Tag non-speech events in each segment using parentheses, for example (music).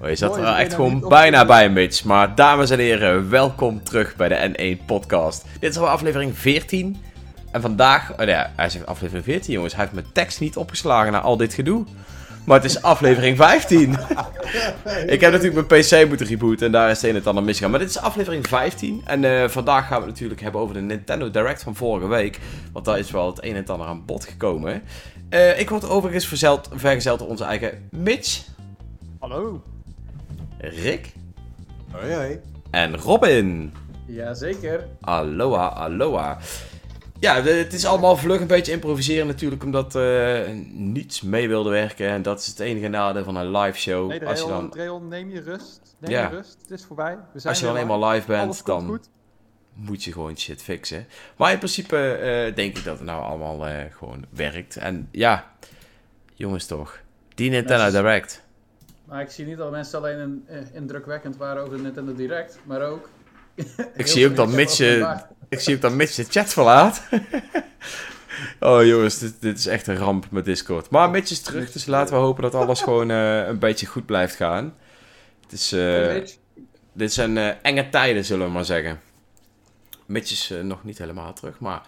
Oh, je zat er echt gewoon bijna bij, Mitch. Maar dames en heren, welkom terug bij de N1 podcast. Dit is al aflevering 14. En vandaag, oh ja, hij zegt aflevering 14 jongens. Hij heeft mijn tekst niet opgeslagen na al dit gedoe. Maar het is aflevering 15. (laughs) Ik heb natuurlijk mijn PC moeten rebooten en daar is het een en ander misgegaan. Maar dit is aflevering 15. En eh, vandaag gaan we het natuurlijk hebben over de Nintendo Direct van vorige week. Want daar is wel het een en ander aan bod gekomen. Eh, ik word overigens verzeld, vergezeld door onze eigen Mitch, Hallo. Rick Hoi hoi. en Robin. Jazeker. Aloha, aloha. Ja, het is allemaal vlug een beetje improviseren natuurlijk, omdat eh, niets mee wilde werken. En dat is het enige nadeel van een live show. Nee, als je dan, Trail, neem je rust. Neem Ja. je rust. Het is voorbij. We zijn als je dan eenmaal live bent, Alles komt dan goed. Moet je gewoon shit fixen. Maar in principe eh, denk ik dat het nou allemaal eh, gewoon werkt. En ja, jongens toch. Die Nintendo Mensen- Direct. Maar ik zie niet dat mensen alleen in, eh, indrukwekkend waren over de Nintendo Direct, maar ook... (laughs) Ik zie ook dat Mitch, ik zie ook dat Mitch de chat verlaat. (laughs) oh jongens, dit, dit is echt een ramp met Discord. Maar Mitch is terug, dus laten we hopen dat alles gewoon een beetje goed blijft gaan. Het is, dit zijn enge tijden, zullen we maar zeggen. Mitch is eh, nog niet helemaal terug, maar...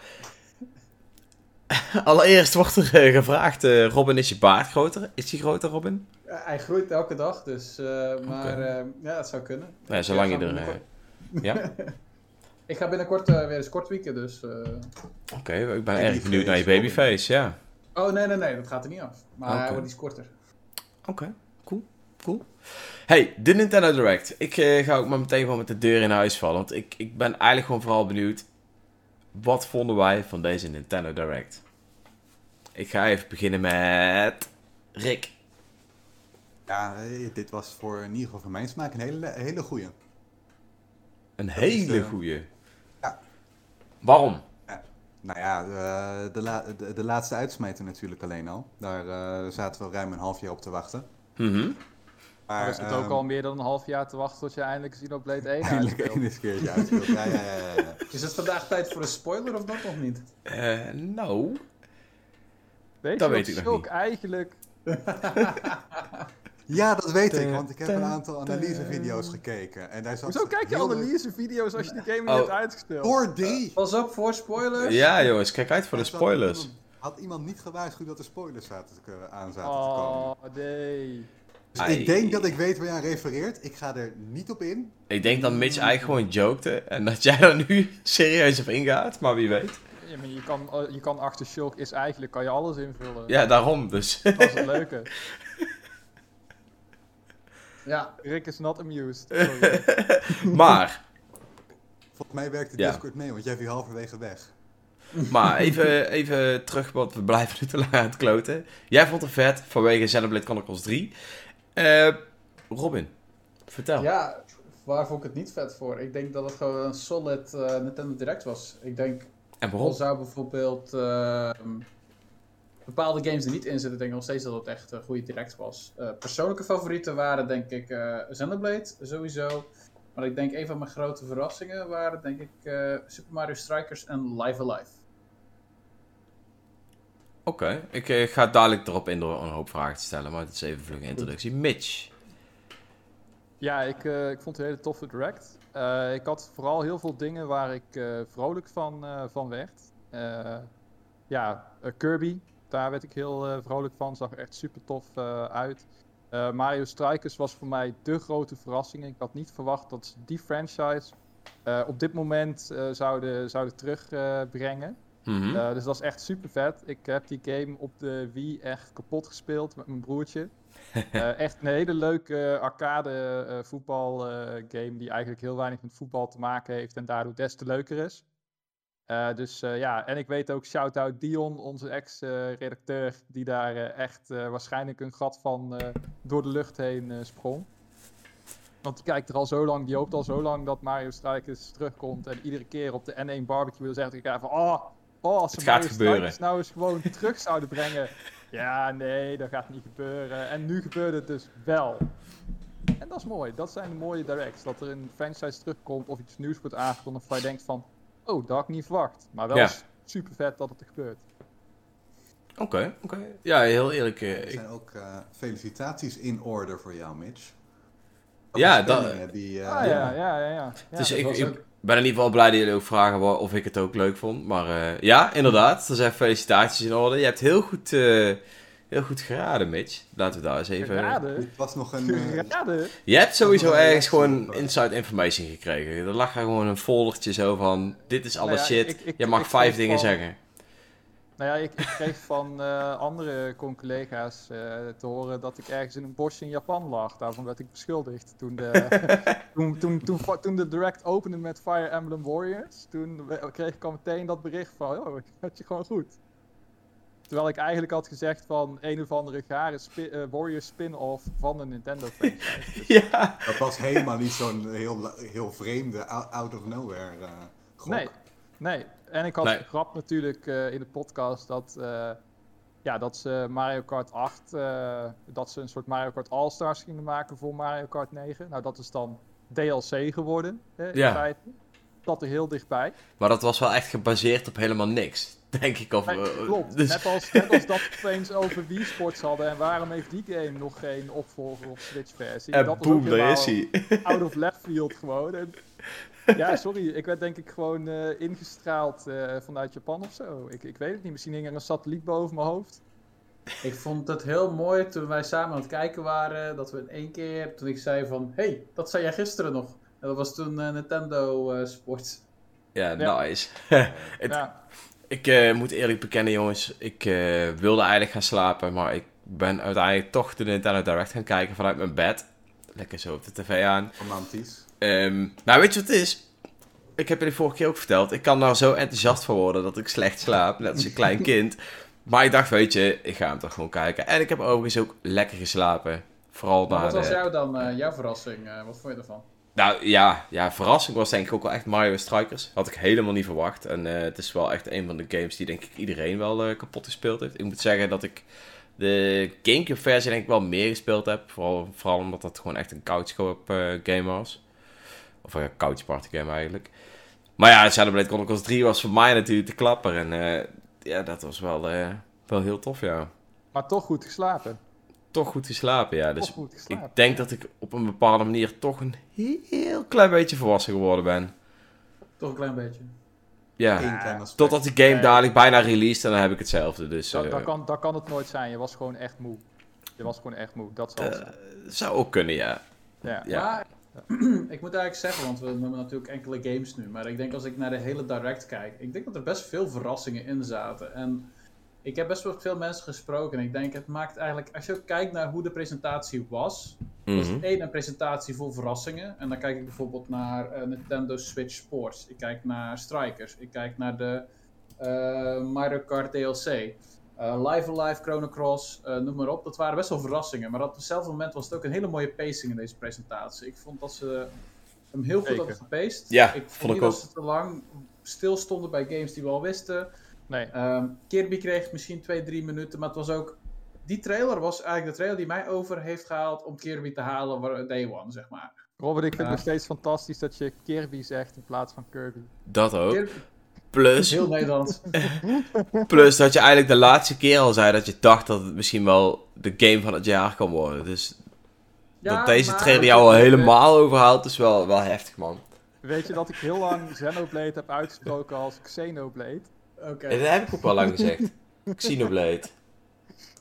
(laughs) Allereerst wordt er eh, gevraagd, eh, Robin, is je baard groter? Is die groter, Robin? hij groeit elke dag, dus... maar ja, het zou kunnen. Nee, zolang je er... ja? (laughs) Ik ga binnenkort weer eens kort weeken, dus... Oké, ik ben erg benieuwd naar je babyface, ja. Oh, nee, nee, nee, dat gaat er niet af. Maar hij wordt iets korter. Oké, cool, cool. Hey, de Nintendo Direct. Ik eh, ga ook maar meteen gewoon met de deur in huis vallen. Want ik, ik ben eigenlijk gewoon vooral benieuwd. Wat vonden wij van deze Nintendo Direct? Ik ga even beginnen met Rick. Ja, eh, dit was voor in ieder geval voor mijn smaak een hele, hele goeie. Een hele eh, goeie. ja. Waarom? Nou ja, de, de, la- de, de laatste uitsmijter natuurlijk alleen al. Daar zaten we ruim een half jaar op te wachten. Mhm. Maar, Maar is het ook ehm, al meer dan een half jaar te wachten tot je eindelijk Xenoblade 1 (laughs) Eindelijk uitspeelt? één eens keertje uitspeelt. Ja, ja, ja, ja. (laughs) Is het vandaag tijd voor een spoiler of dat nog niet? Eh, nou. Weet Dat je weet ik nog Shulk eigenlijk... (laughs) Ja, dat weet ik, want ik heb een aantal analysevideo's gekeken. En daar zat Hoezo kijk je analysevideo's als je die game niet Oh. hebt uitgespeeld? Door drie! Pas op voor spoilers. Ja, jongens, kijk uit voor de Er spoilers. Had iemand niet gewaarschuwd dat er spoilers zaten te, eh, aan zaten te komen? Oh, nee. Dus ik denk dat ik weet waar je aan refereert. Ik ga er niet op in. Ik denk dat Mitch eigenlijk gewoon jokte. En dat jij er nu (laughs) serieus op ingaat. Maar wie weet. Ja, maar je, kan, eh, je kan achter Shulk is eigenlijk kan je alles invullen. Ja, daarom dus. Dat is het leuke. (laughs) Ja, Rick is not amused. (laughs) Maar... Volgens mij werkt de Ja. Discord mee, want jij viel halverwege weg. Maar even, even terug, want we blijven nu te lang aan het kloten. Jij vond het vet vanwege Xenoblade Chronicles 3. Eh Robin, vertel. ja, waar vond ik het niet vet voor? Ik denk dat het gewoon een solid eh, Nintendo Direct was. Ik denk En waarom? zou bijvoorbeeld ehm, bepaalde games er niet in zitten, denk ik nog steeds dat het echt een goede direct was. Eh, persoonlijke favorieten waren denk ik Xenoblade, sowieso. Maar ik denk een van mijn grote verrassingen waren denk ik Super Mario Strikers en Live Alive. Oké, ik eh, ga dadelijk erop in door een hoop vragen te stellen. Maar het is even vlug een introductie. Mitch. Ja, ik, eh, ik vond het een hele toffe direct. Eh, ik had vooral heel veel dingen waar ik vrolijk van, van werd. Ja, Kirby, daar werd ik heel vrolijk van. Zag echt super tof uit. Mario Strikers was voor mij de grote verrassing. Ik had niet verwacht dat ze die franchise op dit moment zouden, zouden terugbrengen. Mhm. Eh, dus dat is echt super vet. Ik heb die game op de Wii echt kapot gespeeld met mijn broertje. (laughs) Eh, echt een hele leuke arcade eh, voetbal game die eigenlijk heel weinig met voetbal te maken heeft en daardoor des te leuker is. Dus ja, en ik weet ook, shout-out Dion, onze ex-redacteur, die daar echt waarschijnlijk een gat van door de lucht heen sprong. Want die kijkt er al zo lang, die hoopt al zo lang dat Mario Strikers terugkomt. En iedere keer op de N1 barbecue dan zegt hij van, oh, oh als ze Het gaat Mario gebeuren. Strikers nou eens gewoon (laughs) terug zouden brengen. Ja, nee, dat gaat niet gebeuren. En nu gebeurde het dus wel. En dat is mooi. Dat zijn de mooie directs. Dat er een franchise terugkomt of iets nieuws wordt aangekondigd waar je denkt van... Oh, dat had ik niet verwacht. Maar wel Ja. super vet dat het er gebeurt. Oké, oké. Ja, heel eerlijk. eh, Er ik, zijn ook eh, felicitaties in orde voor jou, Mitch. Ja, dat- spanningen Die, eh, Ah ja, ja, ja. ja. ja. dus dat ik, was ik ook- ben in ieder geval blij dat jullie ook vragen of ik het ook leuk vond. Maar eh, ja, inderdaad. Er zijn felicitaties in orde. Je hebt heel goed, eh, heel goed geraden, Mitch. Laten we daar eens even... Geraden? Het was nog een... eh, Geraden? Je hebt sowieso ergens gewoon inside information gekregen. Er lag er gewoon een foldertje zo van... Dit is alle Nou ja, shit. ik- ik- je mag ik vijf dingen van- zeggen. Nou ja, ik, ik kreeg van eh, andere con-collega's eh, te horen dat ik ergens in een bosje in Japan lag. Daarvan werd ik beschuldigd. Toen de, (laughs) toen, toen, toen, toen, toen de direct opende met Fire Emblem Warriors, toen kreeg ik al meteen dat bericht van, oh, ik had je gewoon goed. Terwijl ik eigenlijk had gezegd van een of andere gare spi- eh, Warriors spin-off van de Nintendo franchise. (laughs) Ja. Dat was helemaal niet zo'n heel, heel vreemde, out of nowhere eh gok. Nee, nee. En ik had Nee. gegrapt natuurlijk eh, in de podcast dat, eh, ja, dat ze Mario Kart 8, eh, dat ze een soort Mario Kart All-Stars gingen maken voor Mario Kart 9. Nou, dat is dan DLC geworden, hè, in Ja. feite. Dat er heel dichtbij. Maar dat was wel echt gebaseerd op helemaal niks. (laughs) Denk ik. Of, Nee, eh, klopt. dus- Net, als, net als dat we opeens over Wii Sports hadden. En waarom heeft die game nog geen opvolger of Switch-versie? En dat boem, daar is hij. (laughs) out of left field gewoon. En, ja, sorry, ik werd denk ik gewoon eh, ingestraald eh, vanuit Japan of zo. Ik, ik weet het niet, misschien hing er een satelliet boven mijn hoofd. Ik vond het heel mooi toen wij samen aan het kijken waren, dat we in één keer, toen ik zei van, hey, dat zei jij gisteren nog. En dat was toen eh, Nintendo eh Sports. Ja, Ja. nice. (laughs) Het- Ja, Ik eh, moet eerlijk bekennen, jongens. Ik eh, wilde eigenlijk gaan slapen, maar ik ben uiteindelijk toch de Nintendo Direct gaan kijken vanuit mijn bed. Lekker zo op de tv aan. Romantisch. Ehm, nou, weet je wat het is? Ik heb jullie vorige keer ook verteld. Ik kan daar zo enthousiast van worden dat ik slecht slaap. Net als een klein (laughs) kind. Maar ik dacht, weet je, ik ga hem toch gewoon kijken. En ik heb overigens ook lekker geslapen. Vooral Maar na wat was de... jou dan, eh, jouw verrassing? Eh, wat vond je ervan? Nou ja, ja, verrassing was denk ik ook wel echt Mario Strikers. Had ik helemaal niet verwacht. En eh, het is wel echt een van de games die denk ik iedereen wel eh, kapot gespeeld heeft. Ik moet zeggen dat ik de Gamecube versie denk ik wel meer gespeeld heb. Vooral, vooral omdat dat gewoon echt een couch co-op eh, game was. Of een couch party game eigenlijk. Maar ja, Xenoblade Chronicles 3 was voor mij natuurlijk de klapper. En ja, dat was wel, wel heel tof, ja. maar toch goed geslapen. Toch goed geslapen, ja. Dus toch goed geslapen. ik denk dat ik op een bepaalde manier toch een heel klein beetje volwassen geworden ben. Toch een klein beetje. Ja. Totdat die game dadelijk bijna released en dan heb ik hetzelfde. Dus Dat, eh, dat, kan, dat kan het nooit zijn, je was gewoon echt moe. Je was gewoon echt moe, dat zal het eh, zou ook kunnen, ja. Ja. ja. Maar (clears throat) ik moet eigenlijk zeggen, want we hebben natuurlijk enkele games nu. Maar ik denk als ik naar de hele direct kijk, ik denk dat er best veel verrassingen in zaten. En ik heb best wel veel mensen gesproken. En ik denk, het maakt eigenlijk, als je ook kijkt naar hoe de presentatie was, was Mhm. het één een presentatie vol verrassingen. En dan kijk ik bijvoorbeeld naar eh, Nintendo Switch Sports. Ik kijk naar Strikers. Ik kijk naar de eh, Mario Kart DLC. Eh, Live Alive, Chrono Cross, eh, noem maar op. Dat waren best wel verrassingen. Maar op hetzelfde moment was het ook een hele mooie pacing in deze presentatie. Ik vond dat ze hem heel goed hadden gepaced. Ja, ik vond vond ik niet dat ook. ze te lang stilstonden bij games die we al wisten. Nee, Ehm, Kirby kreeg misschien twee, drie minuten, maar het was ook... Die trailer was eigenlijk de trailer die mij over heeft gehaald om Kirby te halen waar- day one, zeg maar. Robert, ik vind het nog steeds fantastisch dat je Kirby zegt in plaats van Kirby. Dat ook. Kirby, Plus, heel Nederland. (laughs) (laughs) plus dat je eigenlijk de laatste keer al zei dat je dacht dat het misschien wel de game van het jaar kan worden. Dus Ja, dat deze maar- trailer jou al helemaal overhaalt is wel, wel heftig, man. Weet je dat ik heel lang Xenoblade heb uitgesproken als Xenoblade? Oké. En dat heb ik ook wel lang gezegd. (laughs) Xenoblade.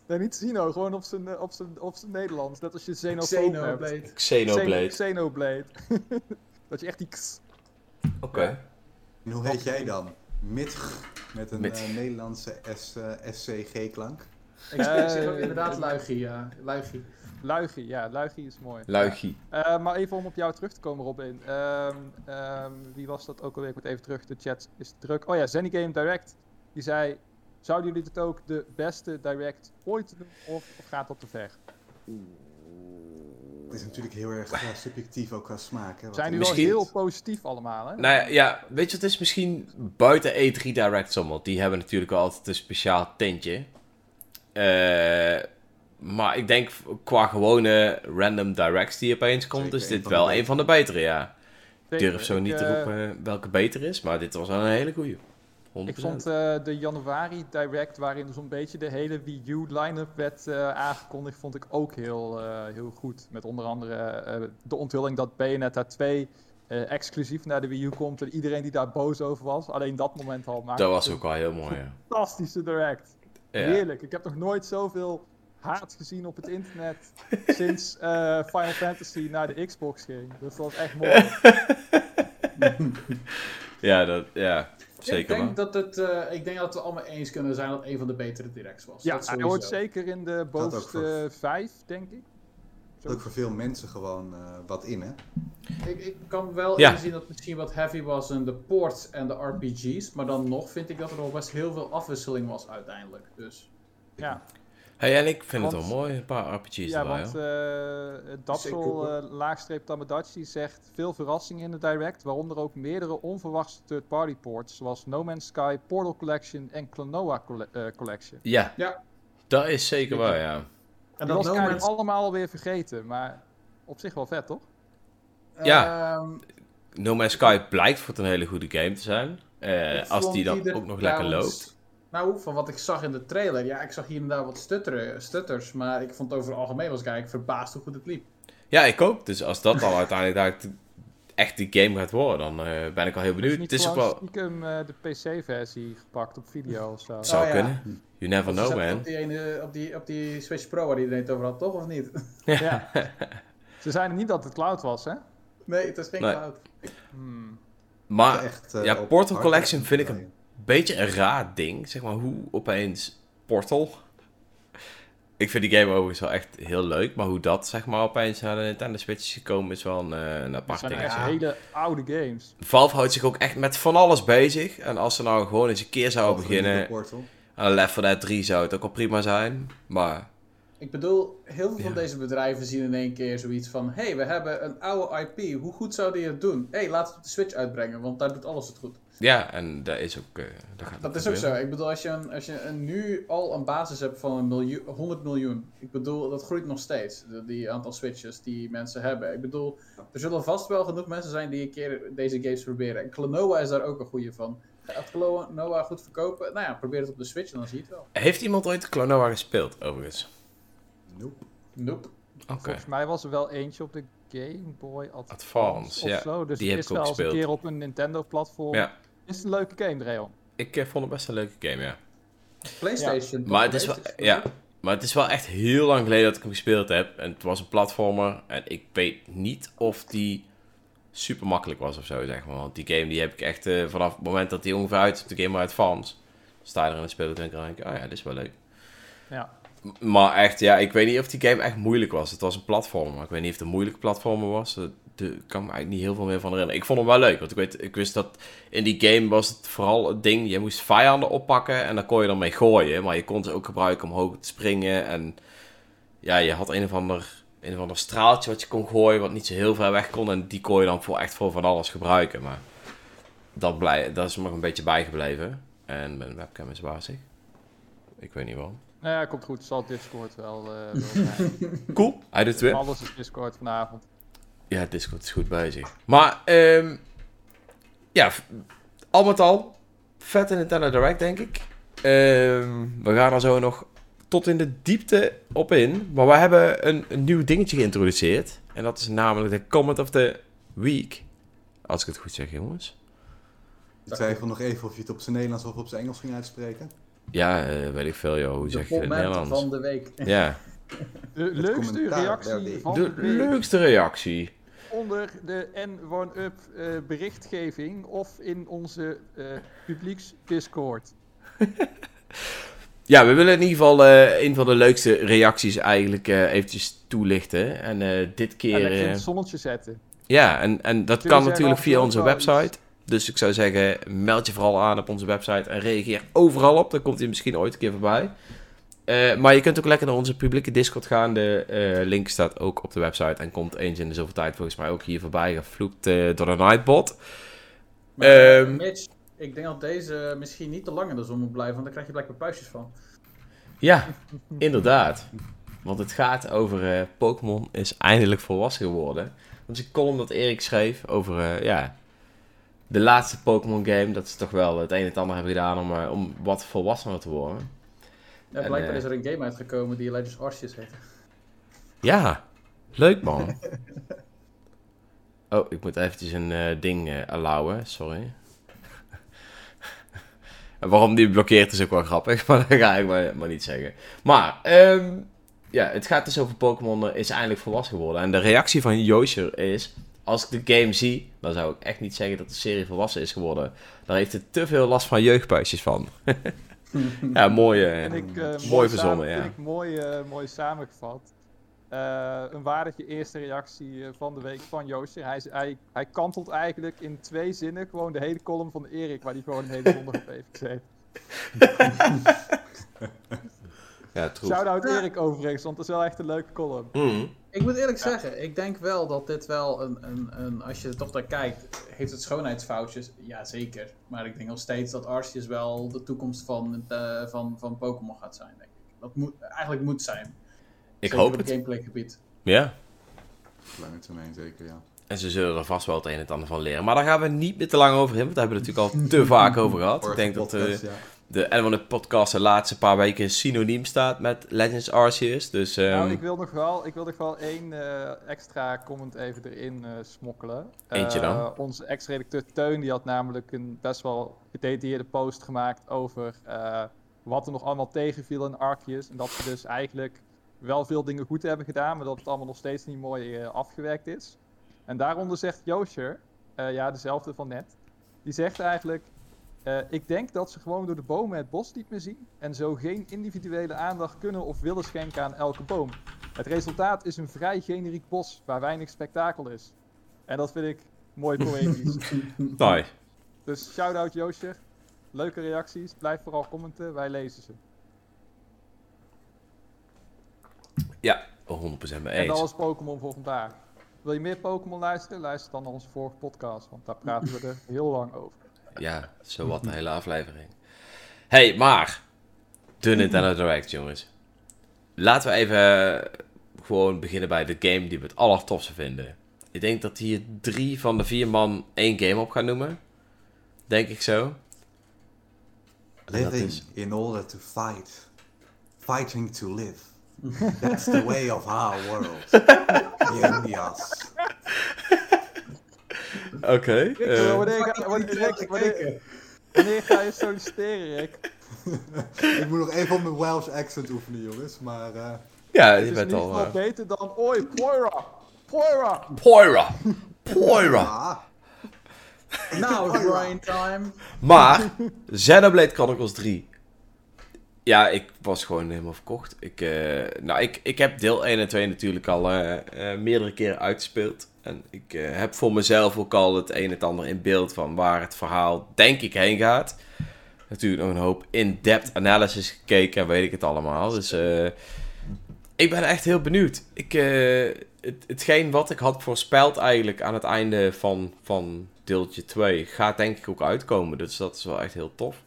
Nee, niet Xeno, gewoon op zijn, eh, op zijn, op zijn Nederlands. Net als je Xenofoob hebt. Xenoblade. Xenoblade. Xenoblade. (laughs) dat je echt die x... Oké. En hoe heet jij dan? Mitch, met een Mit. eh, Nederlandse S, eh, SCG-klank. Ik zeg- ook inderdaad Luigie, ja. Luigie. Luigie, ja, Luigie is mooi. Luigie. Eh, maar even om op jou terug te komen, Robin. Ehm, ehm, wie was dat ook alweer? Ik moet even terug. De chat is druk. Oh ja, Zenny Game Direct. Die zei: Zouden jullie dit ook de beste Direct ooit doen? Of, of gaat dat te ver? Het is natuurlijk heel erg eh, subjectief ook qua smaak. Hè, zijn nu Misschien- wel heel positief allemaal, hè? Nou ja, ja, weet je wat het is? Misschien buiten E3 Direct zommel. Die hebben natuurlijk wel altijd een speciaal tintje. Eh, maar ik denk qua gewone random directs die opeens komt, Zeker is dit wel een van de betere, ja. Ik durf zo Ik, niet te eh, roepen welke beter is, maar dit was wel een hele goeie. Ik vond eh, de januari direct, waarin zo'n beetje de hele Wii U line-up werd eh, aangekondigd, vond ik ook heel, heel goed. Met onder andere de onthulling dat Bayonetta 2 eh, exclusief naar de Wii U komt en iedereen die daar boos over was. Alleen dat moment al maakte Dat was ook wel heel mooi, ja. fantastische direct. ja. Heerlijk. Ik heb nog nooit zoveel haat gezien op het internet (laughs) sinds eh, Final Fantasy naar de Xbox ging. Dus dat was echt mooi. (laughs) Ja, dat, ja, zeker ik, denk dat het, eh, ik denk dat we allemaal eens kunnen zijn dat een van de betere directs was. Ja, Dat hij hoort zeker in de bovenste vijf, denk ik. Dat ook voor veel mensen gewoon eh, wat in, hè? Ik, ik kan wel Ja. inzien dat het misschien wat heavy was in de ports en de RPG's. Maar dan nog vind ik dat er nog best heel veel afwisseling was uiteindelijk. Dus Ja, Hey, en ik vind het wel mooi, een paar RPG's ja erbij, want eh eh, laagstreep Tamagotchi, zegt veel verrassingen in de direct, waaronder ook meerdere onverwachte third-party ports, zoals No Man's Sky, Portal Collection en Klonoa Colle- eh, Collection. Ja, ja. dat is zeker waar, ja. En dat was No Man's- allemaal alweer vergeten, maar op zich wel vet, toch? Ja. Ehm, No Man's Sky blijkt voor het een hele goede game te zijn. Eh, als die dan ook nog lekker trouwens- loopt. Nou, van wat ik zag in de trailer. Ja, ik zag hier en daar wat stutteren, stutters. Maar ik vond het over het algemeen was ik eigenlijk verbaasd hoe goed het liep. Ja, ik ook. Dus als dat dan (laughs) uiteindelijk echt die game gaat worden, dan eh, ben ik wel heel Is benieuwd. niet Het is ook wel... stiekem eh, de PC-versie gepakt op video of zo? Zou Oh, ja. kunnen. You never know, man. Op die, ene, op, die, op die Switch Pro waar iedereen het over had, toch? Of niet? (laughs) Ja. Ze zeiden niet dat het cloud was, hè? Nee, het is geen Nee. cloud. Hmm. Maar Echt, eh, ja, Portal Collection vind ik draaien. Beetje een raar ding. Zeg maar, hoe opeens Portal... Ik vind die game overigens wel echt heel leuk. Maar hoe dat zeg maar opeens naar de Nintendo Switch is gekomen is wel een, eh, een apart ding. echt Ja. hele oude games. Valve houdt zich ook echt met van alles bezig. En als ze nou gewoon eens een keer zouden beginnen... Portal. aan Left 4 Dead 3 zou het ook wel prima zijn. Maar Ik bedoel, heel veel van Ja. deze bedrijven zien in één keer zoiets van... Hé, hey, we hebben een oude IP. Hoe goed zou die het doen? Hé, hey, laten we het op de Switch uitbrengen, want daar doet alles het goed. Ja, en dat is ook... eh, dat gaat Dat is ook zo. Ik bedoel, als je, een, als je een, nu al een basis hebt van een miljoen, 100 miljoen. Ik bedoel, dat groeit nog steeds. de- Die aantal switches die mensen hebben. Ik bedoel, er zullen vast wel genoeg mensen zijn die een keer deze games proberen. En Klonoa is daar ook een goede van. Gaat Klonoa goed verkopen? Nou ja, probeer het op de Switch en dan zie je het wel. Heeft iemand ooit Klonoa gespeeld, overigens? Nope. Nope. Oké. Volgens mij was er wel eentje op de Game Boy Advance, Advance, of ja. zo. Dus Die heb is ik ook wel eens een gespeeld. keer op een Nintendo-platform. Ja. Is het een leuke game, Dreon? Ik eh, vond het best een leuke game, ja. PlayStation. Maar het is wel, ja, maar het is wel echt heel lang geleden dat ik hem gespeeld heb. En het was een platformer. En ik weet niet of die super makkelijk was of zo, zeg maar. Want die game die heb ik echt eh, vanaf het moment dat die ongeveer uit op de Game Boy Advance. Sta je er in het spelen en denk ik, oh ja, dit is wel leuk. Ja. Maar echt, ja, ik weet niet of die game echt moeilijk was. Het was een platformer, maar ik weet niet of het een moeilijke platformer was. Daar daar kan me eigenlijk niet heel veel meer van herinneren. Ik vond hem wel leuk, want ik, weet, ik wist dat in die game was het vooral het ding, je moest vijanden oppakken en dan kon je ermee gooien. Maar je kon ze ook gebruiken om hoog te springen en ja, je had een of ander, een of ander straaltje wat je kon gooien, wat niet zo heel ver weg kon. En die kon je dan voor echt voor van alles gebruiken. Maar dat, blij, dat is me nog een beetje bijgebleven. En mijn webcam is wazig. Ik weet niet waarom. Nou ja, komt goed. Zal Discord wel, eh (laughs) wel zijn. Cool, hij doet het weer. Alles is Discord vanavond. Ja, Discord is goed bezig. Maar, ehm ja, al met al, vette Nintendo Direct, denk ik. Ehm, we gaan er zo nog tot in de diepte op in. Maar we hebben een, een nieuw dingetje geïntroduceerd. En dat is namelijk de Comment of the Week. Als ik het goed zeg, jongens. Ik twijfel nog even of je het op zijn Nederlands of op zijn Engels ging uitspreken. Ja, eh, weet ik veel, joh. Hoe De zeg je het in het moment Nederlands? van de week. (laughs) Ja, De leukste reactie van de leukste reactie. onder de N1-up eh, berichtgeving of in onze eh publieks Discord. (laughs) Ja, we willen in ieder geval eh, een van de leukste reacties eigenlijk eh, eventjes toelichten. En eh, dit En keer... in eh, het zonnetje zetten. Ja, en, en dat kan natuurlijk via onze website. Dus ik zou zeggen, meld je vooral aan op onze website en reageer overal op. Dan komt hij misschien ooit een keer voorbij. Eh, maar je kunt ook lekker naar onze publieke Discord gaan. De eh, link staat ook op de website en komt eens in de zoveel tijd volgens mij ook hier voorbij gevloekt eh, door de Nightbot. Maar, eh, Ehm, Mitch, ik denk dat deze misschien niet te lang in de zon moet blijven, want daar krijg je blijkbaar puistjes van. Ja, (laughs) inderdaad. Want het gaat over Pokémon is eindelijk volwassen geworden. Dat is een column dat Erik schreef over, ja, de laatste Pokémon game, dat ze toch wel het een en het ander hebben gedaan om, eh, om wat volwassener te worden. Ja, En, blijkbaar eh, is er een game uitgekomen die Legends Arceus heet. Ja, leuk man. (laughs) Oh, ik moet eventjes een eh, ding eh allowen, sorry. En (laughs) waarom die blokkeert is ook wel grappig, (laughs) maar dat ga ik maar, maar niet zeggen. Maar, ehm, ja, het gaat dus over Pokémon is eindelijk volwassen geworden. En de reactie van Yosher is, als ik de game zie, dan zou ik echt niet zeggen dat de serie volwassen is geworden. Daar heeft het te veel last van jeugdpuisjes van. (laughs) ja, mooi, eh, ik, eh, mooi mooi verzonnen, ja. Vind ik mooi, eh, mooi samengevat. Een waardige eerste reactie van de week van Joostje. Hij, hij, hij kantelt eigenlijk in twee zinnen gewoon de hele column van Erik, waar hij gewoon een hele zondag (laughs) op heeft gezeten. (laughs) Ja. Shout-out Ja. Erik overigens, want dat is wel echt een leuke column. Mhm. Ik moet eerlijk zeggen, ik denk wel dat dit wel een, een, een als je er toch naar kijkt, heeft het schoonheidsfoutjes? Ja, zeker. Maar ik denk nog steeds dat Arceus wel de toekomst van, eh, van, van Pokémon gaat zijn, denk ik. Dat moet, eigenlijk moet zijn. Ik Zeker hoop op het. gameplaygebied. Ja. Lange termijn zeker, ja. En ze zullen er vast wel het een en het ander van leren. Maar daar gaan we niet meer te lang over in, want daar hebben we het natuurlijk al te vaak over gehad. Ik denk dat eh, ja. De N1 podcast de laatste paar weken synoniem staat met Legends Arceus. Dus ehm, Nou, ik wil nog wel, ik wil nog wel één eh, extra comment even erin eh, smokkelen. Eentje Eh, dan? onze ex-redacteur Teun die had namelijk een best wel gedetailleerde post gemaakt over wat er nog allemaal tegenviel in Arceus. En dat ze dus eigenlijk wel veel dingen goed hebben gedaan, maar dat het allemaal nog steeds niet mooi afgewerkt is. En daaronder zegt Joosjer, eh, ja dezelfde van net, die zegt eigenlijk... eh, ik denk dat ze gewoon door de bomen het bos niet meer zien en zo geen individuele aandacht kunnen of willen schenken aan elke boom. Het resultaat is een vrij generiek bos waar weinig spektakel is. En dat vind ik mooi poëtisch. nice. (laughs) dus shout-out Joosje. Leuke reacties. Blijf vooral commenten. Wij lezen ze. Ja, 100% mee En dat eens. was Pokémon voor vandaag. Wil je meer Pokémon luisteren? Luister dan naar onze vorige podcast. Want daar praten we er heel lang over. Ja, zo wat de hele aflevering. hey, maar. De Nintendo Direct, jongens. Laten we even eh, gewoon beginnen bij de game die we het allertofste vinden. Ik denk dat hier drie van de vier man één game op gaan noemen. Denk ik zo. Living is- in order to fight. Fighting to live. That's the way of our world. (laughs) Yes. Oké. Eh, wanneer, ga, wanneer, Rick, wanneer, wanneer ga je solliciteren, Rick? (laughs) Ik moet nog even op mijn Welsh accent oefenen, jongens. Maar eh, ja, Het je bent al... geval eh, beter dan... Oi, Poira! Poira! Poira! Poira! Nou, grind time. Maar, Xenoblade Chronicles 3. Ja, ik was gewoon helemaal verkocht. Ik, eh, nou, ik, ik heb deel 1 en 2 natuurlijk al meerdere keren uitgespeeld. En ik eh, heb voor mezelf ook al het een en het ander in beeld van waar het verhaal denk ik heen gaat. Natuurlijk nog een hoop in-depth analysis gekeken en weet ik het allemaal. Dus eh, ik ben echt heel benieuwd. Ik, eh, het, hetgeen wat ik had voorspeld eigenlijk aan het einde van, van deeltje 2 gaat denk ik ook uitkomen. Dus dat is wel echt heel tof.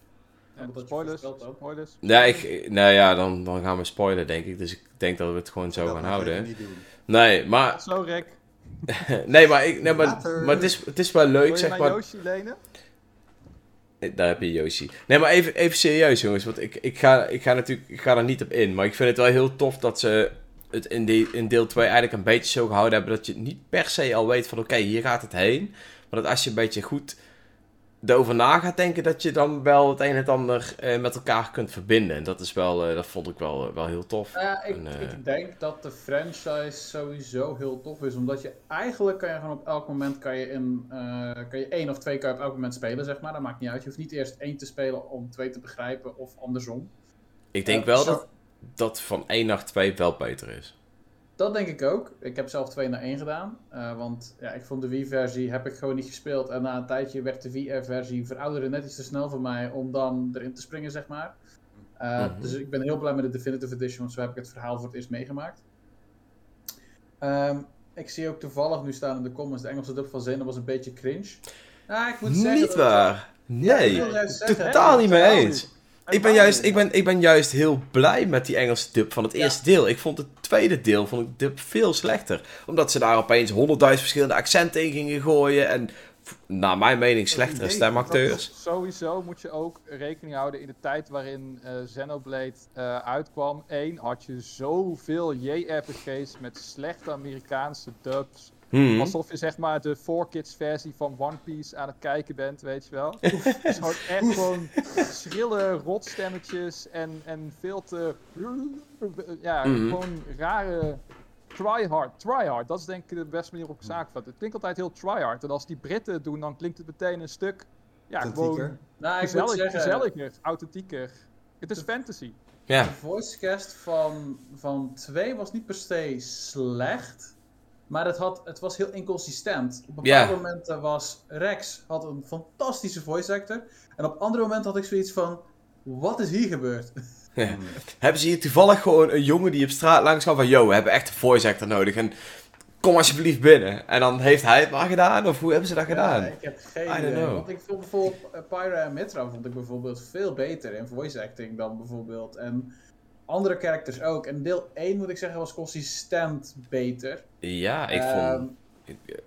Ja, Spoilers, spoilers. Nee, ik, nou ja, dan, dan gaan we spoilen denk ik. Dus ik denk dat we het gewoon zo dat gaan houden. niet doen. Nee, maar, Zo, Rick. (laughs) nee, maar, ik, nee, maar, maar het, is, het is wel leuk, je zeg maar. Yoshi lenen? Eh, Daar heb je Yoshi. Nee, maar even, even serieus, jongens. Want ik, ik, ga, ik ga natuurlijk ik ga er niet op in. Maar ik vind het wel heel tof dat ze het in, die, in deel 2 eigenlijk een beetje zo gehouden hebben. Dat je niet per se al weet van oké, hier gaat het heen. Maar dat als je een beetje goed erover na gaat denken, dat je dan wel het een en het ander eh, met elkaar kunt verbinden. En dat is wel, eh, dat vond ik wel, wel heel tof. Ja, ik, En, eh, ik denk dat de franchise sowieso heel tof is. Omdat je eigenlijk kan je gewoon op elk moment kan je in eh, kan je één of twee kan je op elk moment spelen, zeg maar. Dat maakt niet uit. Je hoeft niet eerst één te spelen om twee te begrijpen of andersom. Ik denk wel zo- dat, dat van 1 naar 2 wel beter is. Dat denk ik ook. Ik heb zelf 2 naar 1 gedaan. eh, want ja, ik vond de Wii-versie heb ik gewoon niet gespeeld. En na een tijdje werd de Wii-versie verouderde net iets te snel voor mij om dan erin te springen, zeg maar. Eh, Mhm. Dus ik ben heel blij met de Definitive Edition, want zo heb ik het verhaal voor het eerst meegemaakt. Ehm, ik zie ook toevallig nu staan in de comments, de Engelse dub van Zeno was een beetje cringe. Nou, ik moet zeggen... Niet waar. Nee, Ik zeggen, totaal niet mee eens. Ik ben, juist, ik, ben, ik ben juist heel blij met die Engelse dub van het Ja. eerste deel. Ik vond het tweede deel vond ik de dub veel slechter. Omdat ze daar opeens honderdduizend verschillende accenten in gingen gooien. En naar mijn mening slechtere stemacteurs. Sowieso moet je ook rekening houden in de tijd waarin eh Xenoblade eh, uitkwam. Eén, had je zoveel JRPG's met slechte Amerikaanse dubs. Hmm. Alsof je zeg maar de 4Kids versie van One Piece aan het kijken bent, weet je wel. dus gewoon echt gewoon schrille rotstemmetjes en, en veel te... Ja, Mhm. gewoon rare... Tryhard, tryhard, dat is denk ik de beste manier op zaak vat. Het klinkt altijd heel tryhard. En als die Britten het doen, dan klinkt het meteen een stuk... Ja, gewoon. Nou, ik gezellig, zeggen, gezelliger, authentieker. Het is fantasy. Ja. de voicecast van, van 2 was niet per se slecht. Maar het, had, het was heel inconsistent. Op bepaalde Ja. momenten was Rex had een fantastische voice actor. En op andere momenten had ik zoiets van... Wat is hier gebeurd? (laughs) Hebben ze hier toevallig gewoon een jongen die op straat langs gaat van... Yo, we hebben echt een voice actor nodig en kom alsjeblieft binnen. En dan heeft hij het maar gedaan, of hoe hebben ze dat gedaan? Ja, ik heb geen I idee. Want ik vond bijvoorbeeld eh, Pyra en Mitra vond ik bijvoorbeeld veel beter in voice acting dan bijvoorbeeld. En andere characters ook. En deel 1 moet ik zeggen was consistent beter. Ja, ik Ehm, vond...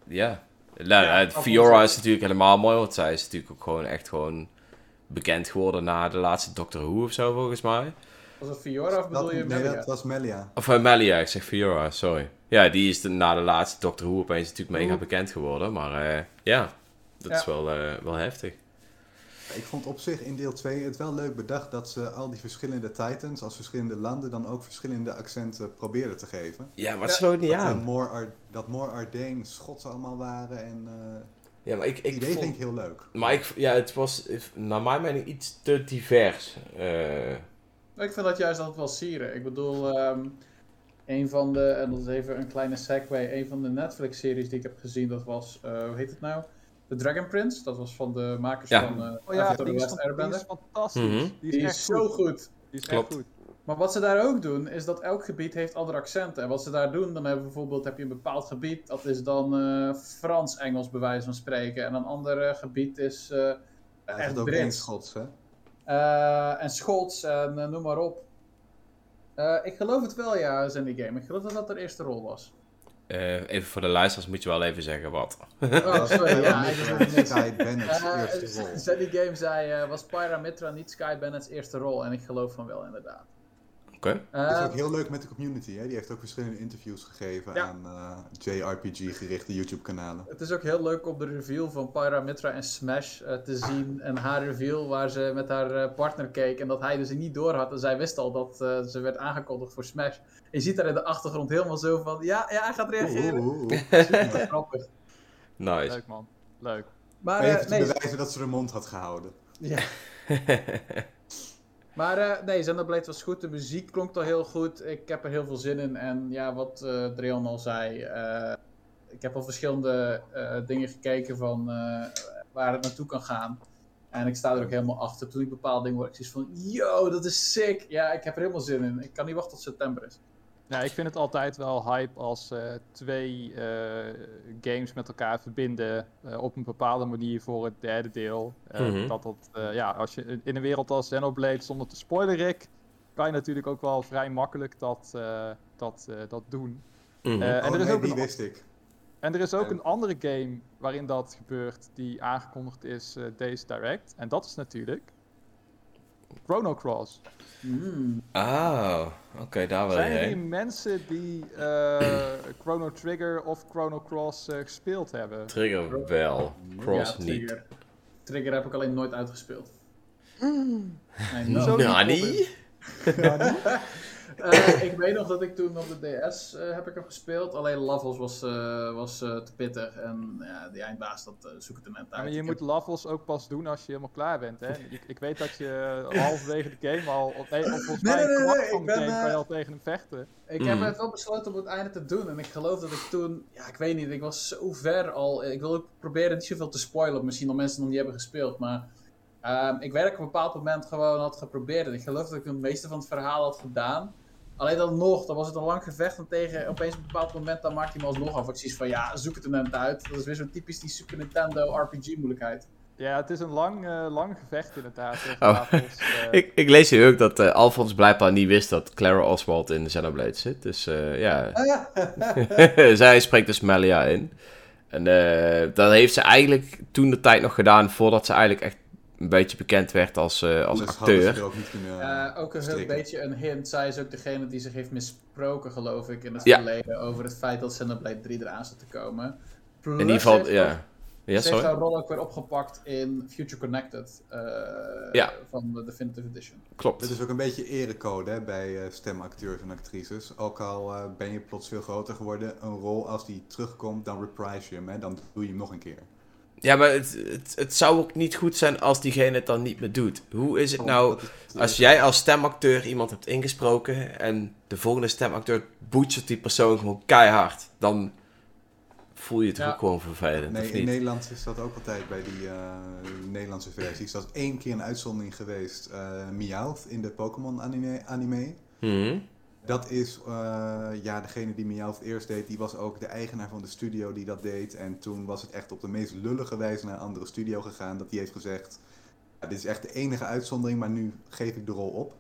Ja. Nou, Ja, ja, dat Fiora is natuurlijk helemaal mooi, want zij is natuurlijk ook gewoon echt gewoon bekend geworden na de laatste Doctor Who of zo, volgens mij. Was het Fiora of bedoel Dat, je nee, Melia? dat was Melia. Of uh, Melia, ik zeg Fiora, sorry. Ja, die is de, na de laatste Doctor Who opeens natuurlijk mega Oeh. bekend geworden, maar eh, ja, dat Ja. is wel, eh, wel heftig. Ik vond op zich in deel 2 het wel leuk bedacht dat ze al die verschillende Titans als verschillende landen dan ook verschillende accenten probeerden te geven. Ja, maar het Ja, sloot niet Dat, aan. more Ar dat more Schots allemaal waren en eh Ja, maar ik, het ik idee vond... vind ik heel leuk. Maar ik, ja, het was naar mijn mening iets te divers. Eh, Ik vind dat juist altijd wel sieren. Ik bedoel, ehm, een van de, en dat is even een kleine segue, een van de Netflix-series die ik heb gezien, dat was, eh, hoe heet het nou? The Dragon Prince. Dat was van de makers Ja. van eh Oh ja, Avatar die The is, Last fan- die Airbender. is fantastisch. Mhm. Die is Die echt is zo goed. goed. Die is Klopt. echt goed. Maar wat ze daar ook doen, is dat elk gebied heeft andere accenten. En wat ze daar doen, dan hebben bijvoorbeeld heb je een bepaald gebied, dat is dan eh, Frans-Engels bij wijze van spreken. En een ander gebied is eh, Ja, er echt ook Brits. Schots, hè? Eh, en Schots en noem maar op. Eh, ik geloof het wel, ja, Zendy Game. Ik geloof dat dat de eerste rol was. Eh, even voor de luisteraars moet je wel even zeggen wat. Oh, sorry, (laughs) ja. Sky Bennett's Eh, eerste rol. Game zei, eh, was Pyra Mitra niet Sky Bennett's eerste rol? En ik geloof van wel, inderdaad. Oké. Dat is ook heel leuk met de community, hè? Die heeft ook verschillende interviews gegeven Ja. aan eh, JRPG-gerichte YouTube-kanalen. Het is ook heel leuk op de reveal van Pyra Mitra en Smash eh, te zien. En haar reveal waar ze met haar eh, partner keek. En dat hij dus niet door had. En zij wist al dat eh, ze werd aangekondigd voor Smash. En je ziet daar in de achtergrond helemaal zo van... Ja, ja hij gaat reageren. Oeh, oeh, oeh. (laughs) Super grappig. Nice. Leuk man. Leuk. Maar, eh, Even te nee, bewijzen dat ze de mond had gehouden. Ja. (laughs) Maar eh, nee, Xenoblade was goed. De muziek klonk al heel goed. Ik heb er heel veel zin in. En ja, wat eh Dreon al zei. eh, ik heb al verschillende dingen gekeken van waar het naartoe kan gaan. En ik sta er ook helemaal achter. Toen ik bepaalde dingen hoorde, ik zoiets van... Yo, dat is sick! Ja, ik heb er helemaal zin in. Ik kan niet wachten tot september is. Ja, ik vind het altijd wel hype als eh, twee eh, games met elkaar verbinden eh, op een bepaalde manier voor het derde deel. Eh, Mhm. Dat dat, eh, ja, als je in een wereld als Xenoblade zonder te spoileren, kan je natuurlijk ook wel vrij makkelijk dat, eh, dat, eh, dat doen. Eh, en, oh er is nee, ook die een, wist ik. en er is ook een andere game waarin dat gebeurt, die aangekondigd is eh, deze direct. En dat is natuurlijk Chrono Cross. Mm. Ah, oké, daar wil je Zijn er mensen die eh, (clears throat) Chrono Trigger of Chrono Cross eh, gespeeld hebben? Trigger wel, Cross ja, niet. Trigger. Trigger heb ik alleen nooit uitgespeeld. Mm. Nee, (laughs) no. Nani? (laughs) (laughs) Eh, ik (laughs) weet nog dat ik toen op de DS eh, heb ik hem gespeeld. Alleen Levels was, eh, was eh, te pittig. En ja, die eindbaas, dat zoek het er net Ja, uit. maar je Ik moet levels ook pas doen als je helemaal klaar bent. Hè? Ik, ik weet dat je (laughs) halverwege de game al, of, nee, of volgens Nee, mij nee, een nee, kwart nee, van ik de ben, game kan je al tegen hem vechten. Ik Mm. heb het wel besloten om het einde te doen. En ik geloof dat ik toen, ja, ik weet niet, ik was zo ver al. Ik wil ook proberen niet zoveel te spoilen. Misschien dat mensen nog niet hebben gespeeld. Maar ehm, ik weet dat ik op een bepaald moment gewoon had geprobeerd. En ik geloof dat ik het meeste van het verhaal had gedaan. Alleen dan nog, dan was het een lang gevecht. En tegen opeens op een bepaald moment, dan maakt hij me alsnog af. Ik zoiets van, ja, zoek het er net uit. Dat is weer zo'n typisch die Super Nintendo RPG moeilijkheid. Ja, het is een lang, eh, lang gevecht inderdaad (laughs) Oh. eh. Ik, ik lees hier ook dat eh Alfons blijkbaar niet wist dat Clara Oswald in de Xenoblade zit. Dus eh, ja, Ah ja. (laughs) zij spreekt dus Melia in. En eh, dat heeft ze eigenlijk toen de tijd nog gedaan, voordat ze eigenlijk echt een beetje bekend werd als, eh, als acteur. ook niet kunnen Eh, ook een heel beetje een hint. Zij is ook degene die zich heeft misproken, geloof ik, in het Ja. verleden. Over het feit dat Xenoblade 3 eraan zat te komen. Plus In ieder geval, ja. Ja, ze heeft haar rol ook weer opgepakt in Future Connected. eh, Ja. Van de Definitive Edition. Klopt. Dit is ook een beetje erecode hè, bij eh, stemacteurs en actrices. Ook al eh, ben je plots veel groter geworden, een rol als die terugkomt, dan reprise je hem. Hè, dan doe je hem nog een keer. Ja, maar het, het, het zou ook niet goed zijn als diegene het dan niet meer doet. Hoe is het nou Dat is- als jij als stemacteur iemand hebt ingesproken en de volgende stemacteur boetselt die persoon gewoon keihard, dan voel je het Ja. ook gewoon vervelend, Nee, of in? Nederland is dat ook altijd bij die eh, Nederlandse versies. Dat is één keer een uitzondering geweest. eh Meowth in de Pokémon anime. anime. Mhm. Dat is, eh, ja, degene die Meowth eerst deed, die was ook de eigenaar van de studio die dat deed. En toen was het echt op de meest lullige wijze naar een andere studio gegaan. Dat die heeft gezegd, ja, dit is echt de enige uitzondering, maar nu geef ik de rol op.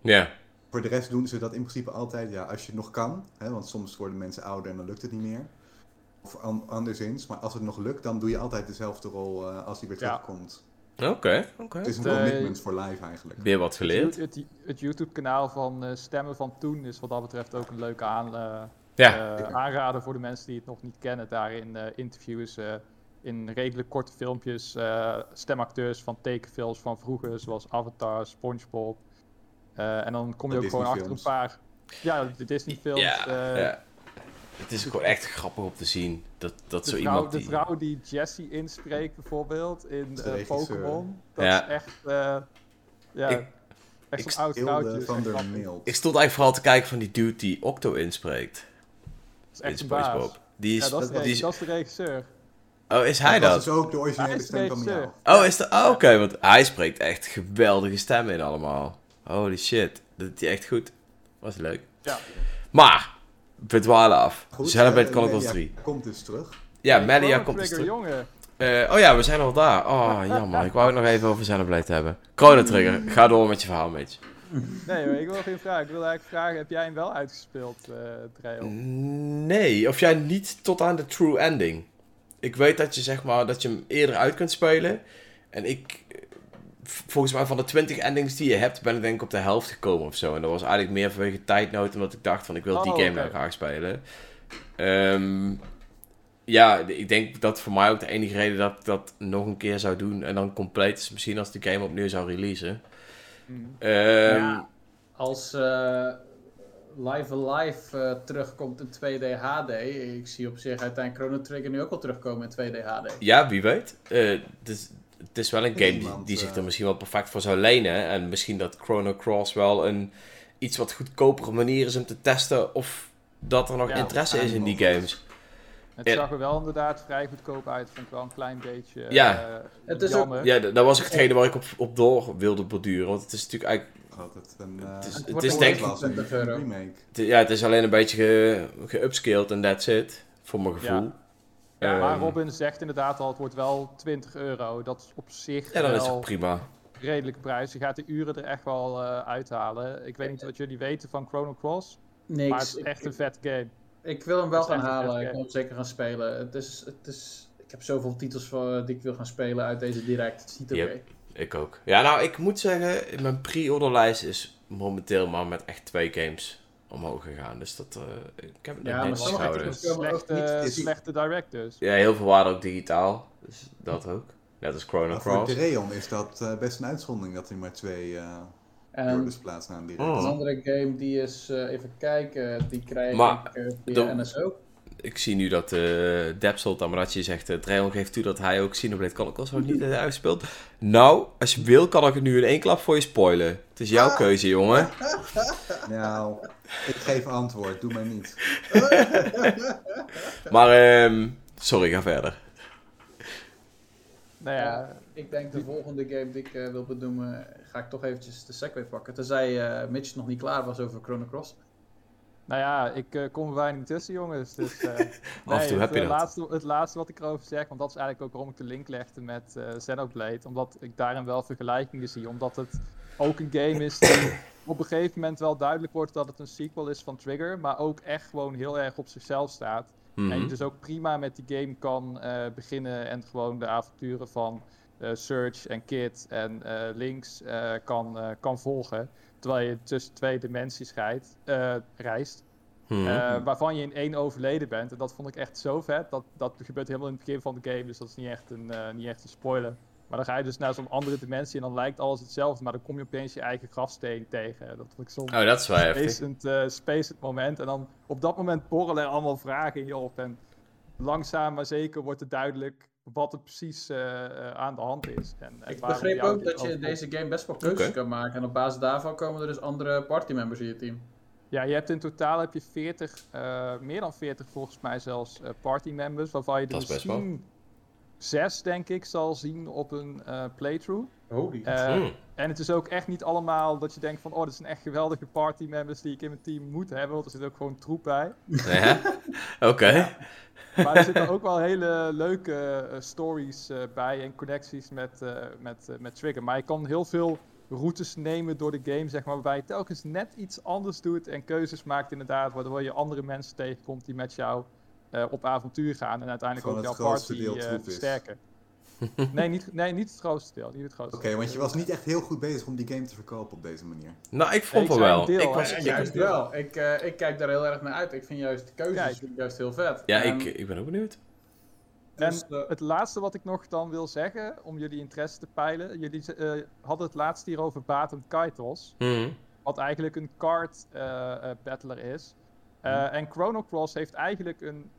Ja. Voor de rest doen ze dat in principe altijd, ja, als je het nog kan. Hè, want soms worden mensen ouder en dan lukt het niet meer. Of an- anderszins. Maar als het nog lukt, dan doe je altijd dezelfde rol eh, als die weer Ja. Oké, oké. Het is een Eh, commitment voor live eigenlijk. Weer wat geleerd. Het, het, het YouTube-kanaal van eh, Stemmen van Toen is wat dat betreft ook een leuke aan, eh, Ja, aanrader voor de mensen die het nog niet kennen. Daarin eh interviewen ze in redelijk korte filmpjes eh, stemacteurs van tekenfilms van vroeger, zoals Avatar, SpongeBob. Eh, en dan kom je De ook gewoon achter een paar. Ja, de Disney-films. ja, eh, ja. Het is ook gewoon echt grappig om te zien dat, dat de, zo vrouw, iemand de die... vrouw die Jessie inspreekt, bijvoorbeeld, in De eh, regisseur. Pokémon. Dat Ja. is echt. eh, ja, Ik- echt zo'n oud vrouwtje. is van der. Ik stond eigenlijk vooral te kijken van die dude die Octo inspreekt. Dat is In echt een baas. SpongeBob. Die is, Ja, dat is, de, die is- dat is de regisseur. Oh, is hij dat dat? was dus ook de originele Hij is stem van. Meowth. Oh, is dat? Oh, oké, want hij spreekt echt geweldige stemmen in allemaal. Holy shit, dat hij echt goed. Was leuk. Ja. Maar, we dwalen af. Goed, Xenoblade eh, Chronicles Media 3. komt dus terug. Ja, Melia komt dus terug. jongen. Eh, oh ja, we zijn al daar. Oh, jammer. Ik wou het nog even over Xenoblade hebben. Chrono Trigger, ga door met je verhaal, Mitch. Nee, maar ik wil geen vraag. Ik wil eigenlijk vragen, heb jij hem wel uitgespeeld, eh Trail? Nee, of jij niet tot aan de true ending. Ik weet dat je zeg maar dat je hem eerder uit kunt spelen. En ik, volgens mij van de 20 endings die je hebt, ben ik denk ik op de helft gekomen of zo. En dat was eigenlijk meer vanwege tijdnood, omdat ik dacht van ik wil die Oh, game oké. wel graag spelen. Ehm, ja, ik denk dat voor mij ook de enige reden dat ik dat nog een keer zou doen en dan compleet is misschien als de game opnieuw zou releasen. Hmm. Ehm, Ja. Als eh, Live Alive eh, terugkomt in 2D HD, ik zie op zich uiteindelijk Chrono Trigger nu ook al terugkomen in 2D HD. Ja, wie weet. Eh, is, het is wel een game die, zich eh, er misschien wel perfect voor zou lenen. En misschien dat Chrono Cross wel een iets wat goedkopere manier is om te testen of dat er nog Ja, interesse is in die games. Het Ja. zag er wel inderdaad vrij goedkoop uit. Vind ik wel een klein beetje Ja. eh, Het is ook-. Ja, dat was ook hetgene waar ik op, op door wilde borduren. Want het is natuurlijk eigenlijk... Altijd een, eh, Het is- Het het denk ik... 20 euro. een remake. het- Ja, het is alleen een beetje ge, geupscaled en that's it. Voor mijn gevoel. Ja, maar Ehm, Robin zegt inderdaad al, het wordt wel 20 euro. Dat is op zich Ja, dan is wel prima. redelijke prijs. Je gaat de uren er echt wel eh, uithalen. Ik weet niet wat jullie weten van Chrono Cross, maar het Niks. is Ik, echt een vet game. ik wil hem wel is gaan echt een halen, vet ik wil hem zeker gaan spelen. Het is, het is, ik heb zoveel titels voor, die ik wil gaan spelen uit deze direct. Het is niet oké. Yep. Ik ook. Ja, nou, ik moet zeggen, mijn pre-orderlijst is momenteel maar met echt twee games omhoog gegaan. Dus dat, eh, ik heb het Ja, net maar ook Slechte, directors. Ja, heel veel waren ook digitaal. Dus dat ook. Net als Chrono Maar voor Cross. Dreon is dat eh, best een uitzondering dat er maar twee eh En orders plaatsnamen direct. Oh. een andere game die is, eh, even kijken, die krijg Maar, ik eh, via dan- NSO. Ik zie nu dat uh, Depsel Tamarachi zegt... Uh, Dreon geeft toe dat hij ook Xenoblade Chronicles nog niet heeft uitgespeeld. Nou, als je wil kan ik het nu in één klap voor je spoilen. Het is jouw Ah. keuze, jongen. (laughs) Nou, ik geef antwoord, doe maar niet. (laughs) Maar, ehm sorry, ga verder. Nou ja, Ik denk de volgende game die ik eh, wil benoemen, ga ik toch eventjes de Segway pakken. Tenzij eh Mitch nog niet klaar was over Chrono Cross. Nou ja, ik eh, kom er bijna niet tussen, jongens. Dus, eh, (laughs) Af en toe nee, heb het, je eh, dat. Laatste, het laatste wat ik erover zeg, want dat is eigenlijk ook waarom ik de link legde met eh Xenoblade. Omdat ik daarin wel vergelijkingen zie. Omdat het ook een game is die (coughs) op een gegeven moment wel duidelijk wordt dat het een sequel is van Trigger. Maar ook echt gewoon heel erg op zichzelf staat. En je Mhm. dus ook prima met die game kan eh, beginnen en gewoon de avonturen van Search en Kit en eh, Links eh, kan, eh, kan volgen. Terwijl je tussen twee dimensies rijdt, eh, reist. Eh, waarvan je in één overleden bent. En dat vond ik echt zo vet. Dat, dat gebeurt helemaal in het begin van de game. Dus dat is niet echt een, eh, niet echt een spoiler. Maar dan ga je dus naar zo'n andere dimensie en dan lijkt alles hetzelfde. Maar dan kom je opeens je eigen grafsteen tegen. Dat vond ik zo'n Oh, dat is wel spacend, eh, spacend moment. En dan op dat moment borrelen er allemaal vragen in je op. En langzaam maar zeker wordt het duidelijk wat er precies eh, eh, aan de hand is. En, en Ik begreep ook dat je in deze game best wel keuzes kan maken. En op basis daarvan komen er dus andere partymembers in je team. Ja, je hebt in totaal heb je 40, eh, meer dan 40 volgens mij zelfs eh party members. Waarvan je er Dat is best wel. misschien zes, denk ik, zal zien op een eh, playthrough. Holy. Eh, Hmm. En het is ook echt niet allemaal dat je denkt van... oh, dit zijn echt geweldige party members die ik in mijn team moet hebben. Want er zit ook gewoon troep bij. Ja? (laughs) Oké. Maar er zitten ook wel hele leuke eh, stories eh, bij en connecties met, eh, met, met Trigger. Maar je kan heel veel routes nemen door de game, zeg maar, waarbij je telkens net iets anders doet en keuzes maakt inderdaad, waardoor je andere mensen tegenkomt die met jou eh, op avontuur gaan en uiteindelijk Gewoon ook het jouw party deel eh, versterken. (laughs) nee, niet, nee, niet het grootste deel. Niet het grootste Oké, want je was niet echt heel goed bezig om die game te verkopen op deze manier. Nou, ik vond Ik wel deel, Ik was, Ja, juist wel. Ik, eh, ik kijk daar heel erg naar uit. Ik vind juist de keuzes Kijk. juist heel vet. ja, ik, ik ben ook benieuwd. dus, En eh, het laatste wat ik nog dan wil zeggen, om jullie interesse te peilen. Jullie eh, hadden het laatst hier over Baten Kaitos. Mhm. wat eigenlijk een card eh, eh, battler is. Eh, En Chrono Cross heeft eigenlijk een,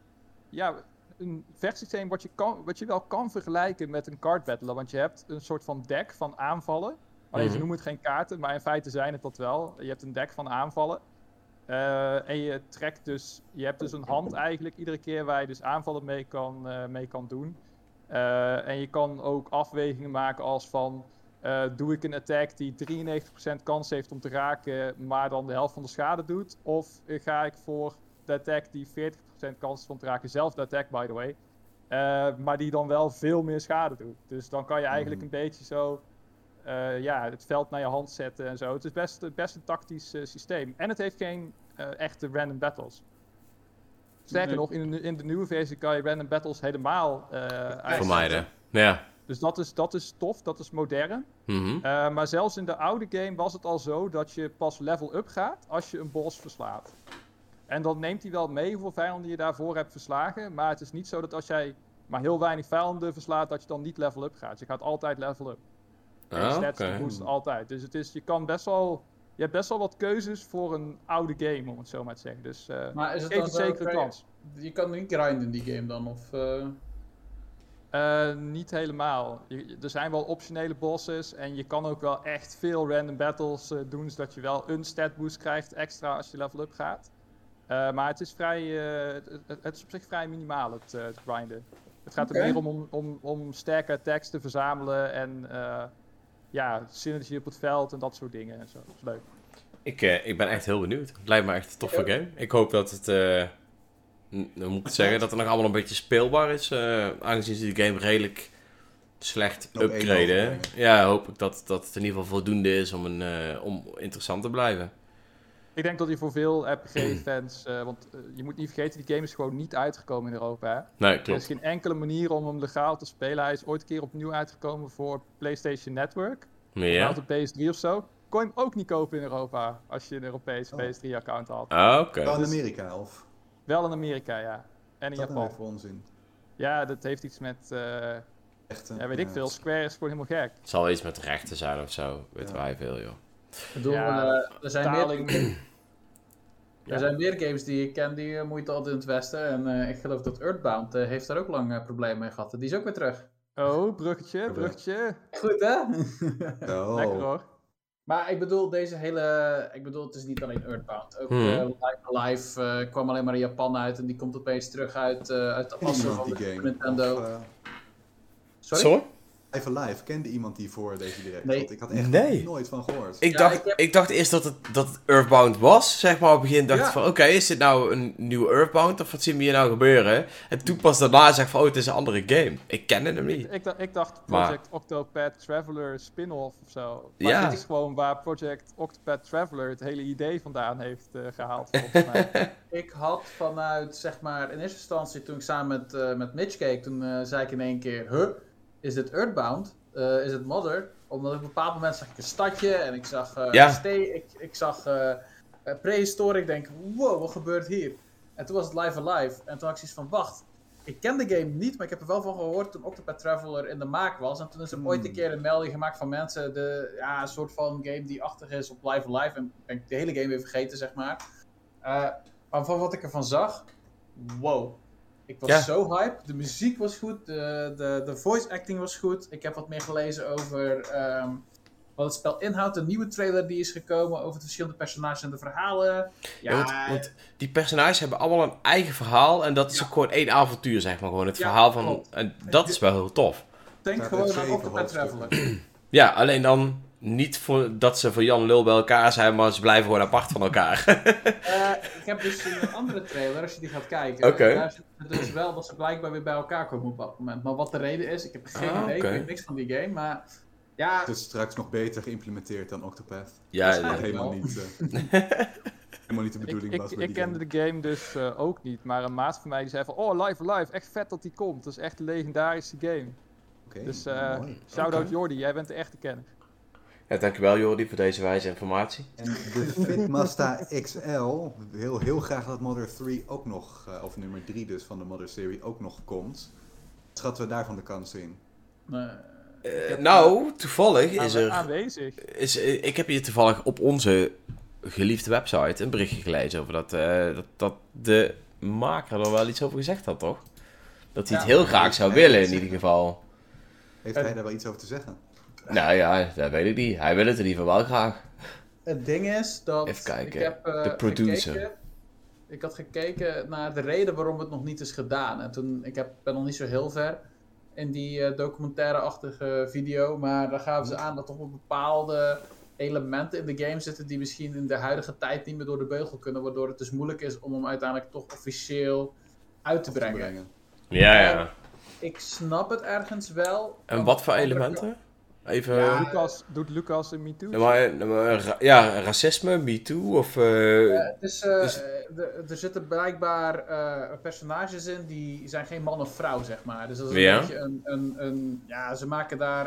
ja, een vechtsysteem wat je, kan, wat je wel kan vergelijken met een card battler. Want je hebt een soort van deck van aanvallen. Alleen ze Mhm. noemen het geen kaarten, maar in feite zijn het dat wel. Je hebt een deck van aanvallen. Eh, en je trekt dus, je hebt dus een hand eigenlijk iedere keer waar je dus aanvallen mee kan, eh, mee kan doen. Eh, en je kan ook afwegingen maken als van, doe ik een attack die 93% kans heeft om te raken, maar dan de helft van de schade doet? Of ga ik voor de attack die 40% kans heeft om te raken, zelfde attack by the way, eh, maar die dan wel veel meer schade doet. Dus dan kan je eigenlijk Mhm. een beetje zo eh, ja, het veld naar je hand zetten en zo. Het is best, best een tactisch eh, systeem. En het heeft geen eh, echte random battles. Sterker Nee. nog, in de, in de nieuwe versie kan je random battles helemaal eh. Vermijden. Ja. Dus dat is, dat is tof, dat is modern. Mhm. Eh, maar zelfs in de oude game was het al zo dat je pas level up gaat als je een boss verslaat. En dan neemt hij wel mee hoeveel vijanden je daarvoor hebt verslagen. Maar het is niet zo dat als jij maar heel weinig vijanden verslaat, dat je dan niet level up gaat. Je gaat altijd level up. En je Ah, stats oké. boosten altijd. Dus het is, je kan best wel. Je hebt best wel wat keuzes voor een oude game, om het zo maar te zeggen. Dus eh maar is het geef het zeker een kans. Je kan niet grinden in die game dan? Of, eh, Eh, niet helemaal. Je- er zijn wel optionele bosses en je kan ook wel echt veel random battles eh, doen, zodat je wel een stat boost krijgt extra als je level up gaat. Eh, maar het is vrij, eh, het, is op zich vrij minimaal het, eh, het grinden. Het gaat er meer om, om, om, om sterke attacks te verzamelen en eh, ja, synergie op het veld en dat soort dingen. En zo. Dat is leuk. Ik, eh, ik ben echt heel benieuwd. Het lijkt me echt een toffe game. Ik hoop dat het, eh, dan moet ik zeggen, dat het nog allemaal een beetje speelbaar is. eh, aangezien ze de game redelijk slecht upgraden. Ja, hoop ik dat, dat het in ieder geval voldoende is om, een, eh, om interessant te blijven. Ik denk dat hij voor veel RPG-fans, (clears throat) eh, want eh, je moet niet vergeten, die game is gewoon niet uitgekomen in Europa. Hè? Nee, Er is klopt. geen enkele manier om hem legaal te spelen. Hij is ooit een keer opnieuw uitgekomen voor PlayStation Network. Maar Ja. Op de PS3 of zo. Kon je hem ook niet kopen in Europa als je een Europees Oh. PS3-account had. Ah, oké. Wel in Amerika, of? Wel in Amerika, ja. En in Dat Japan. even onzin. Ja, dat heeft iets met, eh, Echt een, ja, weet ik ja, veel. Square is gewoon helemaal gek. Het zal iets met rechten zijn of zo. Weet Ja. wij veel, joh. Ik bedoel, Ja, eh, er, zijn meer. (clears throat) Ja. er zijn meer games die ik ken die eh, moeite hadden in het Westen. En eh, ik geloof dat Earthbound heeft daar ook lang eh, problemen mee gehad. Die is ook weer terug. Oh, bruggetje, bruggetje. Goed hè? (laughs) Oh. Lekker hoor. Maar ik bedoel, deze hele. Ik bedoel, het is niet alleen Earthbound. Ook Hmm. eh, Live Alive kwam alleen maar in Japan uit en die komt opeens terug uit, eh, uit de assen van die de game? Nintendo. Of, Sorry? Sorry? Live Alive, kende iemand die voor deze direct? Nee. Want ik had echt Nee. nooit van gehoord. Ik, Ja, dacht, ik heb- ik dacht eerst dat het, dat het Earthbound was. Zeg maar op het begin dacht Ja. ik van, oké, is dit nou een nieuwe Earthbound? Of wat zien we hier nou gebeuren? En toen pas daarna zeg ik van, oh, het is een andere game. Ik kende hem niet. Ik, dacht- ik dacht Maar- Project Octopath Traveler spin-off of zo. Maar Ja. dit is gewoon waar Project Octopath Traveler het hele idee vandaan heeft eh, gehaald, volgens mij. (laughs) Ik had vanuit, zeg maar, in eerste instantie toen ik samen met, eh, met Mitch keek, toen eh, zei ik in één keer, huh, is dit Earthbound? Eh, is het Mother? Omdat op een bepaald moment zag ik een stadje en ik zag eh Ja. ste- ik, ik zag eh eh, prehistorie. Ik denk, wow, wat gebeurt hier? En toen was het Live Alive. En toen had ik zoiets van, wacht, ik ken de game niet, maar ik heb er wel van gehoord toen Octopath Traveler in de maak was. En toen is er Hmm. ooit een keer een melding gemaakt van mensen, de, ja, een soort van game die achtig is op Live Alive. En ik ben de hele game weer vergeten, zeg maar. Eh, maar van wat ik ervan zag, wow. Ik was Ja. zo hype. De muziek was goed, de, de, de voice acting was goed. Ik heb wat meer gelezen over ehm, wat het spel inhoudt. Een nieuwe trailer die is gekomen over de verschillende personages en de verhalen. Ja, Ja, want, want die personages hebben allemaal een eigen verhaal. En dat is Ja. ook gewoon één avontuur, zeg maar. Gewoon het Ja, verhaal van... klopt. En dat is wel heel tof. denk gewoon aan Octopath. Traveler. Ja, alleen dan niet voor, dat ze voor Jan Lul bij elkaar zijn, maar ze blijven gewoon apart van elkaar. Eh, (laughs) ik heb dus een andere trailer, als je die gaat kijken. Oké. Daar zit het dus wel dat ze blijkbaar weer bij elkaar komen op dat moment. Maar wat de reden is, ik heb geen Ah, idee. Ik weet niks van die game. Maar ja, Het is straks nog beter geïmplementeerd dan Octopath. ja, Dat is Dat ja. eigenlijk helemaal wel. niet, eh, (laughs) helemaal niet de ik, bedoeling ik, was ik, bij die kende game. de game dus eh, ook niet, maar een maat van mij die zei van, oh, Live Alive, echt vet dat die komt. Dat is echt een legendarische game. Oké, Dus mooi. shout-out. Jordi, jij bent de echte kenner. Ja, dankjewel Jordi voor deze wijze informatie. En de Fitmasta XL, heel, heel graag dat Mother 3 ook nog, eh, of nummer 3 dus van de Mother serie ook nog komt. Schatten we daarvan de kans in? eh, nou, toevallig is er... Aanwezig. Is, eh, ik heb hier toevallig op onze geliefde website een berichtje gelezen over dat, eh, dat, dat de maker er wel iets over gezegd had, toch? Dat hij het Ja. heel graag zou willen in ieder geval. Heeft hij daar wel iets over te zeggen? Nou ja, dat weet ik niet. Hij wil het in ieder geval wel graag. Het ding is dat Even kijken, ik heb eh, de producer. gekeken- ik had gekeken naar de reden waarom het nog niet is gedaan. En toen, ik heb, ben nog niet zo heel ver in die eh, documentaire-achtige video. Maar daar gaven ze aan dat toch wel bepaalde elementen in de game zitten die misschien in de huidige tijd niet meer door de beugel kunnen. Waardoor het dus moeilijk is om hem uiteindelijk toch officieel uit te brengen. Ja, ja. Ik snap het ergens wel. En wat voor elementen? Even... Ja, Lucas, doet Lucas een Me Too? Ja, maar, maar ra- ja, racisme, MeToo of... eh, Het is, eh, Dus- eh, de- er zitten blijkbaar eh, personages in die zijn geen man of vrouw, zeg maar. Dus dat is een Ja. beetje een, een, een... Ja, ze maken daar...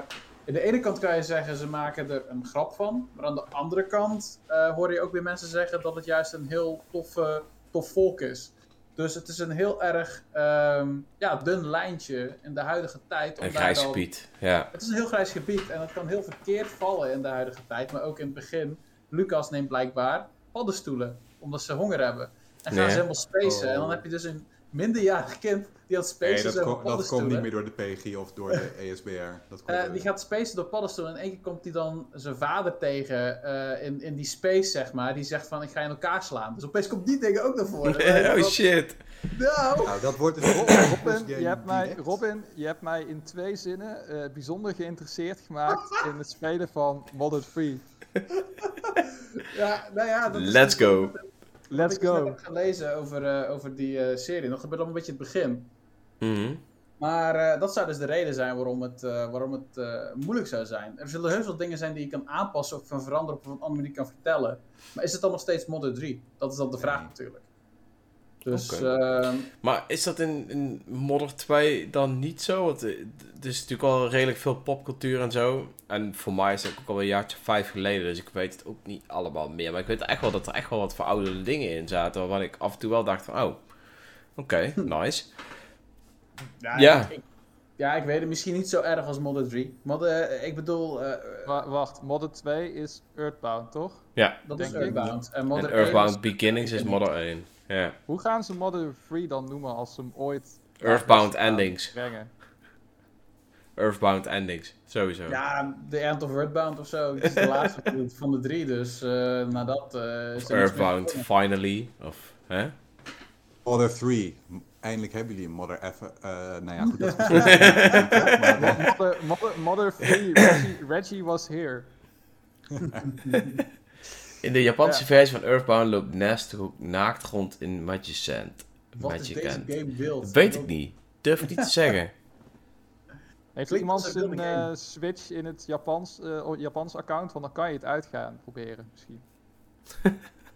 Aan de ene kant kan je zeggen, ze maken er een grap van. Maar aan de andere kant eh, hoor je ook weer mensen zeggen dat het juist een heel toffe, tof volk is. Dus het is een heel erg ehm, ja, dun lijntje in de huidige tijd. om een grijs dan- gebied, ja. het is een heel grijs gebied en het kan heel verkeerd vallen in de huidige tijd. Maar ook in het begin, Lucas neemt blijkbaar paddenstoelen, omdat ze honger hebben. En gaan Nee. ze helemaal spacen. Oh. En dan heb je dus een minderjarig kind die aan het spacen Nee, is dat, dat komt niet meer door de PG of door de (laughs) ESBR. Dat komt Eh, door- die gaat spacen door paddenstoelen. En in één keer komt hij dan zijn vader tegen eh, in, in die space, zeg maar. Die zegt van, ik ga je in elkaar slaan. Dus opeens komt die dingen ook naar voren. (laughs) oh shit. Nou, Nou, dat wordt dus Robin, je hebt, mij. Robin, je hebt mij in twee zinnen eh, bijzonder geïnteresseerd gemaakt in het spelen van Modern 3. (laughs) ja, nou ja. Dat is Let's dus go. Let's ik dus net go. heb gelezen over, eh, over die eh, serie. Nog gebeurt al een beetje het begin. Mhm. Maar eh, dat zou dus de reden zijn waarom het, eh, waarom het eh, moeilijk zou zijn. Er zullen heus wel dingen zijn die je kan aanpassen of kan veranderen of op een andere manier kan vertellen. Maar is het dan nog steeds Modder 3? Dat is dan de vraag Nee. natuurlijk. Dus ehm, Maar is dat in, in Modder 2 dan niet zo? Want eh, er is natuurlijk al redelijk veel popcultuur en zo. En voor mij is het ook al een jaartje vijf geleden, dus ik weet het ook niet allemaal meer. Maar ik weet echt wel dat er echt wel wat verouderde dingen in zaten, waarvan ik af en toe wel dacht van, oh, oké, (laughs) nice. ja, Ja. Ik, ik- ja, ik weet het misschien niet zo erg als Modder 3. Modder, eh, ik bedoel, eh, Wa- wacht, Modern 2 is Earthbound, toch? Ja, dat Denk is ik. Earthbound. En en Modder 1 Earthbound is- Beginnings is Modder 1. Ja. Hoe gaan ze Modern 3 dan noemen als ze hem ooit... Earthbound Endings. Brengen? Earthbound Endings, sowieso. Ja, The End of Earthbound of zo. Dat is de laatste (laughs) van de- van de drie, dus eh nadat... eh Earthbound. Finally, of, hè? Mother 3. Eindelijk hebben jullie een modder even. eh, nou ja, goed. Dat is Mother, mother, mother free, Reggie, Reggie was here. (laughs) In de Japanse Ja. versie van Earthbound loopt Nest ook naakt rond in Magic Sand. Wat is deze game? Dat weet ik niet. Durf ik niet te (laughs) zeggen. Heeft Klinkt iemand een zijn eh, switch in het Japans, eh, Japans account? Want dan kan je het uitgaan proberen misschien.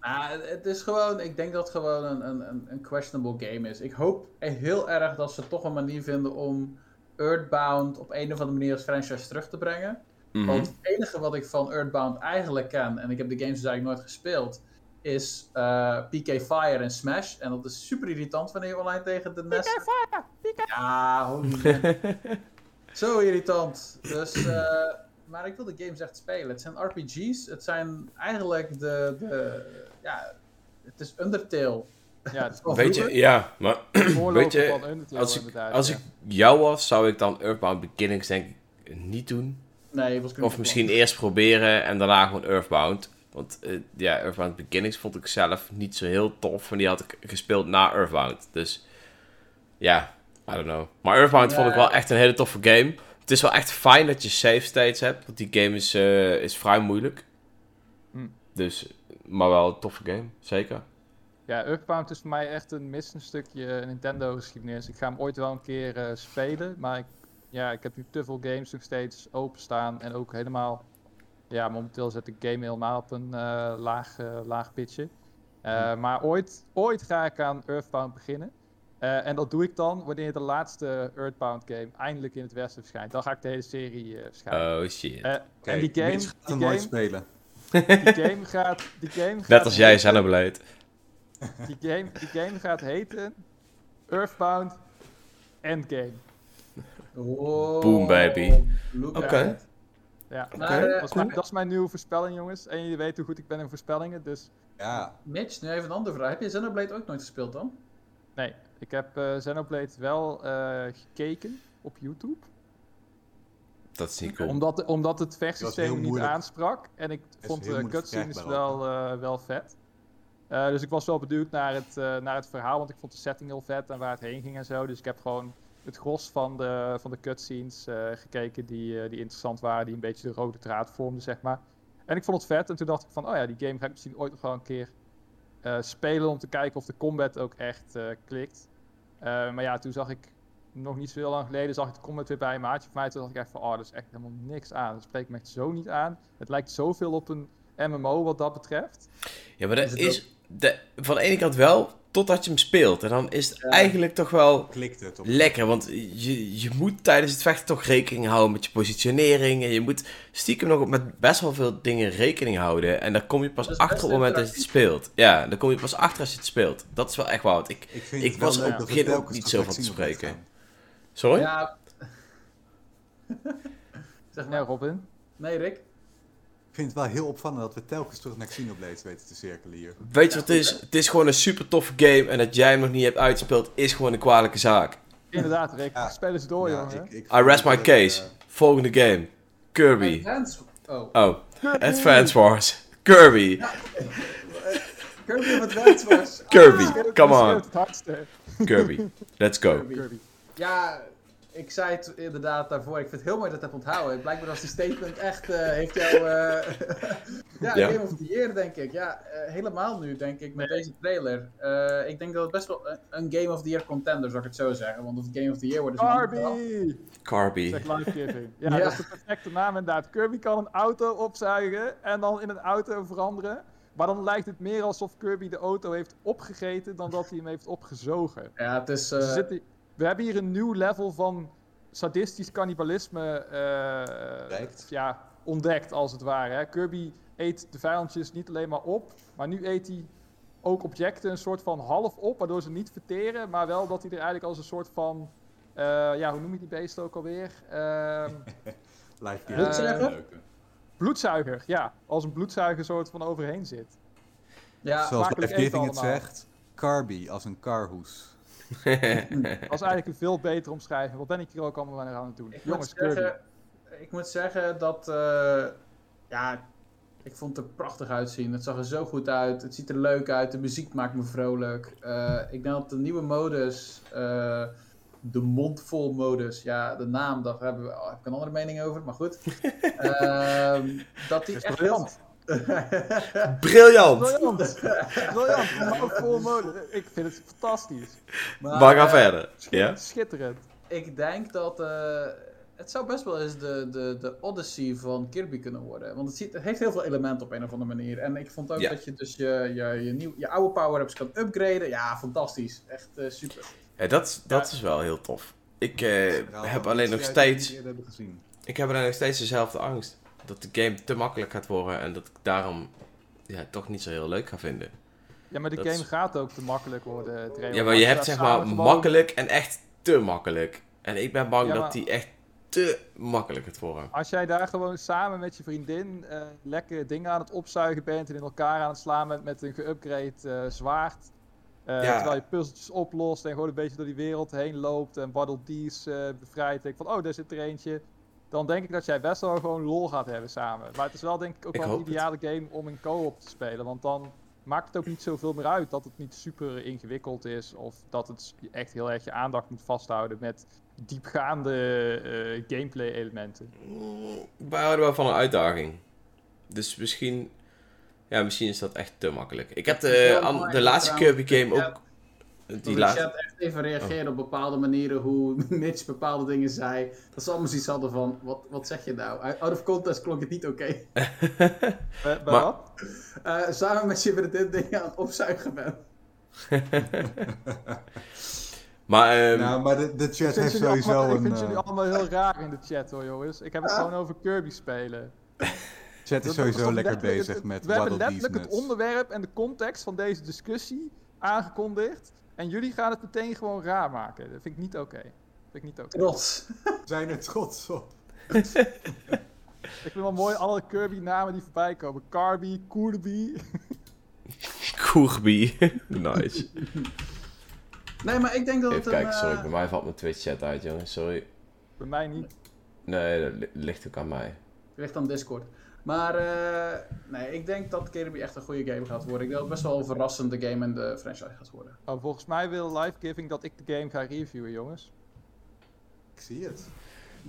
Nou, (laughs) het is gewoon, ik denk dat het gewoon een, een, een- een questionable game is. Ik hoop heel erg dat ze toch een manier vinden om Earthbound op een of andere manier als franchise terug te brengen. Mhm. Want het enige wat ik van Earthbound eigenlijk ken, en ik heb de games dus eigenlijk nooit gespeeld, is eh, PK Fire en Smash. En dat is super irritant wanneer je online tegen de NES... Fire! PK Ja, holy. (laughs) Zo irritant. Dus, eh, maar ik wil de games echt spelen. Het zijn RPG's. Het zijn eigenlijk de, de ja, het is Undertale. Ja, het is Of Weet je, ja, maar weet je, van Undertale als ik, als ja. ik jou was, zou ik dan Earthbound Beginnings denk ik niet doen. Nee, Of misschien eerst proberen en daarna gewoon Earthbound. Want eh, ja, Earthbound Beginnings vond ik zelf niet zo heel tof. En die had ik gespeeld na Earthbound. Dus ja, I don't know. Maar Earthbound vond ik wel echt een hele toffe game. Het is wel echt fijn dat je save states hebt. Want die game is, eh, is vrij moeilijk. Hm. Dus, maar wel een toffe game, zeker. Ja, Earthbound is voor mij echt een missend stukje Nintendo-geschiedenis. Ik ga hem ooit wel een keer eh, spelen, maar ik, ja, ik heb nu te veel games nog steeds openstaan. En ook helemaal, ja, momenteel zet ik game helemaal op een eh, laag, eh, laag pitje. Eh, Maar ooit, ooit ga ik aan Earthbound beginnen. Eh, en dat doe ik dan wanneer de laatste Earthbound game eindelijk in het westen verschijnt. Dan ga ik de hele serie eh verschijnen. Oh shit. En die game, Mitch gaat die nooit game, spelen. (laughs) die game gaat... Die game Net gaat als jij, Xenoblade. die game, die game gaat heten Earthbound Endgame. Oh, Boom, baby. look Oké. at it. Ja, Maar, eh, dat, is mijn, dat is mijn nieuwe voorspelling, jongens. En jullie weten hoe goed ik ben in voorspellingen, dus Ja, Mitch, nu even een andere vraag. Heb je Xenoblade ook nooit gespeeld dan? nee. Ik heb eh Xenoblade wel eh, gekeken op YouTube. Dat is niet cool. Omdat, omdat het vechtsysteem niet aansprak. En ik is vond de cutscenes wel, eh, wel vet. Eh, dus ik was wel benieuwd naar het, eh, naar het verhaal, want ik vond de setting heel vet en waar het heen ging en zo. Dus ik heb gewoon het gros van de, van de cutscenes eh, gekeken die, eh, die interessant waren, die een beetje de rode draad vormden, zeg maar. En ik vond het vet en toen dacht ik van, oh ja, die game ga ik misschien ooit nog wel een keer eh, spelen om te kijken of de combat ook echt klikt. Maar ja, toen zag ik nog niet zo heel lang geleden zag ik de comment weer bij een maatje van mij. Toen dacht ik echt van, oh, dat is echt helemaal niks aan. Dat spreekt me echt zo niet aan. Het lijkt zoveel op een MMO wat dat betreft. Ja, maar dat is de, van de ene kant wel, totdat je hem speelt. En dan is het Ja. eigenlijk toch wel klikt het. Op... lekker. Want je, je moet tijdens het vechten toch rekening houden met je positionering. En je moet stiekem nog met best wel veel dingen rekening houden. En daar kom je pas achter op het moment dat je het speelt. Ja, daar kom je pas achter als je het speelt. Dat is wel echt waar. Want ik, Ik, vind Ik was op het begin ook niet zo van te spreken. sorry? Ja. (laughs) zeg Ja, maar. Robin. Nee, Rick? Ik vind het wel heel opvallend dat we telkens terug naar Xenoblade weten te cirkelen hier. Weet je wat het is? Het is gewoon een super toffe game. En dat jij hem nog niet hebt uitgespeeld, is gewoon een kwalijke zaak. Inderdaad, Rick. Ja. Spelen ze door, Ja, jongen. ik- ik I rest my case. eh, Volgende game. Kirby. Advance... Oh. Oh, Advance Wars. Kirby. Kirby of Advance Wars. Kirby. Schreeuwt- Come on. Kirby. Let's go. Kirby. Ja, ik zei het inderdaad daarvoor. Ik vind het heel mooi dat je het hebt onthouden. Blijkbaar was die statement echt, eh, heeft jou... eh, (laughs) ja, Ja. Game of the Year, denk ik. Ja, eh, helemaal nu, denk ik, met deze trailer. Eh, ik denk dat het best wel een, een Game of the Year contender, zou ik het zo zeggen. Want of het Game of the Year wordt is een ander verhaal. Kirby! Kirby. Zeg life giving. Ja, Ja. dat is de perfecte naam inderdaad. Kirby kan een auto opzuigen en dan in een auto veranderen. Maar dan lijkt het meer alsof Kirby de auto heeft opgegeten dan dat hij hem heeft opgezogen. Ja, het is... Dus zit die- we hebben hier een nieuw level van sadistisch cannibalisme eh, Bereikt. ja, ontdekt, als het ware. Hè. Kirby eet de vijandjes niet alleen maar op, maar nu eet hij ook objecten een soort van half op, waardoor ze niet verteren, maar wel dat hij er eigenlijk als een soort van, eh, ja, hoe noem je die beest ook alweer? Ehm, (laughs) Eh, game. bloedzuiger, ja, als een bloedzuiger soort van overheen zit. ja, Zoals Giving het zegt, Carby als een karhoes. Dat is eigenlijk een veel betere omschrijving. Wat ben ik hier ook allemaal aan het doen? Ik Jongens, moet zeggen, ik moet zeggen dat, eh, ja, Ik vond het er prachtig uitzien. Het zag er zo goed uit. Het ziet er leuk uit. De muziek maakt me vrolijk. Eh, ik denk dat de nieuwe modus, eh, de mondvol modus, ja, de naam, daar hebben we, heb ik een andere mening over, maar goed. (laughs) Ehm, dat die echt briljant. (laughs) Briljant! Briljant! Briljant! Maar ook vol. Ik vind het fantastisch. Maar, Maar ga eh, verder. Ja? Schitterend. Ik denk dat eh, het zou best wel eens de, de, de Odyssey van Kirby kunnen worden. Want het, ziet, het heeft heel veel elementen op een of andere manier. En ik vond ook Ja. dat je dus je, je, je, nieuw, je oude power-ups kan upgraden. Ja, fantastisch. Echt eh, super. Ja, dat, dat is wel heel tof. Ik heb alleen nog steeds... eerder hebben gezien. Ik heb alleen nog steeds dezelfde angst. Dat de game te makkelijk gaat worden en dat ik daarom ja, toch niet zo heel leuk ga vinden. Ja, maar de Dat game is- gaat ook te makkelijk worden. Treo. Ja, maar je hebt zeg maar gewoon- makkelijk en echt te makkelijk. En ik ben bang Ja, dat die echt te makkelijk gaat worden. Als jij daar gewoon samen met je vriendin eh, lekker dingen aan het opzuigen bent en in elkaar aan het slaan bent met een geüpgrade eh, zwaard. eh, Ja. Terwijl je puzzeltjes oplost en gewoon een beetje door die wereld heen loopt en Waddle Dees bevrijdt. Denk van, oh, daar zit er eentje. Dan denk ik dat jij best wel gewoon lol gaat hebben samen. Maar het is wel denk ik ook Ik wel een het. ideale game om in co-op te spelen. Want dan maakt het ook niet zoveel meer uit dat het niet super ingewikkeld is. Of dat het echt heel erg je aandacht moet vasthouden met diepgaande eh, gameplay elementen. Mm, Wij houden wel van een uitdaging. Dus misschien... Ja, misschien is dat echt te makkelijk. Ik heb de, an- de laatste Kirby game ook... Die laatste... chat echt even reageerde op bepaalde manieren hoe (laughs) Mitch bepaalde dingen zei. Dat ze allemaal zoiets hadden van, wat, wat zeg je nou? Out of context klonk het niet oké. Bij, (laughs) bij Maar- wat? Eh, samen met je vriendin dingen aan het opzuigen bent. (laughs) Maar ehm, nou, maar de, de Ik chat vind, heeft jullie sowieso allemaal, ik een... vind jullie eh, allemaal heel raar in de chat hoor jongens. Ik heb het gewoon over Kirby spelen. chat is sowieso dat lekker bezig het- met We hebben Waddle letterlijk het onderwerp en de context van deze discussie aangekondigd. En jullie gaan het meteen gewoon raar maken. Dat vind ik niet oké. vind ik niet oké. Trots. zijn er trots op. (laughs) Ik vind wel mooi alle Kirby namen die voorbij komen. Carby, Koerby. (laughs) Koerby. (laughs) nice. Nee, maar ik denk dat Even het een... kijken, sorry. eh, Bij mij valt mijn Twitch chat uit, jongens. Sorry. Bij mij niet. Nee, dat li- ligt ook aan mij. ligt aan Discord. Maar eh, nee, ik denk dat Kirby echt een goede game gaat worden. Ik denk dat het best wel een verrassende game in de franchise gaat worden. Oh, volgens mij wil Life Giving dat ik de game ga reviewen jongens. Ik zie het.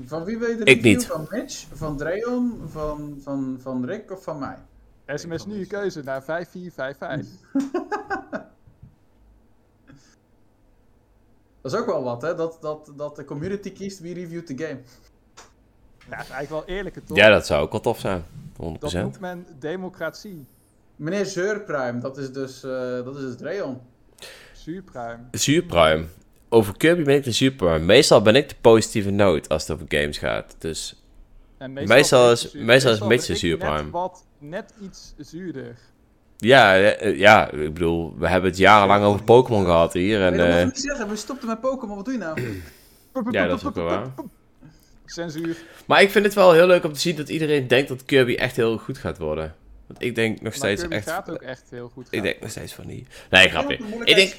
Van wie wil je de Ik review? niet. Van Mitch, van Dreon, van, van, van Rick of van mij? SMS nu je keuze naar 5455. (laughs) Dat is ook wel wat, hè? Dat, dat, dat de community kiest wie reviewt de game. Ja, dat is eigenlijk wel eerlijker toch? Ja, dat zou ook wel tof zijn. 100%. Dat noemt men democratie. Meneer Zeurpruim, dat is dus, eh, dat is dus Dreon. Zuurpruim. Zuurpruim. Over Kirby ben ik de zuurpruim. Meestal ben ik de positieve noot als het over games gaat. Dus En Meestal ben is- zuur- meestal is zuurpruim. Net wat, net iets zuurder. ja, eh, ja, ik bedoel, we hebben het jarenlang over Pokémon gehad hier. En, nee, dat eh, je niet zeggen. We stopten met Pokémon. Wat doe je nou? ja, dat is ook wel waar. Censuur. Maar ik vind het wel heel leuk om te zien dat iedereen denkt dat Kirby echt heel goed gaat worden. Want ik denk nog steeds echt... gaat ook echt heel goed. Ik gaan. denk nog steeds van niet. Nee, grapje. Ik denk, Ik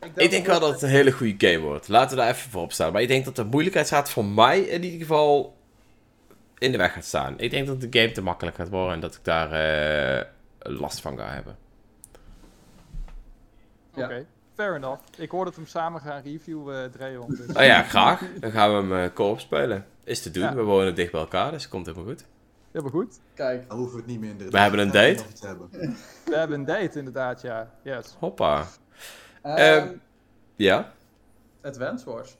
denk, ik denk wel dat het een hele goede game wordt. Laten we daar even voor op staan. Maar ik denk dat de moeilijkheidsgraad voor mij in ieder geval in de weg gaat staan. Ik denk dat de game te makkelijk gaat worden en dat ik daar eh, last van ga hebben. Oké. Fair enough. Ik hoor dat we hem samen gaan reviewen, eh Dreon. Dus. Nou ja, graag. Dan gaan we hem eh, co-op spelen. Is te doen. Ja. We wonen dicht bij elkaar, dus het komt helemaal goed. Helemaal goed. Kijk, Dan hoeven we het niet meer in de We hebben een date. hebben. (laughs) We hebben een date inderdaad, ja. Yes. Hoppa. ehm, Ehm, Ja, Advance Wars.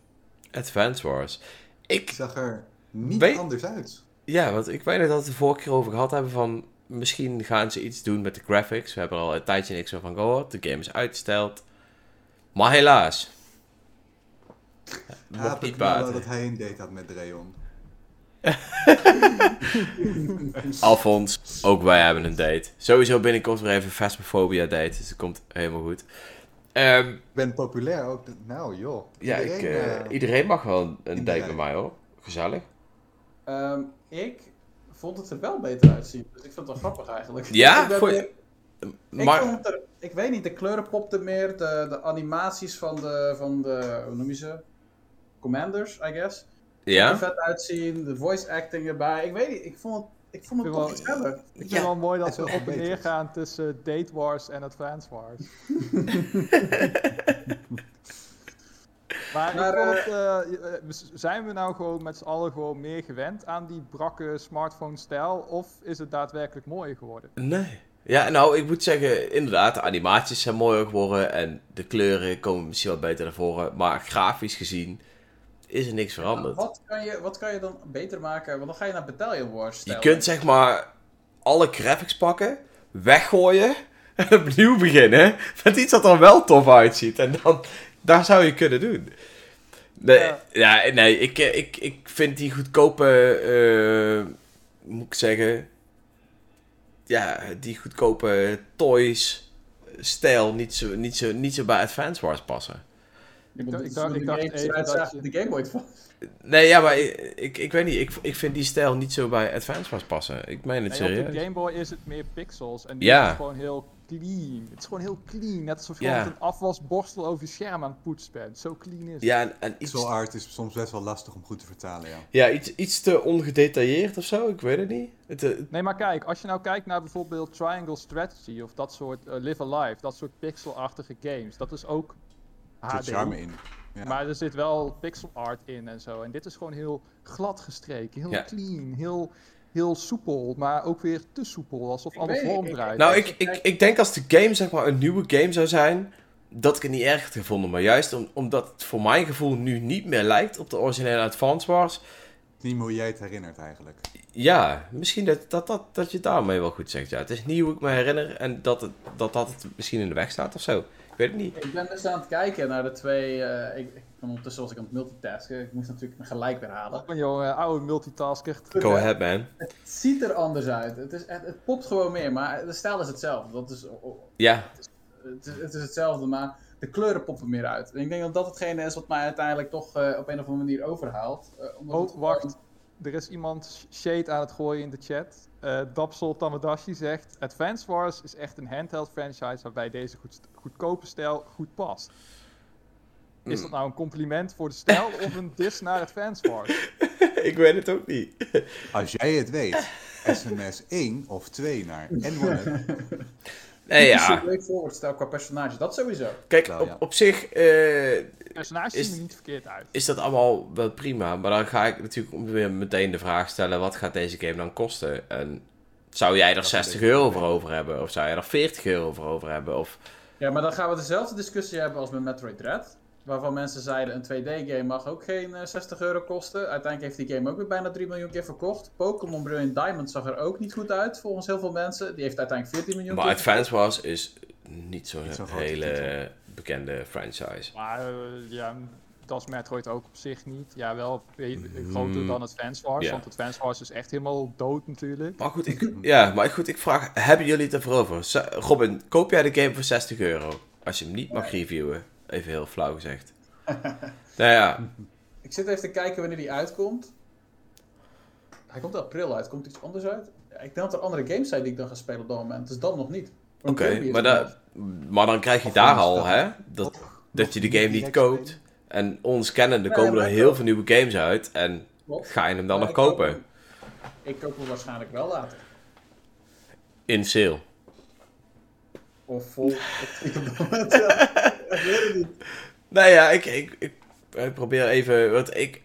Advance Wars. Ik zag er niet Weet- anders uit. Ja, want ik weet nog dat we het de vorige keer over gehad hebben van... Misschien gaan ze iets doen met de graphics. We hebben er al een tijdje niks meer van gehoord. De game is uitgesteld. Maar helaas. Mocht had niet baten. dat hij een date had met Dreon. (laughs) Alfons, ook wij hebben een date. Sowieso binnenkort weer even Phasmophobia date. Dus het komt helemaal goed. Ehm, Ik ben populair ook. Nou joh. ja, ik, Iedereen, eh, eh, iedereen mag wel een date met mij hoor. Gezellig. Ehm, ik vond het er wel beter uitzien. Dus ik vind het wel grappig eigenlijk. Ja? (laughs) ik, ben Voor- weer- ik, Maar, vond het er, ik weet niet, de kleuren popten meer. De, de animaties van de, van de, hoe noem je ze? Commanders, I guess. Er ja? vet uitzien, de voice acting erbij. Ik weet niet, ik vond het Ik vond het Ik toch vind iets hebben. Ik vind Ja, het wel mooi dat (laughs) is op en neer gaan tussen Date Wars en Advance Wars. maar (laughs) Maar, ik vond eh, eh, zijn we nou gewoon met z'n allen gewoon meer gewend aan die brakke smartphone-stijl? Of is het daadwerkelijk mooier geworden? Nee. Ja, nou, ik moet zeggen, inderdaad, de animaties zijn mooier geworden en de kleuren komen misschien wat beter naar voren. Maar grafisch gezien is er niks veranderd. Wat kan, je, wat kan je dan beter maken? Want dan ga je naar Battalion Wars Je kunt zeg maar alle graphics pakken, weggooien (laughs) en opnieuw beginnen. Met iets dat er wel tof uitziet. En dan, daar zou je kunnen doen. Nee, ja. Ja. nee ik, eh, ik, ik vind die goedkope, eh, moet ik zeggen, ja, die goedkope toys stijl niet zo, niet zo, niet zo bij Advance Wars passen. Ik, dacht- ik, dacht- ik dacht games even eruit dat je- de Game Boy van. Nee, ja, maar ik, ik, ik weet niet, ik, ik vind die stijl niet zo bij Advance Wars passen. Ik meen het Nee, op serieus. de Game Boy is het meer pixels en Ja. is gewoon heel clean. Het is gewoon heel clean, net alsof je met een afwasborstel over je scherm aan het poetsen bent. Zo clean is het. Ja, en, en iets, Pixel art is soms best wel lastig om goed te vertalen, ja. ja, iets, iets te ongedetailleerd of zo, ik weet het niet. Het, eh, Nee, maar kijk, als je nou kijkt naar bijvoorbeeld Triangle Strategy of dat soort eh, Live Alive, dat soort pixelachtige games, dat is ook Er zit HD. charme in. Ja. Maar er zit wel pixel art in en zo. En dit is gewoon heel glad gestreken, heel Ja. clean, heel, heel soepel, maar ook weer te soepel, alsof Ik alle weet niet, vorm draait. nou, ik, ik, ik denk als de game zeg maar een nieuwe game zou zijn, dat ik het niet erg had gevonden. Maar juist om, omdat het voor mijn gevoel nu niet meer lijkt op de originele Advance Wars. Niet meer hoe jij het herinnert eigenlijk. Ja, misschien dat, dat, dat, dat je het daarmee wel goed zegt. Ja, het is niet hoe ik me herinner en dat het, dat, dat het misschien in de weg staat of zo. Ik weet het niet. Ik ben dus aan het kijken naar de twee. eh, ik, ik, ondertussen was ik aan het multitasken. Ik moest natuurlijk mijn gelijk weer halen. Oh, jongen, oude multitasker. Go ahead, man. Het ziet er anders uit. Het, is, het, het popt gewoon meer, maar de stijl is hetzelfde. Dat is, oh, oh, Ja, het, is, het is hetzelfde, maar de kleuren poppen meer uit. En ik denk dat dat hetgene is wat mij uiteindelijk toch eh, op een of andere manier overhaalt. Eh, omdat Oh, gewoon- wacht. Er is iemand shade aan het gooien in de chat. Eh Dapsel Tamadashi zegt... Advance Wars is echt een handheld franchise waarbij deze goed, goedkope stijl goed past. Is dat nou een compliment voor de stijl of een diss naar Advance Wars? (laughs) ik weet het ook niet. (laughs) Als jij het weet, sms 1 of 2 naar N1. (laughs) Nee, ja. straightforward stijl qua personage, dat sowieso. Kijk, Wel, op, ja. op zich eh, Personages Is- zien er niet verkeerd uit. is dat allemaal wel prima. Maar dan ga ik natuurlijk weer meteen de vraag stellen: wat gaat deze game dan kosten? En zou jij er Dat is 60 een beetje euro het voor over hebben? Of zou je er 40 euro voor over hebben? Of Ja, maar dan gaan we dezelfde discussie hebben als met Metroid Dread. Waarvan mensen zeiden een 2D-game mag ook geen eh, 60 euro kosten. Uiteindelijk heeft die game ook weer bijna 3 miljoen keer verkocht. Pokémon Brilliant Diamond zag er ook niet goed uit volgens heel veel mensen. Die heeft uiteindelijk 14 miljoen Maar keer Advance Wars is niet zo'n hele titel. bekende franchise. Maar eh, ja, dat is Metroid ook op zich niet. Ja, wel Mm, groter dan Advance Wars. ja. Want Advance Wars is echt helemaal dood natuurlijk. Maar goed, ik, (laughs) ja, maar goed, ik vraag: hebben jullie het ervoor over? Robin, koop jij de game voor 60 euro? Als je hem niet mag reviewen. Even heel flauw gezegd. (laughs) nou ja, Ik zit even te kijken wanneer die uitkomt. Hij komt in april uit. Komt iets anders uit? Ik denk dat er andere games zijn die ik dan ga spelen op dat moment. Dus dan nog niet. Oké. Maar, da- maar dan krijg je Of daar al, hè? Dat, dat je de game niet koopt. spelen. En ons kennende Nee, komen er heel veel nieuwe games uit. En Klopt. ga je hem dan nog ik koop kopen? hem- Ik koop hem waarschijnlijk wel later. In sale. Of vol. (laughs) ik op dat moment. ja. Ik weet het niet. Nou ja, ik, ik, ik, ik probeer even. Want ik,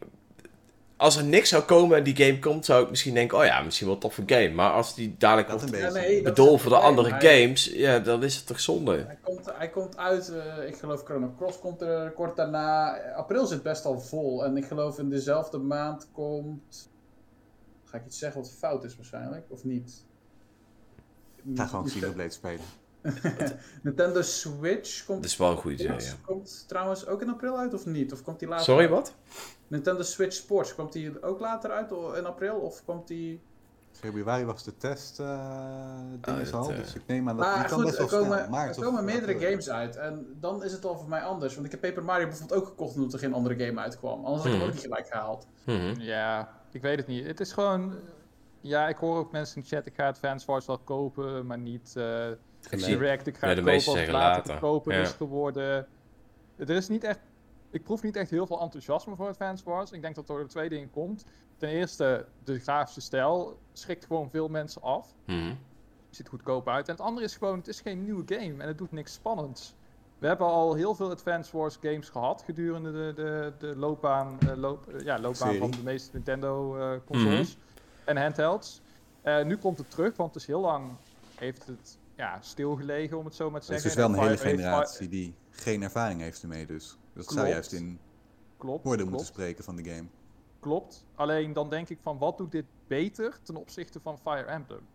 als er niks zou komen en die game komt, zou ik misschien denken: oh ja, misschien wel een toffe game. Maar als die dadelijk Dat een wordt beetje. Ja, nee, voor de andere. Hij- games, ja, dan is het toch zonde. Hij komt, hij komt uit, eh, ik geloof Chrono Cross komt er kort daarna. April zit best al vol. En ik geloof in dezelfde maand komt. Ga ik iets zeggen wat fout is waarschijnlijk? Of niet? Ga gewoon Xenoblade spelen. (laughs) Nintendo Switch komt, Dat is wel een goede idee, Sports ja. komt trouwens ook in april uit of niet? Of komt die later Sorry, uit? wat? Nintendo Switch Sports, komt die ook later uit in april? Of komt die... Februari was de test ding dat, al, eh, dus ik neem aan dat Maar die kan goed, best wel er komen, snel. Er komen meerdere games uit. En dan is het al voor mij anders. Want ik heb Paper Mario bijvoorbeeld ook gekocht omdat er geen andere game uitkwam. Anders had ik hem Hmm. ook niet gelijk gehaald. Mhm. Ja, ik weet het niet. Het is gewoon... Ja, ik hoor ook mensen in de chat, ik ga Advance Wars wel kopen, maar niet eh Direct. Ik ga Ja, het de kopen als het zeggen later later. te kopen Ja. is geworden. Er is niet echt ik proef niet echt heel veel enthousiasme voor Advance Wars. Ik denk dat er door twee dingen komt. Ten eerste, de grafische stijl schrikt gewoon veel mensen af. Mhm. ziet goedkoop uit. En het andere is gewoon, het is geen nieuwe game en het doet niks spannends. We hebben al heel veel Advance Wars games gehad gedurende de, de, de loopbaan, eh, loop, eh, ja, loopbaan Serie. van de meeste Nintendo eh, consoles en handhelds. Nu komt het terug, want het is heel lang heeft het ja, stilgelegen, om het zo maar te Er is zeggen. dus wel een En hele generatie die geen ervaring heeft ermee, dus dat zou juist in Klopt, klopt. moeten spreken van de game. Klopt. Alleen dan denk ik van wat doet dit beter ten opzichte van Fire Emblem?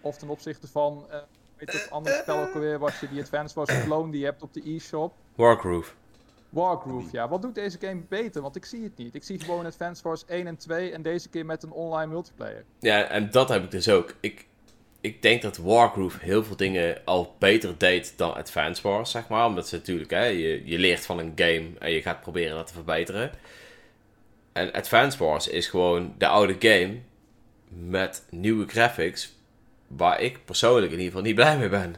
Of ten opzichte van, eh weet je, het andere spel ook alweer, wat je die Advance Wars clone die je hebt op de e-shop. Wargroove. Wargroove, ja. Wat doet deze game beter? Want ik zie het niet. Ik zie gewoon Advance Wars 1 en 2 en deze keer met een online multiplayer. Ja, en dat heb ik dus ook. Ik, ik denk dat Wargroove heel veel dingen al beter deed dan Advance Wars, zeg maar. Omdat ze natuurlijk, hè, je, je leert van een game en je gaat proberen dat te verbeteren. En Advance Wars is gewoon de oude game met nieuwe graphics, waar ik persoonlijk in ieder geval niet (laughs) blij mee ben.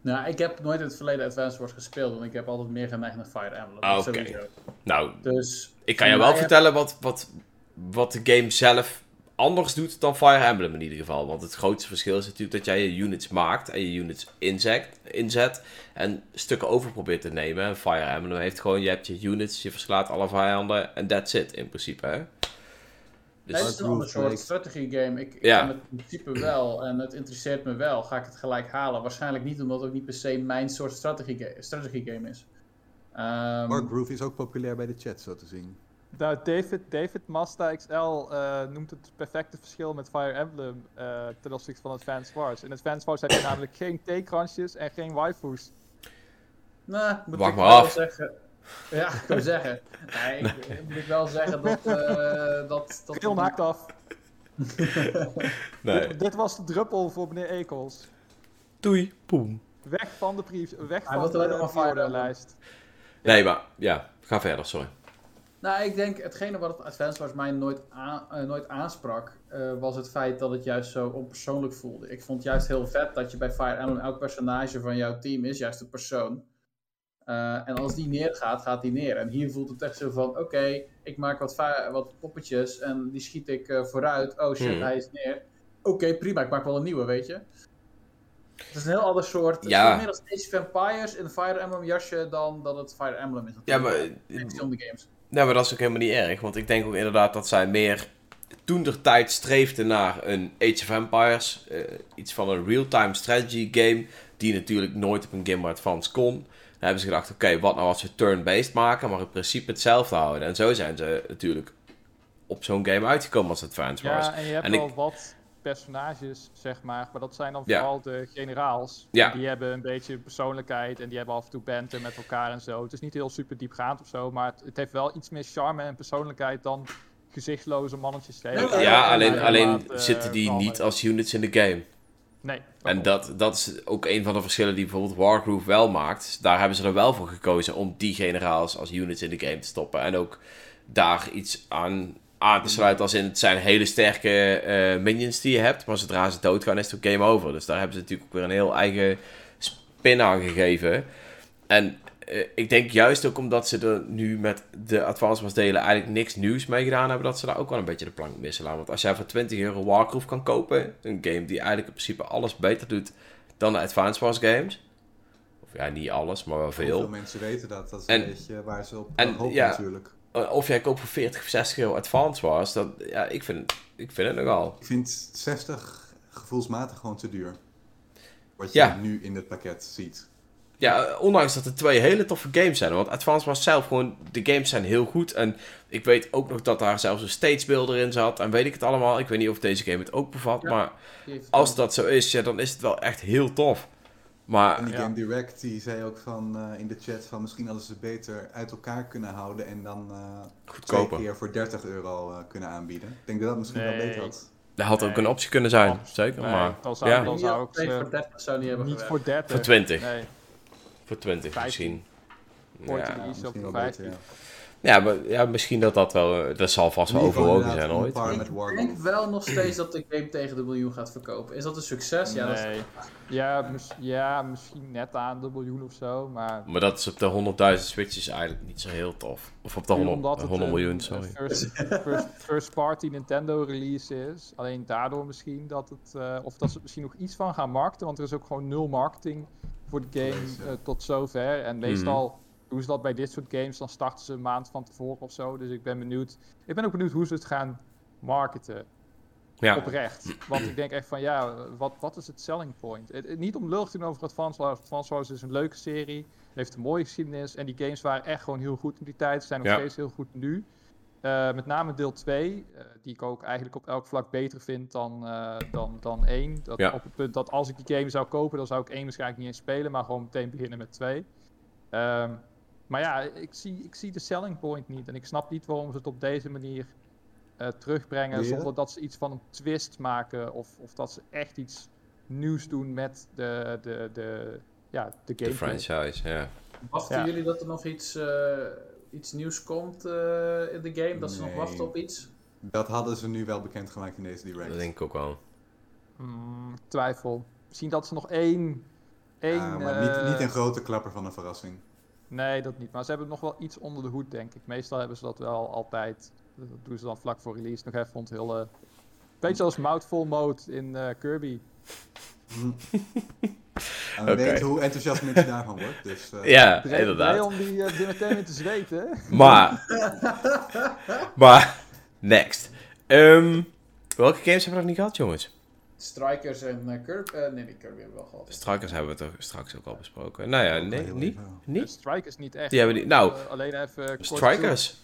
Nou, ik heb nooit in het verleden Advance Wars gespeeld, want ik heb altijd meer geneigd naar Fire Emblem. Ah, oké. Nou, Dus ik kan je wel vertellen wat, wat, wat de game zelf anders doet dan Fire Emblem in ieder geval. Want het grootste verschil is natuurlijk dat jij je units maakt en je units inzet, inzet en stukken over probeert te nemen. En Fire Emblem heeft gewoon, je hebt je units, je verslaat alle vijanden en that's it in principe. Hè? Dus, Nee, het is een ander soort strategie game. Ik, ik Ja. kan het in principe wel en het interesseert me wel. Ga ik het gelijk halen? Waarschijnlijk niet, omdat het ook niet per se mijn soort strategie, ga- strategie game is. Ehm, Wargroove is ook populair bij de chat, zo te zien. Nou, David, David Mazda XL eh, noemt het perfecte verschil met Fire Emblem eh, ten opzichte van Advance Wars. In Advance Wars heb (coughs) je namelijk geen theekransjes en geen waifus. nou, moet Wacht ik maar wel af. zeggen. Ja, ik wil zeggen. Nee, ik, moet ik wel zeggen dat. eh dat, dat Heel haakt af. nee. Dit, dit was de druppel voor meneer Ekels. Doei. Poem. Weg van de, brief, weg Hij van de Emblem. lijst. Nee, maar ja, ga verder, sorry. Nou, ik denk hetgene wat het Advance Wars mij nooit, aan, eh, nooit aansprak, eh, was het feit dat het juist zo onpersoonlijk voelde. Ik vond juist heel vet dat je bij Fire Emblem elk personage van jouw team is juist een persoon. Eh, en als die neergaat, gaat die neer. En hier voelt het echt zo van, oké, ik maak wat, wat poppetjes en die schiet ik vooruit. Oh shit, Hmm. hij is neer. Oké, prima, ik maak wel een nieuwe, weet je. Het is een heel ander soort. Het Ja. is meer als Vampires in Fire Emblem jasje dan dat het Fire Emblem is. Ja, maar, natuurlijk. Verschillende games. Nee, maar dat is ook helemaal niet erg. Want ik denk ook inderdaad dat zij meer toen der tijd streefden naar een Age of Empires. eh, iets van een real-time strategy game. Die natuurlijk nooit op een Game Boy Advance kon. Dan hebben ze gedacht, oké, wat nou als we turn-based maken, maar in principe hetzelfde houden. En zo zijn ze natuurlijk op zo'n game uitgekomen als Advance Wars. Ja, en je hebt En wel ik- wat personages, zeg maar. Maar dat zijn dan Ja. vooral de generaals. Ja. Die hebben een beetje persoonlijkheid en die hebben af en toe banten met elkaar en zo. Het is niet heel super diepgaand of zo, maar het, het heeft wel iets meer charme en persoonlijkheid dan gezichtloze mannetjes. Ja, Ja, alleen, alleen Laat, zitten die niet als units in de game. Nee. En dat, dat is ook een van de verschillen die bijvoorbeeld Wargroove wel maakt. Daar hebben ze er wel voor gekozen om die generaals als units in de game te stoppen. En ook daar iets aan aan te sluiten als in het zijn hele sterke eh, minions die je hebt. Maar zodra ze doodgaan is het game over. Dus daar hebben ze natuurlijk ook weer een heel eigen spin aan gegeven. En eh, ik denk juist ook omdat ze er nu met de Advance Wars delen eigenlijk niks nieuws mee gedaan hebben, dat ze daar ook wel een beetje de plank misslaan. Want als jij voor 20 euro Wargroove kan kopen, een game die eigenlijk in principe alles beter doet dan de Advance Wars games. Of ja, niet alles, maar wel Veel veel. mensen weten dat. Dat is En- een beetje waar ze op en, hopen ja. natuurlijk. Eh, Of jij koopt voor 40 of 60 euro Advance Wars, dat, ja, ik vind, ik vind het nogal. Ik vind 60 gevoelsmatig gewoon te duur. Wat je Ja. nu in het pakket ziet. Ja, eh, ondanks dat er twee hele toffe games zijn. Want Advance Wars zelf gewoon, de games zijn heel goed. En ik weet ook nog dat daar zelfs een stage builder in zat. En weet ik het allemaal. Ik weet niet of deze game het ook bevat. Ja. Maar als dat zo is, ja, dan is het wel echt heel tof. Maar En die Ja. Game Direct die zei ook van, eh, in de chat van misschien hadden ze beter uit elkaar kunnen houden en dan eh twee goedkoper. keer voor 30 euro eh, kunnen aanbieden. Ik denk dat dat misschien wel Nee. beter had. Dat had ook Nee. een optie kunnen zijn. Absoluut. Zeker. Nee, maar dan zou- ja, dan zou ik twee ze voor 30 zou die hebben Niet gewerkt. voor 30. voor 20. Nee, Voor 20 Vijftien. misschien. Ooit Ja. voor wel beter, 15. Ja. Ja, maar, ja, misschien dat dat wel... eh, Dat zal vast wel overwogen zijn ooit. Ik denk wel nog steeds dat de game tegen de miljoen gaat verkopen. Is dat een succes? Ja, dat is... ja, mis- ja, misschien net aan de miljoen of zo, maar... Maar dat is op de 100.000 Switches eigenlijk niet zo heel tof. Of op de puur 100, omdat het 100 een- miljoen, een sorry. First, (laughs) first, first party Nintendo release is. Alleen daardoor misschien dat het... eh, of dat ze misschien nog iets van gaan markten, want er is ook gewoon nul marketing voor de game eh, tot zover. En Mhm. meestal doen ze dat bij dit soort games, dan starten ze een maand van tevoren of zo. Dus ik ben benieuwd. Ik ben ook benieuwd hoe ze het gaan marketen. Ja, Oprecht. Want ik denk echt van ja, wat, wat is het selling point? Het, het- niet om lullig te doen over Advance Wars. Advance Wars is een leuke serie. Heeft een mooie geschiedenis. En die games waren echt gewoon heel goed in die tijd. Ze zijn nog Ja. steeds heel goed nu. Eh, met name deel 2, eh, die ik ook eigenlijk op elk vlak beter vind dan, eh, dan, dan 1. Dat, Ja. Op het punt dat als ik die game zou kopen, dan zou ik 1 waarschijnlijk niet eens spelen, maar gewoon meteen beginnen met 2. Ehm, maar ja, ik zie, ik zie de selling point niet. En ik snap niet waarom ze het op deze manier eh, terugbrengen. Zonder dat ze iets van een twist maken. Of, of dat ze echt iets nieuws doen met de, de, de, ja, de de game. franchise, ja. Wachten Ja. jullie dat er nog iets, eh, iets nieuws komt eh, in de game? Dat ze nog wachten op iets? Dat hadden ze nu wel bekendgemaakt in deze direct. Dat denk ik ook wel. Mm, twijfel. Misschien dat ze nog één. één Ja, maar niet, niet een grote klapper van een verrassing. Nee, dat niet. Maar ze hebben nog wel iets onder de hoed, denk ik. Meestal hebben ze dat wel altijd. Dat doen ze dan vlak voor release nog even onthullen. Beetje als Mouthful Mode in eh, Kirby. En we weten hoe enthousiast je daarvan wordt. Dus, eh, Ja, Re- inderdaad. Leon die uh, meteen weer te zweten. Maar, (laughs) maar, next. Ehm, welke games hebben we nog niet gehad, jongens? Strikers en eh, Kirby... eh, nee, die Kirby hebben we wel gehad. Strikers hebben we toch straks ook al besproken. Nou ja, nee, niet. Niet? Strikers niet echt. Die hebben die, nou, Eh, alleen even. kort Strikers.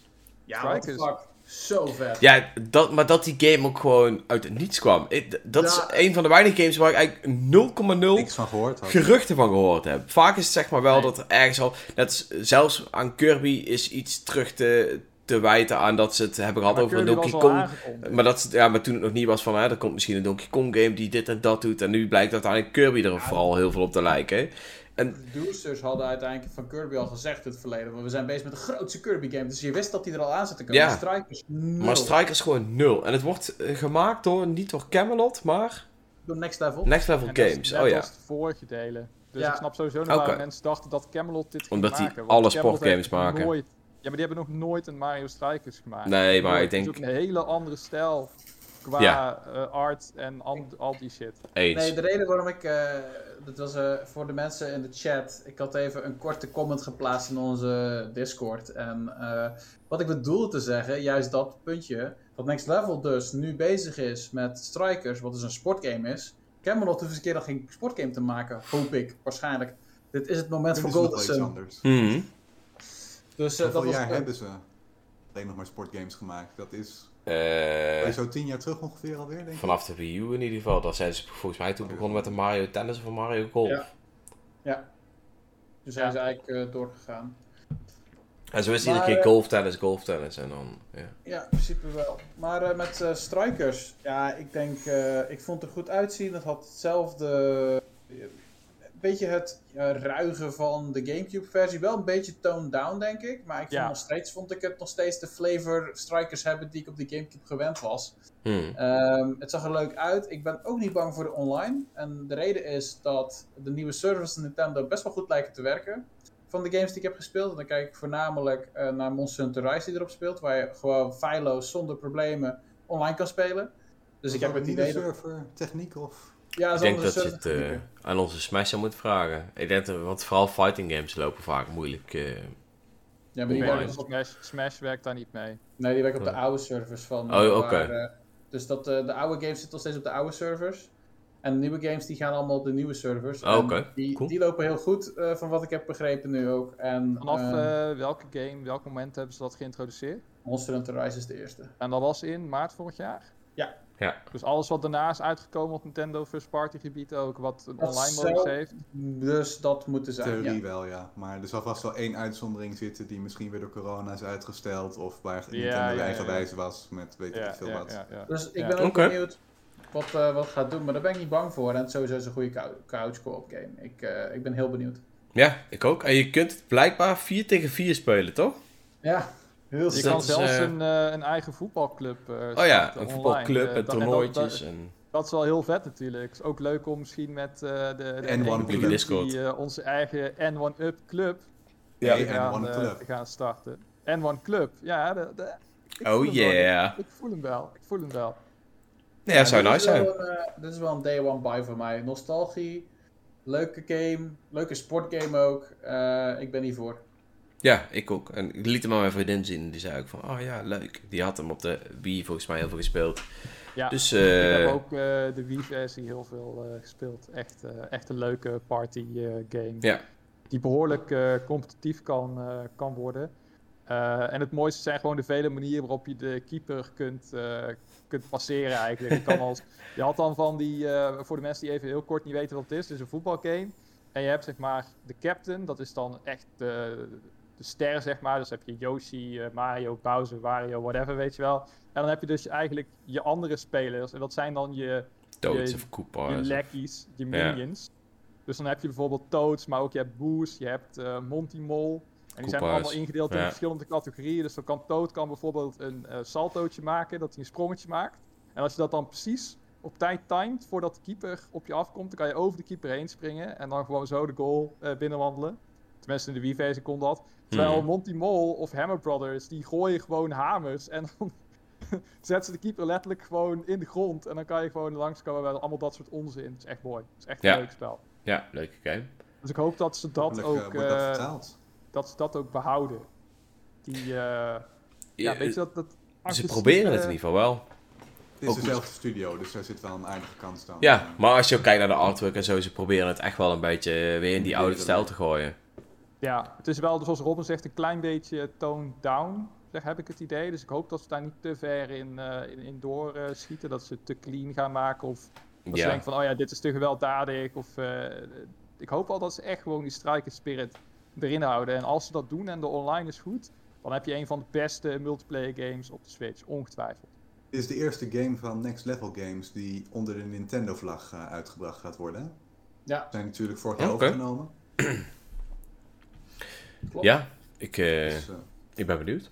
Ja, what the Strikers. fuck. Zo vet. Ja, dat, maar dat die game ook gewoon uit het niets kwam. Ik- dat Ja. is een van de weinige games waar ik eigenlijk 0,0 Niks van gehoord had. geruchten van gehoord heb. Vaak is het zeg maar wel Nee. dat er ergens al... Net zelfs aan Kirby is iets terug te, te wijten aan dat ze het hebben gehad Maar over een Donkey Kong. Maar, dat, ja, maar toen het nog niet was van, hè, er komt misschien een Donkey Kong game die dit en dat doet. En nu blijkt uiteindelijk Kirby er vooral heel veel op te lijken. De producers hadden uiteindelijk van Kirby al gezegd in het verleden. Want we zijn bezig met de grootste Kirby game. Dus je wist dat die er al aan zit te komen. Ja. Strikers nul. Maar Strikers gewoon nul. En het wordt eh, gemaakt door, niet door Camelot, maar Door Next Level. Next Level En Games. Oh ja. de vorige delen. Dus Ja. ik snap sowieso nog mensen dachten dat Camelot dit ging Omdat die maken. want alle Camelot sportgames maken. Nooit, ja, maar die hebben nog nooit een Mario Strikers gemaakt. Nee, maar ik Het is denk... ook een hele andere stijl qua Ja. eh, art en al die shit. Eens. Nee, de reden waarom ik. eh, dat was eh, voor de mensen in de chat. Ik had even een korte comment geplaatst in onze Discord. En eh, wat ik bedoelde te zeggen, juist dat puntje. Dat Next Level dus nu bezig is met Strikers, wat dus een sportgame is. Camelot hoeft eens een keer nog geen sportgame te maken, hoop ik, waarschijnlijk. Dit is het moment voor nog Golden iets Sun. anders. Mhm. Dus eh, dat Hoeveel was. jaar hebben ze alleen nog maar sportgames gemaakt? Dat is Eh, zo tien jaar terug ongeveer alweer, denk ik. vanaf de Wii U in ieder geval. Dat zijn ze volgens mij toen begonnen met de Mario Tennis of een Mario Golf. Ja. Ja. Dus hij is eigenlijk eh, doorgegaan. En zo is Maar, iedere keer golf tennis, golf tennis. En dan, ja. Ja, in principe wel. Maar eh, met eh, Strikers, ja, ik denk, eh, ik vond het er goed uitzien. Het had hetzelfde, beetje het ja, ruigen van de Gamecube-versie. Wel een beetje toned down, denk ik. Maar ik vond Ja. nog steeds, vond ik het nog steeds de flavor Strikers hebben die ik op de Gamecube gewend was. Hmm. Ehm, het zag er leuk uit. Ik ben ook niet bang voor de online. En de reden is dat de nieuwe servers van Nintendo best wel goed lijken te werken. Van de games die ik heb gespeeld. En dan kijk ik voornamelijk eh, naar Monster Hunter Rise die erop speelt. Waar je gewoon feilloos, zonder problemen, online kan spelen. Dus ik heb het idee server, techniek of... Ja, Ik denk dat je het server- eh, aan onze Smasher moet vragen. Ik denk dat, want vooral fighting games lopen vaak moeilijk. eh. Ja, maar die werken op... Smash, Smash werkt daar niet mee. Nee, die werken op de oude servers van... Oh, eh, oké. eh, dus dat, eh, de oude games zitten nog steeds op de oude servers. En de nieuwe games die gaan allemaal op de nieuwe servers. Oh, En oké. Die, Cool. die lopen heel goed, eh, van wat ik heb begrepen nu ook. En, Vanaf eh, eh, welke game, welk moment hebben ze dat geïntroduceerd? Monster Hunter Rise is de eerste. En dat was in maart vorig jaar? Ja. Ja. Dus alles wat daarna is uitgekomen op Nintendo First Party gebied ook, wat een Dat online zou- modus heeft. Dus dat moet er zijn. Theorie Ja. wel, ja. Maar er zal vast wel één uitzondering zitten die misschien weer door corona is uitgesteld. Of waar Ja, Nintendo ja, ja, eigenwijs was met weet ik Ja, veel ja, wat. ja, ja. Dus ik Ja. ben ook benieuwd wat, eh, wat het gaat doen. Maar daar ben ik niet bang voor. En het sowieso is een goede cou- couch co-op game. Ik, eh, ik ben heel benieuwd. Ja, ik ook. En je kunt het blijkbaar 4 tegen 4 spelen, toch? Ja, Heel Je kan zelfs eh, een, eh, een eigen voetbalclub eh Oh ja, een online. voetbalclub en dat- en dat- toernooitjes. Dat, en... dat is wel heel vet natuurlijk. Het is ook leuk om misschien met eh, de, de N1 ene Club. club Discord. die, eh, onze eigen N1-Up Club Ja, te N1 gaan, Club. te gaan starten. N1 Club, ja. De, de, ik voel Oh hem wel. yeah. Ik voel hem wel, ik voel hem wel. Ja, zou dit nice is zijn. wel een, dit is wel een day one buy voor mij. Nostalgie, leuke game, leuke sportgame ook. Eh, ik ben hiervoor. Ja, ik ook. En ik liet hem aan mijn vriendin zien. Die zei ook van, oh ja, leuk. Die had hem op de Wii volgens mij heel veel gespeeld. Ja, Dus, ik eh, heb ook eh, de Wii-versie heel veel eh, gespeeld. Echt, eh, echt een leuke party eh, game. Ja. Die behoorlijk eh, competitief kan, eh, kan worden. Eh, en het mooiste zijn gewoon de vele manieren waarop je de keeper kunt, eh, kunt passeren eigenlijk. Je, kan als, (laughs) je had dan van die, eh, voor de mensen die even heel kort niet weten wat het is, het is een voetbalgame. En je hebt zeg maar de captain, dat is dan echt de, de ster zeg maar. Dus heb je Yoshi, eh, Mario, Bowser, Wario, whatever weet je wel. En dan heb je dus eigenlijk je andere spelers. En dat zijn dan je, Toads je- of Koopa. je lackeys, je minions. Dus dan heb je bijvoorbeeld Toads, maar ook je hebt Boos, je hebt eh, Monty Mole. En die zijn Koopa's, allemaal ingedeeld in verschillende categorieën. Dus dan kan Toad kan bijvoorbeeld een eh, saltootje maken, dat hij een sprongetje maakt. En als je dat dan precies op tijd timed voordat de keeper op je afkomt, dan kan je over de keeper heen springen en dan gewoon zo de goal binnenwandelen. Tenminste, in de Wii-versie kon dat. Terwijl Hmm. Monty Mole of Hammer Brothers, die gooien gewoon hamers en dan (laughs) zetten ze de keeper letterlijk gewoon in de grond. En dan kan je gewoon langskomen bij allemaal dat soort onzin. Het is echt mooi. Het is echt Ja. een leuk spel. Ja, leuke game. Dus ik hoop dat ze dat Hopelijk, ook, eh, dat eh, ze dat ook behouden. Die, eh, ja, Ja, weet je dat... dat ze proberen het in ieder geval wel. Het is dezelfde studio, dus daar zit wel een aardige kans dan. Ja, maar als je ook kijkt naar de artwork en zo, ze proberen het echt wel een beetje eh, weer in die oude stijl te gooien. Ja, het is wel, zoals Robin zegt, een klein beetje toned down, zeg, heb ik het idee. Dus ik hoop dat ze daar niet te ver in, eh, in, in doorschieten. dat ze het te clean gaan maken. Of dat ze Ja, denken van, oh ja, dit is te gewelddadig. Of, eh, ik hoop wel dat ze echt gewoon die striker spirit erin houden. En als ze dat doen en de online is goed, dan heb je een van de beste multiplayer games op de Switch, ongetwijfeld. Dit is de eerste game van Next Level Games die onder de Nintendo-vlag eh, uitgebracht gaat worden. Ja, Zijn natuurlijk vorig jaar overgenomen. Klopt. ja ik, eh, Dus eh, ik ben benieuwd.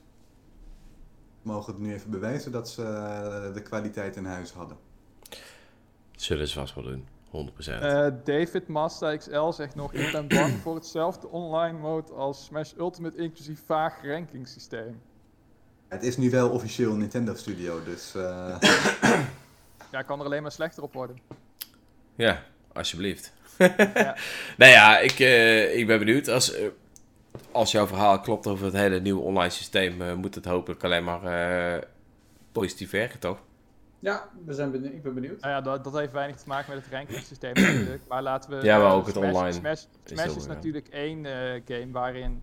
mogen het nu even bewijzen dat ze eh, de kwaliteit in huis hadden. Zullen ze vast wel doen, 100%. Eh, David Mazda XL zegt nog, ik ben bang voor hetzelfde online mode als Smash Ultimate, inclusief vaag rankingssysteem. Het is nu wel officieel Nintendo Studio, dus eh, Ja, kan er alleen maar slechter op worden. Ja, alsjeblieft. Ja. (laughs) nou ja, ik, eh, ik ben benieuwd. Als, als jouw verhaal klopt over het hele nieuwe online systeem, eh, moet het hopelijk alleen maar eh, positief werken, toch? Ja, we zijn benieuwd. ik ben benieuwd. Nou ja, dat, dat heeft weinig te maken met het rankingsysteem (clears throat) natuurlijk. Maar laten we... Ja, maar ook het Smash- online Smash, is Smash natuurlijk één eh, game waarin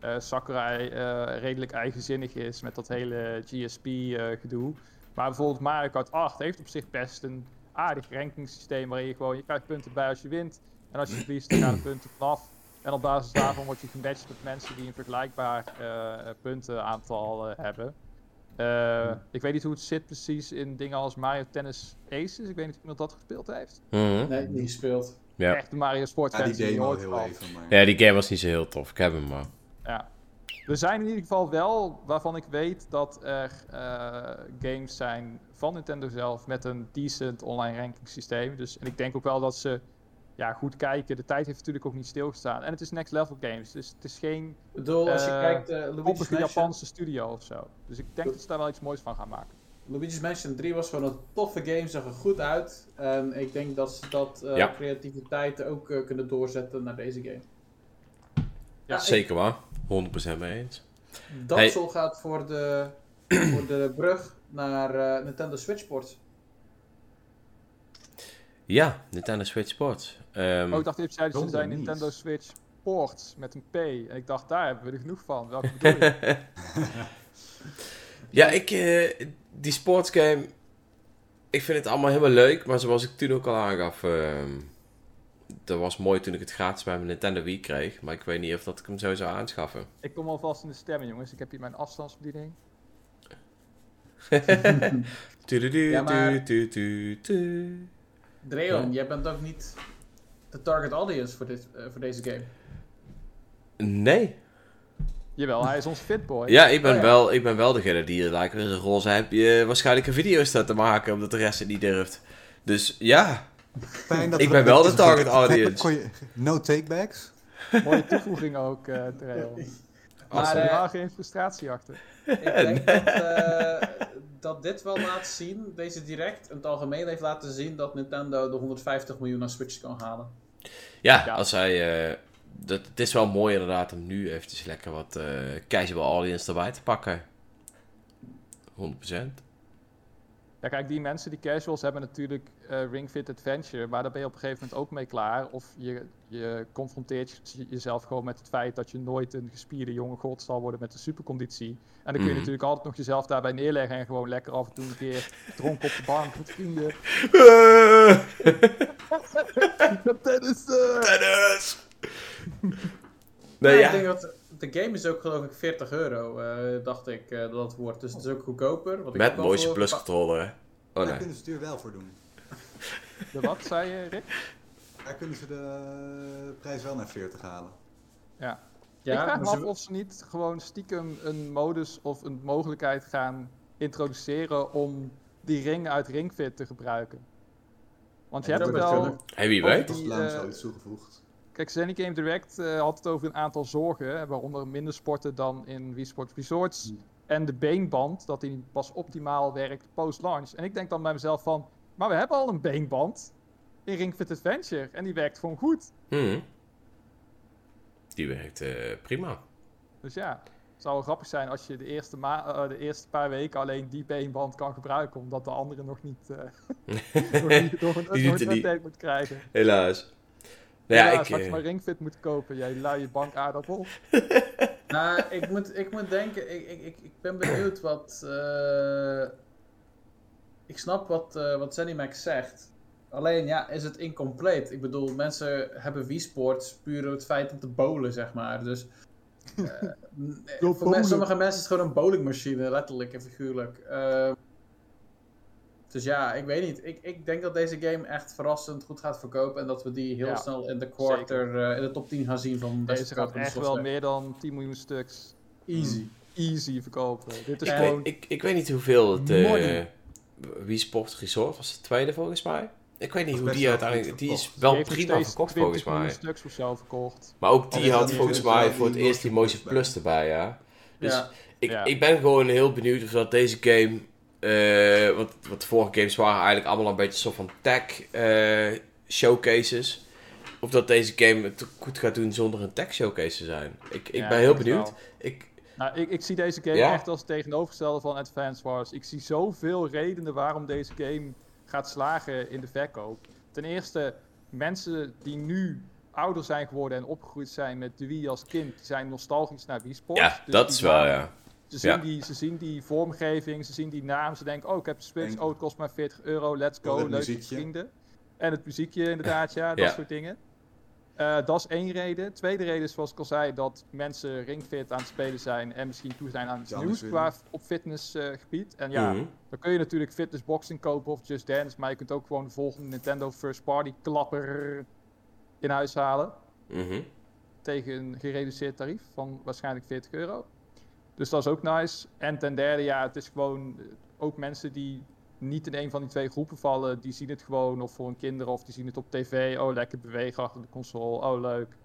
eh, Sakurai eh, redelijk eigenzinnig is met dat hele GSP-gedoe. maar bijvoorbeeld Mario Kart 8 heeft op zich best een aardig rankingssysteem waarin je gewoon, je krijgt punten bij als je wint. En als je verliest, dan gaan de punten vanaf. En op basis daarvan word je gematcht met mensen die een vergelijkbaar eh, puntenaantal eh, hebben. Eh, ik weet niet hoe het zit precies in dingen als Mario Tennis Aces. Ik weet niet of iemand dat gespeeld heeft. Mhm. Nee, niet gespeeld. Ja. Echt de Mario Sport ja, die demo nooit heel even. Maar... ja, die game was niet zo heel tof. Ik heb hem maar. Ja. Er zijn in ieder geval wel waarvan ik weet dat er eh, games zijn van Nintendo zelf met een decent online ranking systeem. Dus, en ik denk ook wel dat ze ja, goed kijken. De tijd heeft natuurlijk ook niet stilgestaan. En het is next level games, dus het is geen Ik bedoel, als je Eh, kijkt, uh, Japanse studio of zo. Dus ik denk dat ze daar wel iets moois van gaan maken. Luigi's Mansion 3 was gewoon een toffe game, zag er goed uit. En ik denk dat ze dat eh, Ja. creativiteit ook eh, kunnen doorzetten naar deze game. Ja, ik- Zeker waar. 100% mee eens. Dansel gaat voor de, voor de brug naar eh, Nintendo Switch Sports. Ja, Nintendo Switch Sports. Ehm, Oh, ik dacht even, ze zijn. Nintendo Switch Ports met een P. En ik dacht, daar hebben we er genoeg van. Welke (laughs) bedoel je? (laughs) Ja, ik, eh, die sportsgame, ik vind het allemaal helemaal leuk, maar zoals ik toen ook al aangaf, ehm dat was mooi toen ik het gratis bij mijn Nintendo Wii kreeg, maar ik weet niet of dat ik hem zo zou aanschaffen. ik kom alvast in de stemming, jongens. Ik heb hier mijn afstandsbediening. (laughs) Ja, maar- tu, tu, tu, tu. Dreon, Ja. jij bent ook niet de target audience voor, dit, eh, voor deze game. Nee. Jawel, hij is ons fitboy. Ja, ik ben, Oh, ja. Wel, ik ben wel degene die like, in zijn roze heb je waarschijnlijk een video staat te maken, omdat de rest het niet durft. Dus ja, Fijn dat Ik ben wel de target (laughs) audience. No takebacks? Mooie toevoeging ook, eh Trail. (laughs) Maar, Maar eh, helemaal geen frustratie achter. (laughs) Ik denk dat, eh, dat dit wel laat zien, deze direct, in het algemeen heeft laten zien dat Nintendo de 150 miljoen aan Switch kan halen. ja, Ja. als hij... eh, dat, het is wel mooi inderdaad om nu eventjes lekker wat eh casual audience erbij te pakken. 100%. Ja, kijk, die mensen die casuals hebben natuurlijk eh, Ring Fit Adventure, maar daar ben je op een gegeven moment ook mee klaar. Of je, je confronteert je- jezelf gewoon met het feit dat je nooit een gespierde jonge god zal worden met een superconditie. En dan kun je Mhm. natuurlijk altijd nog jezelf daarbij neerleggen en gewoon lekker af en toe een keer dronken op de bank met vrienden. (laughs) (laughs) Tennis! Tennis! Nee, Ik ja. denk dat de game is ook geloof ik 40 euro, eh, dacht ik eh, dat het wordt. Dus het is ook goedkoper. Wat Met al voor- Plus controller, hè. Oh Daar nee. kunnen ze het wel voor doen. (laughs) De wat, zei je, Rick? Daar kunnen ze de prijs wel naar 40 halen. Ja. Ja, ik vraag me af of ze niet gewoon stiekem een modus of een mogelijkheid gaan introduceren om die ring uit Ringfit te gebruiken. Want je Ja, hebt dat het kunnen. Hey, wie weet. Die, zoiets toegevoegd. Kijk, Zenny Game Direct eh, had het over een aantal zorgen, waaronder minder sporten dan in Wii Sports Resorts. Hmm. En de beenband, dat die pas optimaal werkt post-launch. En ik denk dan bij mezelf van, maar we hebben al een beenband in Ring Fit Adventure en die werkt gewoon goed. Mhm. Die werkt eh, prima. Dus ja, het zou wel grappig zijn als je de eerste, eh, de eerste paar weken alleen die beenband kan gebruiken, omdat de andere nog niet, (laughs) niet nog (laughs) een, Die update moet krijgen. Helaas. Nou Ja, ja, ik... straks eh, maar Ringfit moeten kopen, jij luie bankaardappel. (laughs) Nou, ik moet, ik moet denken, ik, ik, ik, ik ben benieuwd wat. eh, ik snap wat, eh wat Zenimax zegt. Alleen ja, is het incompleet? Ik bedoel, mensen hebben Wii Sports puur het feit om te bowlen, zeg maar. Dus. eh, (laughs) voor sommige mensen is het gewoon een bowlingmachine, letterlijk en figuurlijk. Eh, dus ja, ik weet niet. Ik, ik denk dat deze game echt verrassend goed gaat verkopen. En dat we die heel Ja, snel in de quarter, eh, in de top 10 gaan zien van beste Deze gaat echt wel meer dan 10 miljoen stuks Easy. easy verkopen. Dit is ik, gewoon... weet, ik, ik weet niet hoeveel het... eh Money. Wii Sport Resort was de tweede volgens mij. Ik weet niet hoe die uiteindelijk... Die is wel die prima verkocht 20 volgens miljoen mij. stuks of zo verkocht. Maar ook die had die volgens mij voor het eerst die Motion Plus Plus erbij, ja. Dus Ja. ik, Ja. ik ben gewoon heel benieuwd of dat deze game... eh want, want de vorige games waren eigenlijk allemaal een beetje soort van tech eh, showcases. Of dat deze game het goed gaat doen zonder een tech showcase te zijn. Ik, ik Ja, ben heel benieuwd. Ik, Nou, ik, ik zie deze game Ja. echt als het tegenovergestelde van Advance Wars. Ik zie zoveel redenen waarom deze game gaat slagen in de verkoop. Ten eerste, mensen die nu ouder zijn geworden en opgegroeid zijn met de Wii als kind, die zijn nostalgisch naar Wii Sports. ja, Dus dat is wel, ja. Ze zien, Ja. die, ze zien die vormgeving, ze zien die naam, ze denken, oh ik heb de Switch, Denk- oh het kost maar 40 euro, let's go, het leuk muziekje. vrienden. En het muziekje inderdaad, ja, dat Ja. soort dingen. Eh, dat is één reden. Tweede reden is, zoals ik al zei, dat mensen ringfit aan het spelen zijn en misschien toe zijn aan iets anders nieuws qua op fitnessgebied. en ja, Mhm. dan kun je natuurlijk fitnessboxing kopen of Just Dance, maar je kunt ook gewoon de volgende Nintendo First Party klapper in huis halen Mhm. tegen een gereduceerd tarief van waarschijnlijk 40 euro. Dus dat is ook nice. En ten derde, ja, het is gewoon eh, ook mensen die niet in een van die twee groepen vallen, die zien het gewoon of voor hun kinderen of die zien het op tv. Oh, lekker bewegen achter de console. Oh, leuk.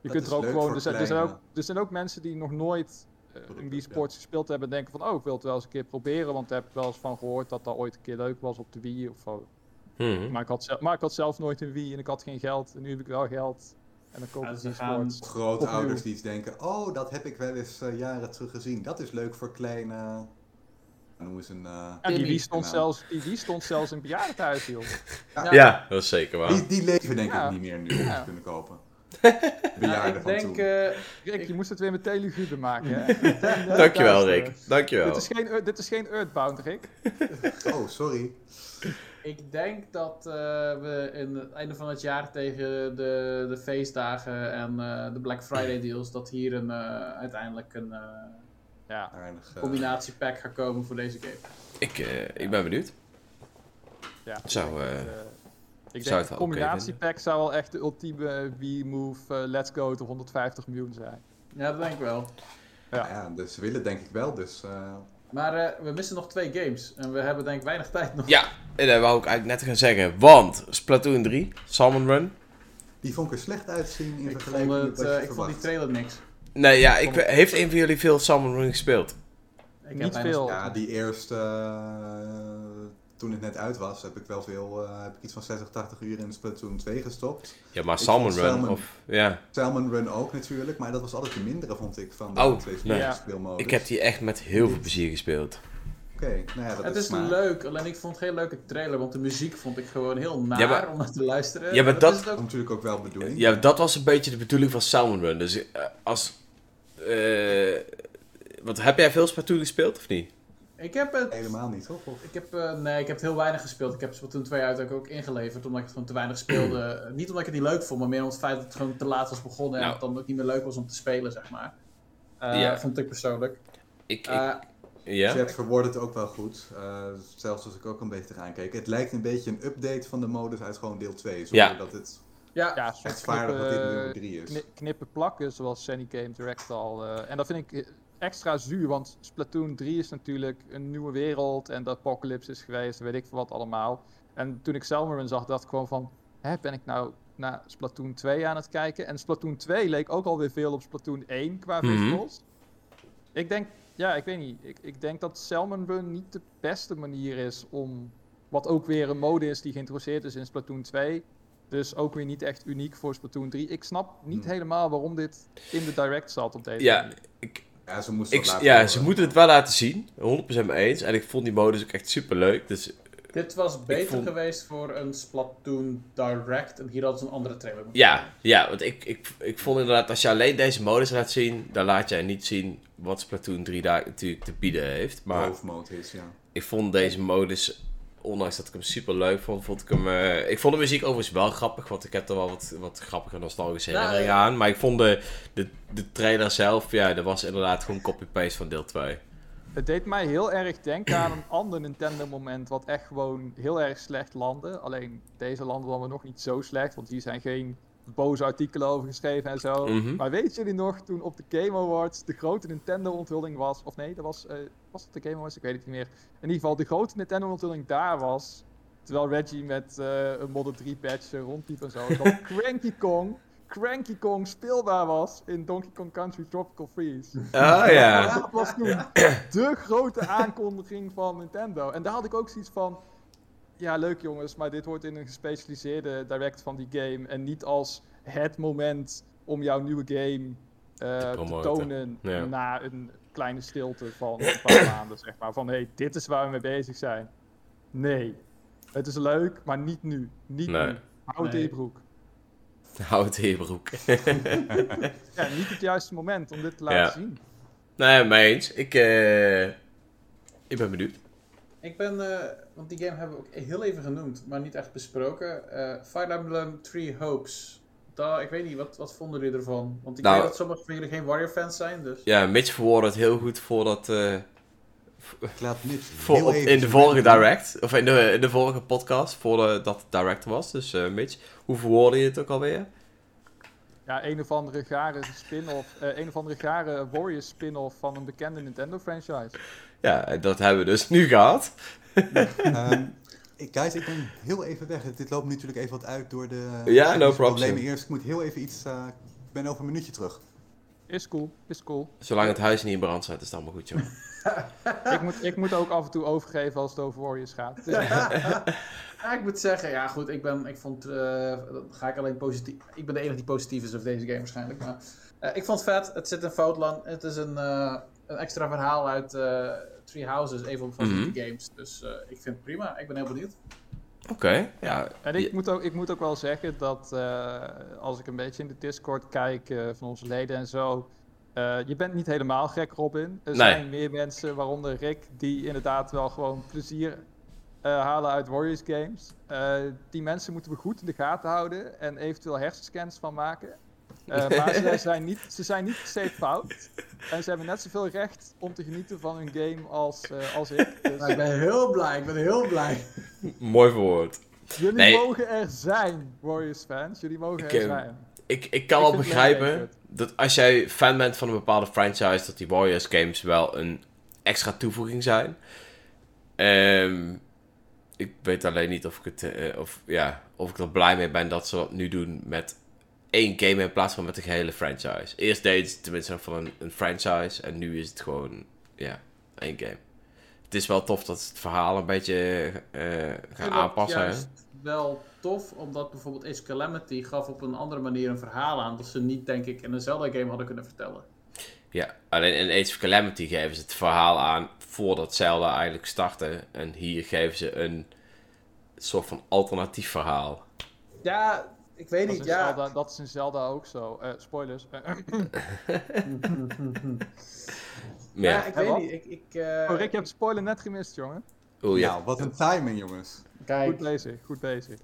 Je Dat kunt er ook gewoon. voor Er zijn, er, zijn ook, er zijn ook mensen die nog nooit eh, een Producten, Wii Sports gespeeld hebben en denken van, oh, ik wil het wel eens een keer proberen, want daar heb ik wel eens van gehoord dat dat ooit een keer leuk was op de Wii of zo. Mhm. Maar ik had, zelf, maar ik had zelf nooit een Wii en ik had geen geld en nu heb ik wel geld. En dan ik ze gaan-. Grootouders Opnieuw. die iets denken, oh, dat heb ik wel eens eh, jaren terug gezien. Dat is leuk voor kleine... Noem eens een... eh, En die. Wii stond, Nou. zelfs, die Wii stond zelfs in bejaardentehuis, joh. Ja. Ja, dat is zeker waar. Die, die leven denk Ja. ik niet meer nu om Ja. te kunnen kopen. (laughs) Bejaarden ik van denk, toen. eh, Rick, Ik- je moest het weer met Telugube maken, hè? (laughs) Dankjewel. Rick. Dankjewel. Dit is, geen, dit is geen Earthbound, Rick. Oh, sorry. (laughs) ik denk dat eh, we in het einde van het jaar tegen de, de feestdagen en eh, de Black Friday deals, dat hier een, eh, uiteindelijk een eh, Ja. Combinatiepack gaat komen voor deze game. Ik, eh, ik ben benieuwd. ja. Zou, ik eh, denk, dat, ik zou denk het de wel oké combinatiepack zou wel echt de ultieme Wii Move eh, Let's Go to 150 miljoen zijn. Ja, dat denk ik wel. Ja. Ja, dus ze willen denk ik wel. Dus eh, Maar eh, we missen nog twee games. En we hebben denk ik weinig tijd nog. Ja, en dat wou ik eigenlijk net gaan zeggen. Want Splatoon 3, Salmon Run. die vond ik er slecht uitzien in Ik vond, vergelijking het, met wat eh, je ik vond die trailer niks. Nee, ja, ik, heeft een van jullie veel Salmon Run gespeeld? Ik heb Niet weinig- veel. Ja, die eerste, eh, toen het net uit was, heb ik wel veel, eh, heb ik iets van 60, 80 uur in Splatoon 2 gestopt. Ja, maar Ik Salmon Run, Salmon- of... Ja. Salmon Run ook natuurlijk, maar dat was altijd de mindere vond ik van de Oh, twee nee. Ja. speelmodus. Ik heb die echt met heel veel plezier gespeeld. Oké, nou ja, dat Het is leuk, alleen ik vond het geen leuke trailer, want de muziek vond ik gewoon heel naar Ja, maar- om naar te luisteren. Ja, maar dat- is ook- natuurlijk ook wel de bedoeling. Ja, dat was een beetje de bedoeling van Salmon Run. Dus eh, als... eh wat, heb jij veel Splatoon gespeeld, of niet? Ik heb het... Helemaal niet, toch? Of? Ik heb, eh, nee, ik heb het heel weinig gespeeld. Ik heb Splatoon 2 uiteindelijk ook ingeleverd, omdat ik het gewoon te weinig speelde. (clears throat) niet omdat ik het niet leuk vond, maar meer om het feit dat het gewoon te laat was begonnen en Nou. het dan ook niet meer leuk was om te spelen, zeg maar. Eh, Ja. Vond ik persoonlijk. Ik, ik, Eh, ja? Chat verwoordt het ook wel goed. eh, zelfs als ik ook een beetje eraan keek. Het lijkt een beetje een update van de modus uit gewoon deel 2. Zonder Ja. dat het ja, Ja, vaardig wat dit knippen, nummer 3 is. kni- knippen plakken, zoals Sunny Game Direct al. eh, en dat vind ik eh, extra zuur, want Splatoon 3 is natuurlijk een nieuwe wereld en de apocalypse is geweest, weet ik wat allemaal. En toen ik Selmerun zag, dacht ik gewoon van, hè, ben ik nou naar Splatoon 2 aan het kijken? En Splatoon 2 leek ook alweer veel op Splatoon 1 qua Mhm. visuals. Ik denk, ja, ik weet niet. Ik, ik denk dat Salmon Run niet de beste manier is om. Wat ook weer een mode is die geïntroduceerd is in Splatoon 2. Dus ook weer niet echt uniek voor Splatoon 3. Ik snap niet Hmm. helemaal waarom dit in de direct zat op deze Ja, manier. ik, Ja, ze moesten ik, het laten ja, horen. ze moeten het wel laten zien. 100% mee eens. En ik vond die modus ook echt super leuk. Dus dit was beter vond- geweest voor een Splatoon Direct en hier hadden ze een andere trailer ja, ja want ik, ik, ik vond inderdaad, als je alleen deze modus laat zien, dan laat jij niet zien wat Splatoon 3 daar natuurlijk te bieden heeft. Maar hoofdmode is, ja. ik vond deze modus, ondanks dat ik hem super leuk vond, vond ik hem... eh, ik vond de muziek overigens wel grappig, want ik heb er wel wat, wat grappige nostalgische Ja, herinneringen ja. aan. Maar ik vond de, de, de trailer zelf, ja, dat was inderdaad gewoon copy-paste van deel 2. Het deed mij heel erg denken aan een ander Nintendo-moment. Wat echt gewoon heel erg slecht landde. Alleen deze landen dan nog niet zo slecht. Want hier zijn geen boze artikelen over geschreven en zo. Mhm. Maar weet jullie nog, toen op de Game Awards de grote Nintendo-onthulling was. Of nee, dat was, eh, was het de Game Awards? Ik weet het niet meer. In ieder geval, de grote Nintendo-onthulling daar was. Terwijl Reggie met eh, een Model 3-patch rondliep en zo. (laughs) Dat Cranky Kong, Cranky Kong speelbaar was in Donkey Kong Country Tropical Freeze. Ah ja. Dat was toen de grote aankondiging van Nintendo. En daar had ik ook zoiets van. Ja, leuk jongens, maar dit wordt in een gespecialiseerde direct van die game. En niet als het moment om jouw nieuwe game eh, te tonen. Ja. Na een kleine stilte van een paar (coughs) maanden, zeg maar. Van hé, hey, dit is waar we mee bezig zijn. Nee, het is leuk, maar niet nu. Niet Nee. nu. Houd het in je broek. (laughs) Houd het in je broek. (laughs) Ja, niet het juiste moment om dit te laten Ja. zien. Nee, mee eens. Ik, eh, ik ben benieuwd. Ik ben, eh, want die game hebben we ook heel even genoemd, maar niet echt besproken. Eh Fire Emblem Three Hopes. Daar, ik weet niet, wat, wat vonden jullie ervan? Want ik Nou- weet dat sommige van jullie geen Warrior-fans zijn, dus... Ja, Mitch verwoordde het heel goed voordat... eh, Ik laat Mitch voor, heel op- even in de vorige direct, of in de, in de vorige podcast, voordat het direct was. Dus eh, Mitch, hoe verwoordde je het ook alweer? Ja, een of andere gare spin-off, eh, een of andere gare Warriors spin-off van een bekende Nintendo franchise. Ja, dat hebben we dus nu gehad. Ehm, (laughs) ik- guys, ik ben heel even weg. Dit loopt nu natuurlijk even wat uit door de Ja, no technische problem. problemen eerst. Ik moet heel even iets... eh, ik ben over een minuutje terug. Is cool, is cool. Zolang het huis niet in brand staat, is het allemaal goed, joh. (laughs) ik, moet, ik moet ook af en toe overgeven als het over Warriors gaat. Dus, (laughs) Ja, ik moet zeggen, ja goed, ik ben, ik vond, eh, dat ga ik alleen positief, ik ben de enige die positief is over deze game waarschijnlijk, maar eh, ik vond het vet, het zit in Foutland, het is een, eh, een extra verhaal uit eh Three Houses, een van mijn favoriete games, dus eh, ik vind het prima, ik ben heel benieuwd. Oké, ja. en ik moet, ook, ik moet ook wel zeggen dat eh, als ik een beetje in de Discord kijk van onze leden en zo. eh, je bent niet helemaal gek, Robin. Er Nee. zijn meer mensen, waaronder Rick, die inderdaad wel gewoon plezier eh, halen uit Warriors games. Eh, die mensen moeten we goed in de gaten houden en eventueel hersenscans van maken. Eh, maar ze (laughs) zijn, niet, ze zijn niet per se fout. En ze hebben net zoveel recht om te genieten van hun game als, eh, als ik. Dus Nou, ik ben heel blij, ik ben heel blij. Mooi verwoord. jullie Nee. mogen er zijn, Warriors fans. Jullie mogen Ik, er eh, zijn. Ik, ik kan Ik wel begrijpen dat als jij fan bent van een bepaalde franchise, dat die Warriors games wel een extra toevoeging zijn. Ehm, ik weet alleen niet of ik, het, of, ja, of ik er blij mee ben dat ze dat nu doen met één game in plaats van met de gehele franchise. Eerst deed ze tenminste van een, een franchise en nu is het gewoon ja, één game. Het is wel tof dat ze het verhaal een beetje eh, gaan aanpassen. hè? juist wel tof, omdat bijvoorbeeld Ace Calamity gaf op een andere manier een verhaal aan dat ze niet, denk ik, in een Zelda-game hadden kunnen vertellen. Ja, alleen in Age of Calamity geven ze het verhaal aan voordat Zelda eigenlijk startte. En hier geven ze een soort van alternatief verhaal. Ja, ik weet Dat niet, ja. Zelda, dat is in Zelda ook zo. Eh, spoilers. Eh, (laughs) Ja, Ja, ik weet wat? niet. Ik, ik, eh, oh, Rick, je hebt de spoiler net gemist, jongen. Oeh, ja. Nou, wat een timing, jongens. Kijk, Goed bezig, goed bezig.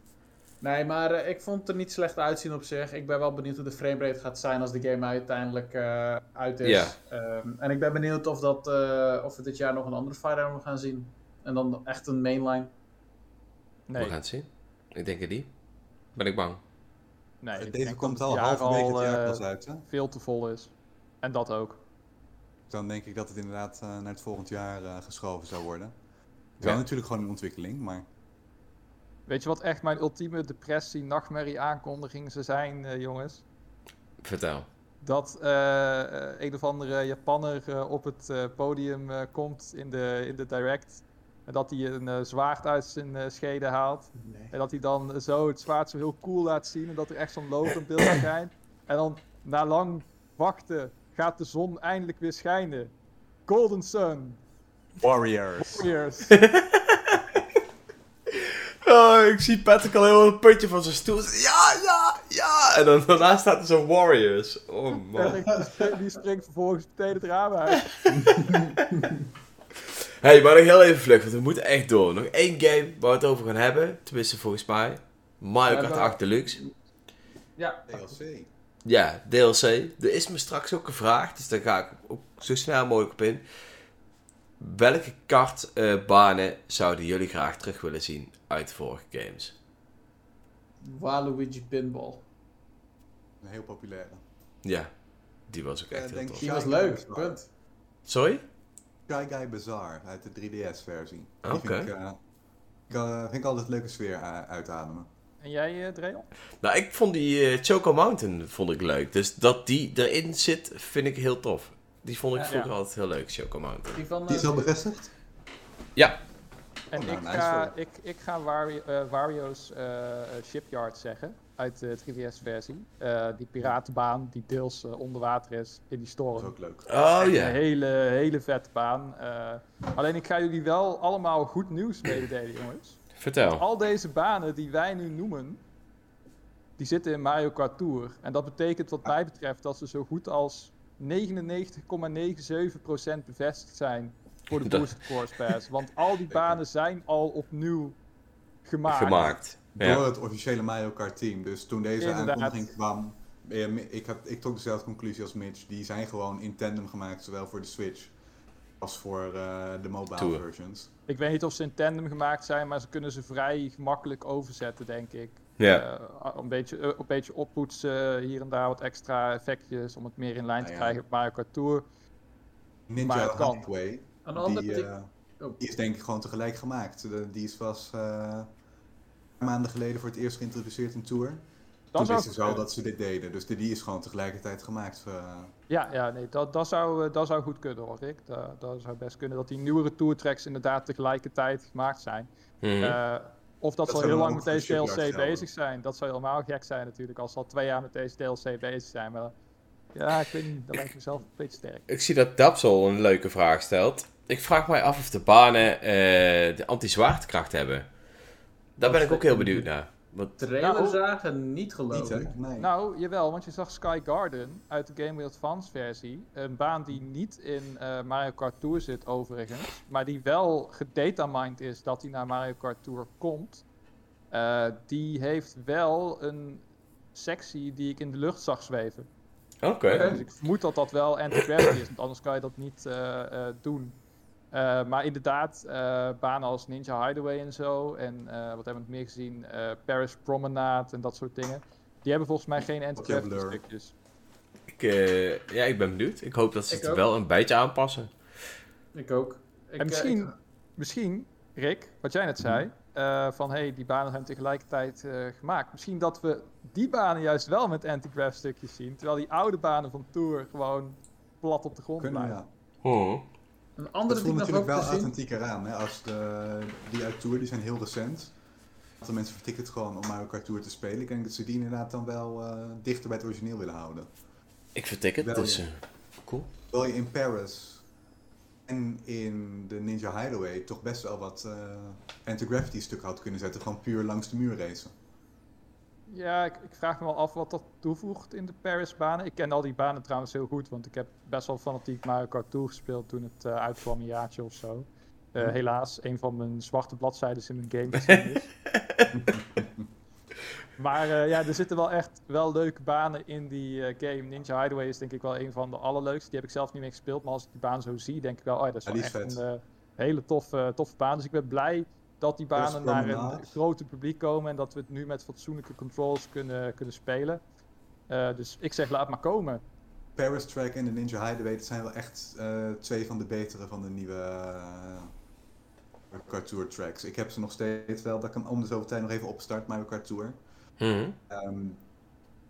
nee, maar eh, ik vond het er niet slecht uitzien op zich. Ik ben wel benieuwd hoe de framerate gaat zijn als de game uiteindelijk eh, uit is. Ehm, en ik ben benieuwd of, dat, eh, of we dit jaar nog een andere Fire Emblem gaan zien. En dan echt een mainline. Nee, We gaan het zien. Ik denk het niet. Ben ik bang. Nee ik Deze komt al halverwege het jaar eh, pas uit, hè? veel te vol is. En dat ook. Dan denk ik dat het inderdaad eh, naar het volgend jaar eh, geschoven zou worden. Het is wel Ja. natuurlijk gewoon een ontwikkeling, maar... Weet je wat echt mijn ultieme depressie, nachtmerrie aankondiging zou zijn, eh, jongens? Vertel. Dat een of andere Japanner eh, op het eh, podium eh, komt in de, in de direct. En dat hij een eh, zwaard uit zijn eh, schede haalt. Nee. En dat hij dan zo het zwaard zo heel cool laat zien. En dat er echt zo'n in beeld schijnt. En dan na lang wachten gaat de zon eindelijk weer schijnen. Golden Sun. Warriors! Warriors. (laughs) Oh, ik zie Patrick al heel een puntje van zijn stoel. Ja, ja, ja. En dan daarna staat er zo'n Warriors. Oh man. die springt- die springt vervolgens meteen het raam uit. (laughs) hey, maar nog heel even vlug, want we moeten echt door. Nog één game waar we het over gaan hebben. Tenminste, volgens mij. Mario Kart maar- 8 Deluxe. Ja, DLC. Ja, DLC. Er is me straks ook gevraagd, dus daar ga ik ook zo snel mogelijk op in. Welke kartbanen zouden jullie graag terug willen zien uit de vorige games? Waluigi Pinball. Een heel populaire. Ja, die was ook Ja, echt heel denk tof. Die was leuk, punt. Sorry? Shy Guy Bazaar uit de 3DS-versie. Die Oké. vind, ik, eh, ik, eh, vind ik altijd leuke sfeer uh, uitademen. En jij, eh Dreon? Nou, ik vond die eh, Choco Mountain vond ik leuk. Dus dat die erin zit, vind ik heel tof. Die vond ik Ja. vroeger Ja. altijd heel leuk, Choco Mountain. Die van, Die is eh, al bevestigd? Ja, En Oh, nou, ik, nice ga, ik, ik ga Wario, eh, Wario's eh, eh, Shipyard zeggen. Uit de 3DS-versie. Eh, die piratenbaan die deels onder water is in die Dat is storm. ook leuk. oh Een ja. hele, hele vette baan. Eh, alleen ik ga jullie wel allemaal goed nieuws mededelen, jongens. Vertel. Al deze banen die wij nu noemen, die zitten in Mario Kart Tour. En dat betekent wat mij betreft dat ze zo goed als 99,97% bevestigd zijn voor de (laughs) Dat- Booster Course Pass. Want al die banen zijn al opnieuw gemaakt. Gemaakt. Door Ja. het officiële Mario Kart team. Dus toen deze Inderdaad. aankondiging kwam, eh, ik, heb, ik trok dezelfde conclusie als Mitch. Die zijn gewoon in tandem gemaakt, zowel voor de Switch als voor eh, de mobile Tour. versions. Ik weet niet of ze in tandem gemaakt zijn, maar ze kunnen ze vrij gemakkelijk overzetten, denk ik. Ja. Eh, een, beetje, eh, een beetje oppoetsen, hier en daar wat extra effectjes om het meer in lijn te ja. krijgen op Mario Kart Tour. Maar Ninja het kan. Highway, Aan de andere die, kant- eh, Oh. die is denk ik gewoon tegelijk gemaakt. De- die is pas eh, maanden geleden voor het eerst geïntroduceerd in Tour. Dat Toen zou wisten ze al dat ze dit deden. Dus de, die is gewoon tegelijkertijd gemaakt. eh, Ja, ja nee, dat, dat, zou, dat zou goed kunnen hoor, Rick. Dat, dat zou best kunnen dat die nieuwere tourtracks inderdaad tegelijkertijd gemaakt zijn. Mhm. Eh, of dat, Dat ze al heel lang met deze DLC bezig zijn. Dat zou helemaal gek zijn natuurlijk, als ze al twee jaar met deze DLC bezig zijn. Maar ja, ik weet niet, dat lijkt me zelf een beetje sterk. Ik zie dat Dapsel een leuke vraag stelt. Ik vraag mij af of de banen eh, de anti-zwaartekracht hebben. Daar ben ik ook heel benieuwd naar. Want, Trailer Nou, zagen niet geloven. Nee. Nou, jawel, want je zag Sky Garden uit de Game Boy Advance versie. Een baan die niet in eh, Mario Kart Tour zit overigens. Maar die wel gedatamined is dat hij naar Mario Kart Tour komt. Eh, die heeft wel een sectie die ik in de lucht zag zweven. Oké. Dus ik vermoed dat dat wel anti-gravity is, want anders kan je dat niet eh, eh, doen. Eh, maar inderdaad, eh, banen als Ninja Hideaway en zo. En eh, wat hebben we nog meer gezien? Eh, Paris Promenade en dat soort dingen. Die hebben volgens mij geen anti-gravity Blur. stukjes. eh, ja, ik ben benieuwd. Ik hoop dat ze Ik het ook. wel een beetje aanpassen. Ik ook. Ik, En misschien, ik- misschien, Rick, wat jij net zei, eh, van hey, die banen zijn tegelijkertijd eh, gemaakt. Misschien dat we die banen juist wel met anti-grav stukjes zien, terwijl die oude banen van Tour gewoon plat op de grond Kunnen, blijven. ja. Hmm. Een Dat andere die voelt natuurlijk wel authentieker aan. Hè? Als de, die uit Tour, die zijn heel recent. Aantal mensen vertikken het gewoon om Mario Kart Tour te spelen. Ik denk dat ze die inderdaad dan wel eh, dichter bij het origineel willen houden. Ik vertik het, Wel, dus eh, cool. Terwijl je in Paris en in de Ninja Hideaway toch best wel wat eh anti-gravity stuk had kunnen zetten. Gewoon puur langs de muur racen. Ja, ik, ik vraag me wel af wat dat toevoegt in de Paris-banen. Ik ken al die banen trouwens heel goed, want ik heb best wel fanatiek Mario Kart Tour gespeeld toen het eh, uitkwam, een jaartje of zo. Eh, Hm. Helaas, een van mijn zwarte bladzijden in mijn game. (laughs) maar eh, ja, er zitten wel echt wel leuke banen in die game. Ninja Hideaway is denk ik wel een van de allerleukste. Die heb ik zelf niet meer gespeeld, maar als ik die baan zo zie, denk ik wel, oh dat is wel is echt vet. een hele toffe, toffe baan. Dus ik ben blij dat die banen naar een groter publiek komen en dat we het nu met fatsoenlijke controls kunnen, kunnen spelen. Eh, dus ik zeg, laat maar komen. Paris Track en de Ninja Hideaway, dat zijn wel echt eh, twee van de betere van de nieuwe uh, Kart Tour tracks. Ik heb ze nog steeds wel, dat ik hem om de zoveel tijd nog even opstart, Mario Kart Tour. Mhm. Ehm,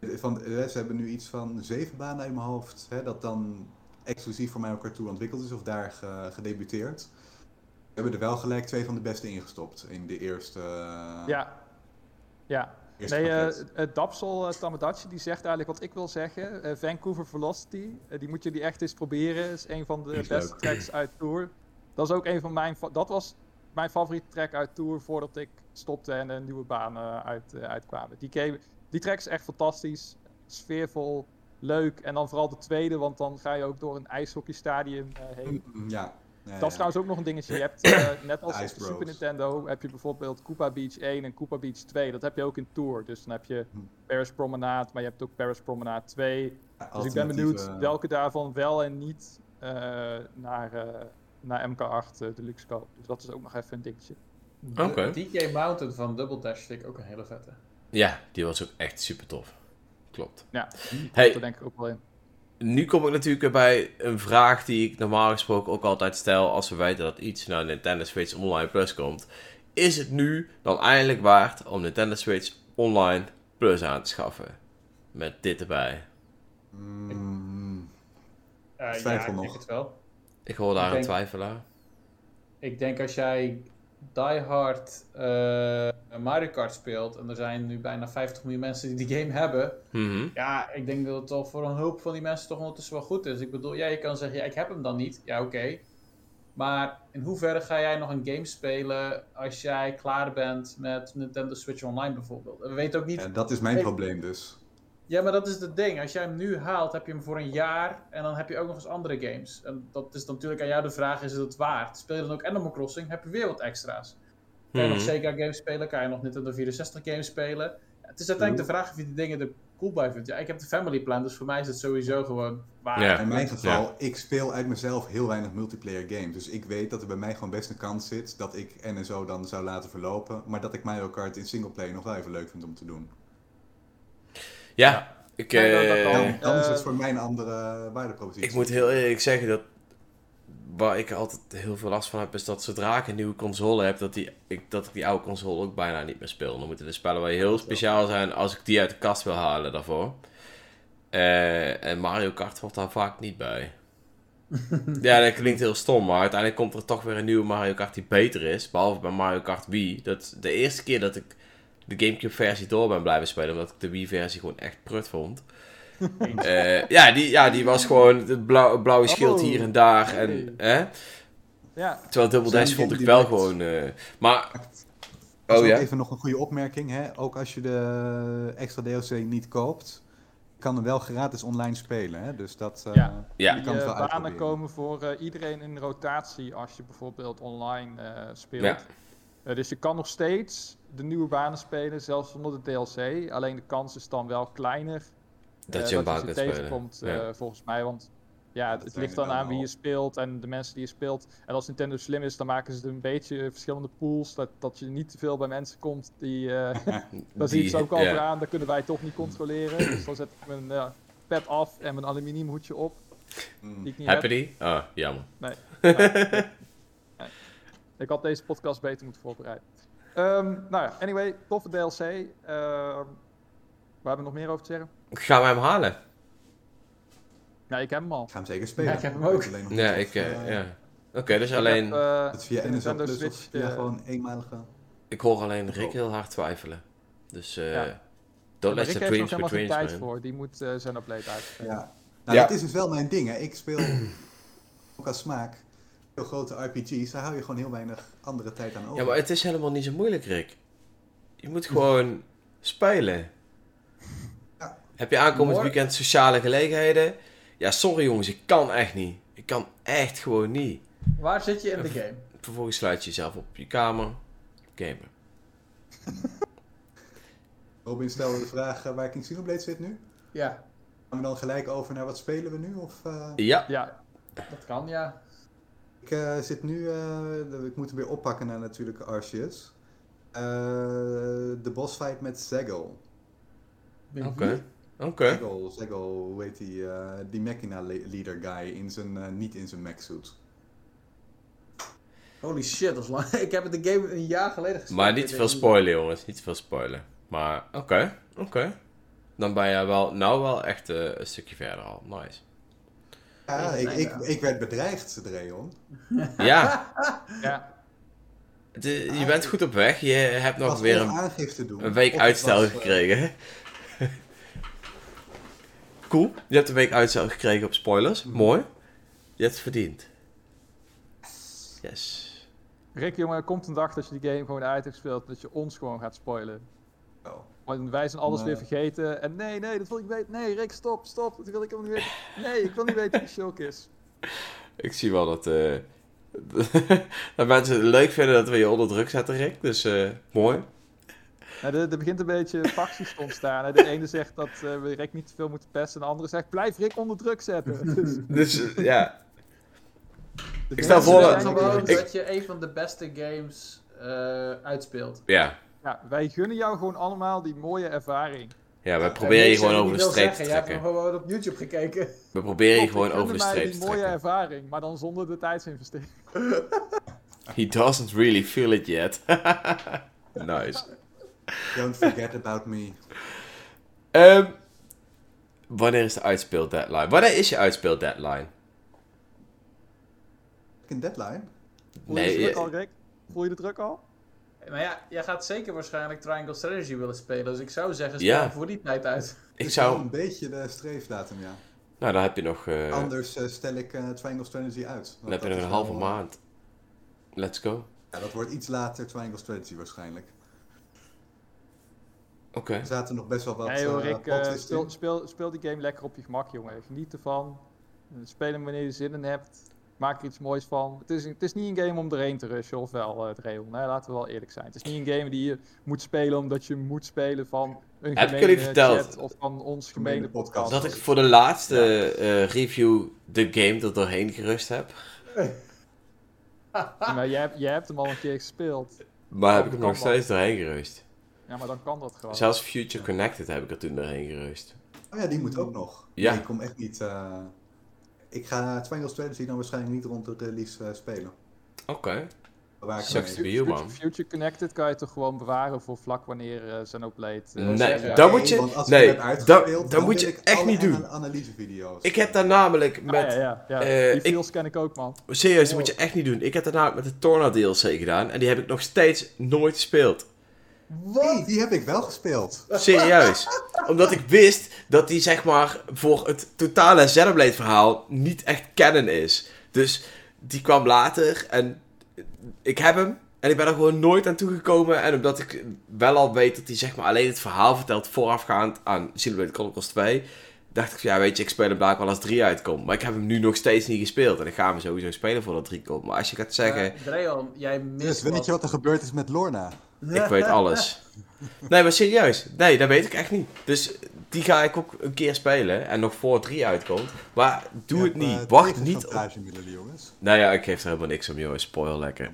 van, eh, ze hebben nu iets van zeven banen uit mijn hoofd, hè, dat dan exclusief voor Mario Kart Tour ontwikkeld is of daar ge- gedebuteerd. We hebben er wel gelijk twee van de beste ingestopt in de eerste. eh, Ja. Ja. eerste Nee, eh eh, Dapsel eh, Tamadachi die zegt eigenlijk wat ik wil zeggen. Vancouver Velocity, die moet jullie echt eens proberen. is een van de is beste leuk. tracks uit Tour. Dat is ook een van mijn... Dat was mijn favoriete track uit Tour voordat ik stopte en er nieuwe banen uit, uitkwamen. Die, die track is echt fantastisch. Sfeervol, leuk. En dan vooral de tweede, want dan ga je ook door een ijshockeystadium heen. Mm, ja. Dat is ja. trouwens ook nog een dingetje. Je hebt, (clears throat) eh, net als Ice op de Super. Nintendo, heb je bijvoorbeeld Koopa Beach 1 en Koopa Beach 2. Dat heb je ook in Tour. Dus dan heb je Hm. Paris Promenade, maar je hebt ook Paris Promenade 2. Ja, Dus ik ben benieuwd welke daarvan wel en niet eh, naar, eh, naar MK8 eh, Deluxe koopt. Dus dat is ook nog even een dingetje. DK Mountain van Double Dash vind ik ook een hele vette. Ja, die was ook echt super tof. Klopt. Ja, hey. dat denk ik ook wel in. Nu kom ik natuurlijk bij een vraag die ik normaal gesproken ook altijd stel als we weten dat iets naar Nintendo Switch Online Plus komt. Is het nu dan eindelijk waard om Nintendo Switch Online Plus aan te schaffen? Met dit erbij. Mm, Eh, Twijfel ja, ik nog. denk het wel. Ik hoor daar Ik een denk- twijfelaar. Ik denk als jij Die Hard eh, Mario Kart speelt en er zijn nu bijna 50 miljoen mensen die die game hebben. Mhm. Ja, ik denk dat het toch voor een hoop van die mensen toch ondertussen wel goed is. Ik bedoel, ja, je kan zeggen, ja, ik heb hem dan niet. Ja, oké. Maar in hoeverre ga jij nog een game spelen als jij klaar bent met Nintendo Switch Online bijvoorbeeld? We weten ook niet... ja, dat is mijn probleem dus. Ja, maar dat is het ding. Als jij hem nu haalt, heb je hem voor een jaar en dan heb je ook nog eens andere games. En dat is natuurlijk aan jou de vraag, is het het waard? Speel je dan ook Animal Crossing, heb je weer wat extra's. Kan je nog Mhm. Sega games spelen? Kan je nog Nintendo 64 games spelen? Ja, het is uiteindelijk de vraag of je die dingen er cool bij vindt. Ja, ik heb de family plan, dus voor mij is het sowieso gewoon waar. Ja. In mijn geval, ik speel uit mezelf heel weinig multiplayer games. Dus ik weet dat er bij mij gewoon best een kans zit dat ik NSO dan zou laten verlopen. Maar dat ik Mario Kart in singleplayer nog wel even leuk vind om te doen. Ja, ik, dat eh. Dan, dan is het eh, voor mij een andere waardepropositie. ik moet heel eerlijk zeggen dat waar ik altijd heel veel last van heb, is dat zodra ik een nieuwe console heb, dat, die, ik, dat ik die oude console ook bijna niet meer speel. Dan moeten de spellen wel heel speciaal zijn als ik die uit de kast wil halen daarvoor. Eh, en Mario Kart hoort daar vaak niet bij. (laughs) ja, dat klinkt heel stom, maar uiteindelijk komt er toch weer een nieuwe Mario Kart die beter is. Behalve bij Mario Kart Wii. Dat de eerste keer dat ik de Gamecube versie door ben blijven spelen, omdat ik de Wii versie gewoon echt prut vond. (laughs) Eh, ja, die, ja, die was gewoon het blauw, blauwe schild Oh, hier en daar. En, hè? Ja, Terwijl Double Dash vond ik wel gewoon... eh, maar... Oh ja? even nog een goede opmerking. Hè? Ook als je de extra DLC niet koopt, kan hem wel gratis online spelen. Hè? Dus dat eh, Ja. Ja. je die kan het wel banen uitproberen. komen voor eh, iedereen in rotatie als je bijvoorbeeld online eh, speelt. Ja. Dus je kan nog steeds de nieuwe banen spelen, zelfs zonder de DLC. Alleen de kans is dan wel kleiner Dat eh, je een kunt spelen. tegenkomt, Ja. eh, volgens mij. Want ja, het, Dat ligt dan aan wie je speelt en de mensen die je speelt. En als Nintendo slim is, dan maken ze het een beetje verschillende pools. Dat, dat je niet te veel bij mensen komt die... eh (laughs) (laughs) daar zie ik ze ook al voor aan, dat kunnen wij toch niet controleren. dus dan zet ik mijn, ja, pet af en mijn aluminium hoedje op. Mm. Die ik niet Heb je die? Ah, jammer. Ik had deze podcast beter moeten voorbereiden. Ehm, nou ja, anyway, toffe DLC. Ehm waar hebben we nog meer over te zeggen? Gaan we hem halen? Ja, ik heb hem al. Ik ga hem zeker spelen. Ja, ik heb hem ook. alleen nog Ja, ik, of, eh, eh, ja. Oké, dus Ik alleen... heb, eh, Het via Nintendo Plus of Switch, via eh, gewoon eenmalig wel. Ik hoor alleen Rick heel hard twijfelen. Dus eh Ja. don't maar let Rick your heeft nog dreams be dreams, tijd man. voor. Die moet zijn update uitspelen. Ja. Nou, Ja. dat is dus wel mijn ding. Hè. Ik speel (clears throat) ook als smaak veel grote RPG's. Daar hou je gewoon heel weinig andere tijd aan over. Ja, maar het is helemaal niet zo moeilijk, Rick. Je moet gewoon spelen. Ja. Heb je aankomend weekend sociale gelegenheden? Ja, sorry jongens, ik kan echt niet. Ik kan echt gewoon niet. Waar zit je in de game? Vervolgens sluit je jezelf op je kamer. Gamen. (laughs) Robin stelde de vraag eh, waar King Xenoblade zit nu. Ja, Gaan we dan gelijk over naar wat spelen we nu? Of, eh, Ja. Ja, dat kan, ja. Ik eh, zit nu, eh, ik moet hem weer oppakken naar natuurlijk Arceus. Eh, de bossfight met Zegel. Oké. Oké. Zegel, Zegel, hoe heet die? eh, die Mechina le- leader guy, in zijn, niet in zijn mech suit. Holy shit, dat is lang. (laughs) Ik heb het de game een jaar geleden gespeeld. Maar niet te veel spoilen, jongens. Niet te veel spoilen. Maar oké. Oké. Dan ben je wel, nou wel echt een stukje verder al. Nice. Ja, ik, ik, ik werd bedreigd, Dreon. Ja, ja. (laughs) de- je bent goed op weg. Je hebt nog weer een doen. Een week uitstel was, eh, gekregen. (laughs) cool. Je hebt een week uitstel gekregen op spoilers. Mhm. Mooi. Je hebt het verdiend. Yes. Rick, jongen, er komt een dag dat je die game gewoon uit hebt gespeeld. Dat je ons gewoon gaat spoilen. wel. Want wij zijn alles Nee. weer vergeten. En nee, nee, dat wil ik weten. Nee, Rick, stop, stop. Dat wil ik helemaal niet weten. Nee, ik wil niet weten wie Shulk is. (laughs) Ik zie wel dat, eh, (laughs) dat mensen het leuk vinden dat we je onder druk zetten, Rick. Dus eh, mooi. Nou, er, er begint een beetje facties te ontstaan. hè. De ene zegt dat eh, we Rick niet te veel moeten pesten. En de andere zegt, blijf Rick onder druk zetten. (laughs) Dus, Dus ja. de Ik stel voor dat- dat je een van de beste games eh, uitspeelt. Ja. Ja, wij gunnen jou gewoon allemaal die mooie ervaring. Ja, wij Ja, proberen je gewoon over de streep te zeggen, Je hebt trekken. gewoon op YouTube gekeken. We proberen je gewoon over de streep te die mooie trekken. ervaring, maar dan zonder de tijdsinvestering. (laughs) He doesn't really feel it yet. (laughs) nice. Don't forget about me. Ehm, wanneer is de uitspeel deadline? Wanneer is je uitspeel deadline? Een deadline? Voel je Nee, de druk al, Rick? Voel je de druk al? Maar ja, jij gaat zeker waarschijnlijk Triangle Strategy willen spelen. Dus ik zou zeggen, Ja. speel hem voor die tijd uit. Ik zou... een beetje de streefdatum, ja. Nou, dan heb je nog, eh, Anders eh, stel ik eh, Triangle Strategy uit. Dan heb je nog een halve wel- maand. Let's go. Ja, dat wordt iets later Triangle Strategy waarschijnlijk. Oké. Er zaten nog best wel wat nee hoor, Rick, speel, in. speel, speel die game lekker op je gemak, jongen. Geniet ervan. Speel hem wanneer je zin in hebt. Maak er iets moois van. Het is, het is niet een game om erheen te rushen, ofwel uh, Dreon. Nee, laten we wel eerlijk zijn. Het is niet een game die je moet spelen omdat je moet spelen van een Heb ik verteld chat of van ons Gemene gemene podcast. Dat ik voor de laatste eh, review de game er doorheen gerust heb. (laughs) Maar jij, hebt- jij hebt hem al een keer gespeeld. Maar heb ik hem nog steeds doorheen gerust. Ja, maar dan kan dat gewoon. Zelfs Future Connected heb ik er toen doorheen gerust. Oh ja, die moet ook nog. Ja. Nee, ik kom echt niet... eh, Ik ga Triangle Strategy dan waarschijnlijk niet rond de release eh, spelen. Oké. Waar ik Sucks to be you, Future, man. Future Connected kan je toch gewoon bewaren voor vlak wanneer eh Xenoblade... eh, Nee, Nee, moet je... ik Nee, dat dan moet je ik echt niet doen. ana- analysevideo's. Ik heb daar namelijk Ah, met... ja, ja, ja. eh, die ik- feels ken ik ook, man. Serieus, dat moet je echt niet doen. Ik heb daar namelijk met de Torna DLC gedaan. En die heb ik nog steeds nooit gespeeld. Nee, die heb ik wel gespeeld. Serieus. (laughs) Omdat ik wist dat die zeg maar voor het totale Xenoblade verhaal niet echt canon is. Dus die kwam later en ik heb hem. En ik ben er gewoon nooit aan toegekomen. En omdat ik wel al weet dat hij zeg maar alleen het verhaal vertelt voorafgaand aan Xenoblade Chronicles 2. Dacht ik van ja weet je, ik speel hem blijkbaar wel als 3 uitkomt. Maar ik heb hem nu nog steeds niet gespeeld. En ik ga hem sowieso spelen voordat 3 komt. Maar als je gaat zeggen... Eh, Dreon, jij mist Dus weet je wat er gebeurd is met Lorna? Ik weet alles. (laughs) Nee, maar serieus. Nee, dat weet ik echt niet. Dus die ga ik ook een keer spelen. En nog voor 3 uitkomt. Maar doe Je het hebt, niet. eh, Wacht niet op... chantagemiddelen, jongens. Nou ja, ik geef er helemaal niks om, jongens. Spoil lekker.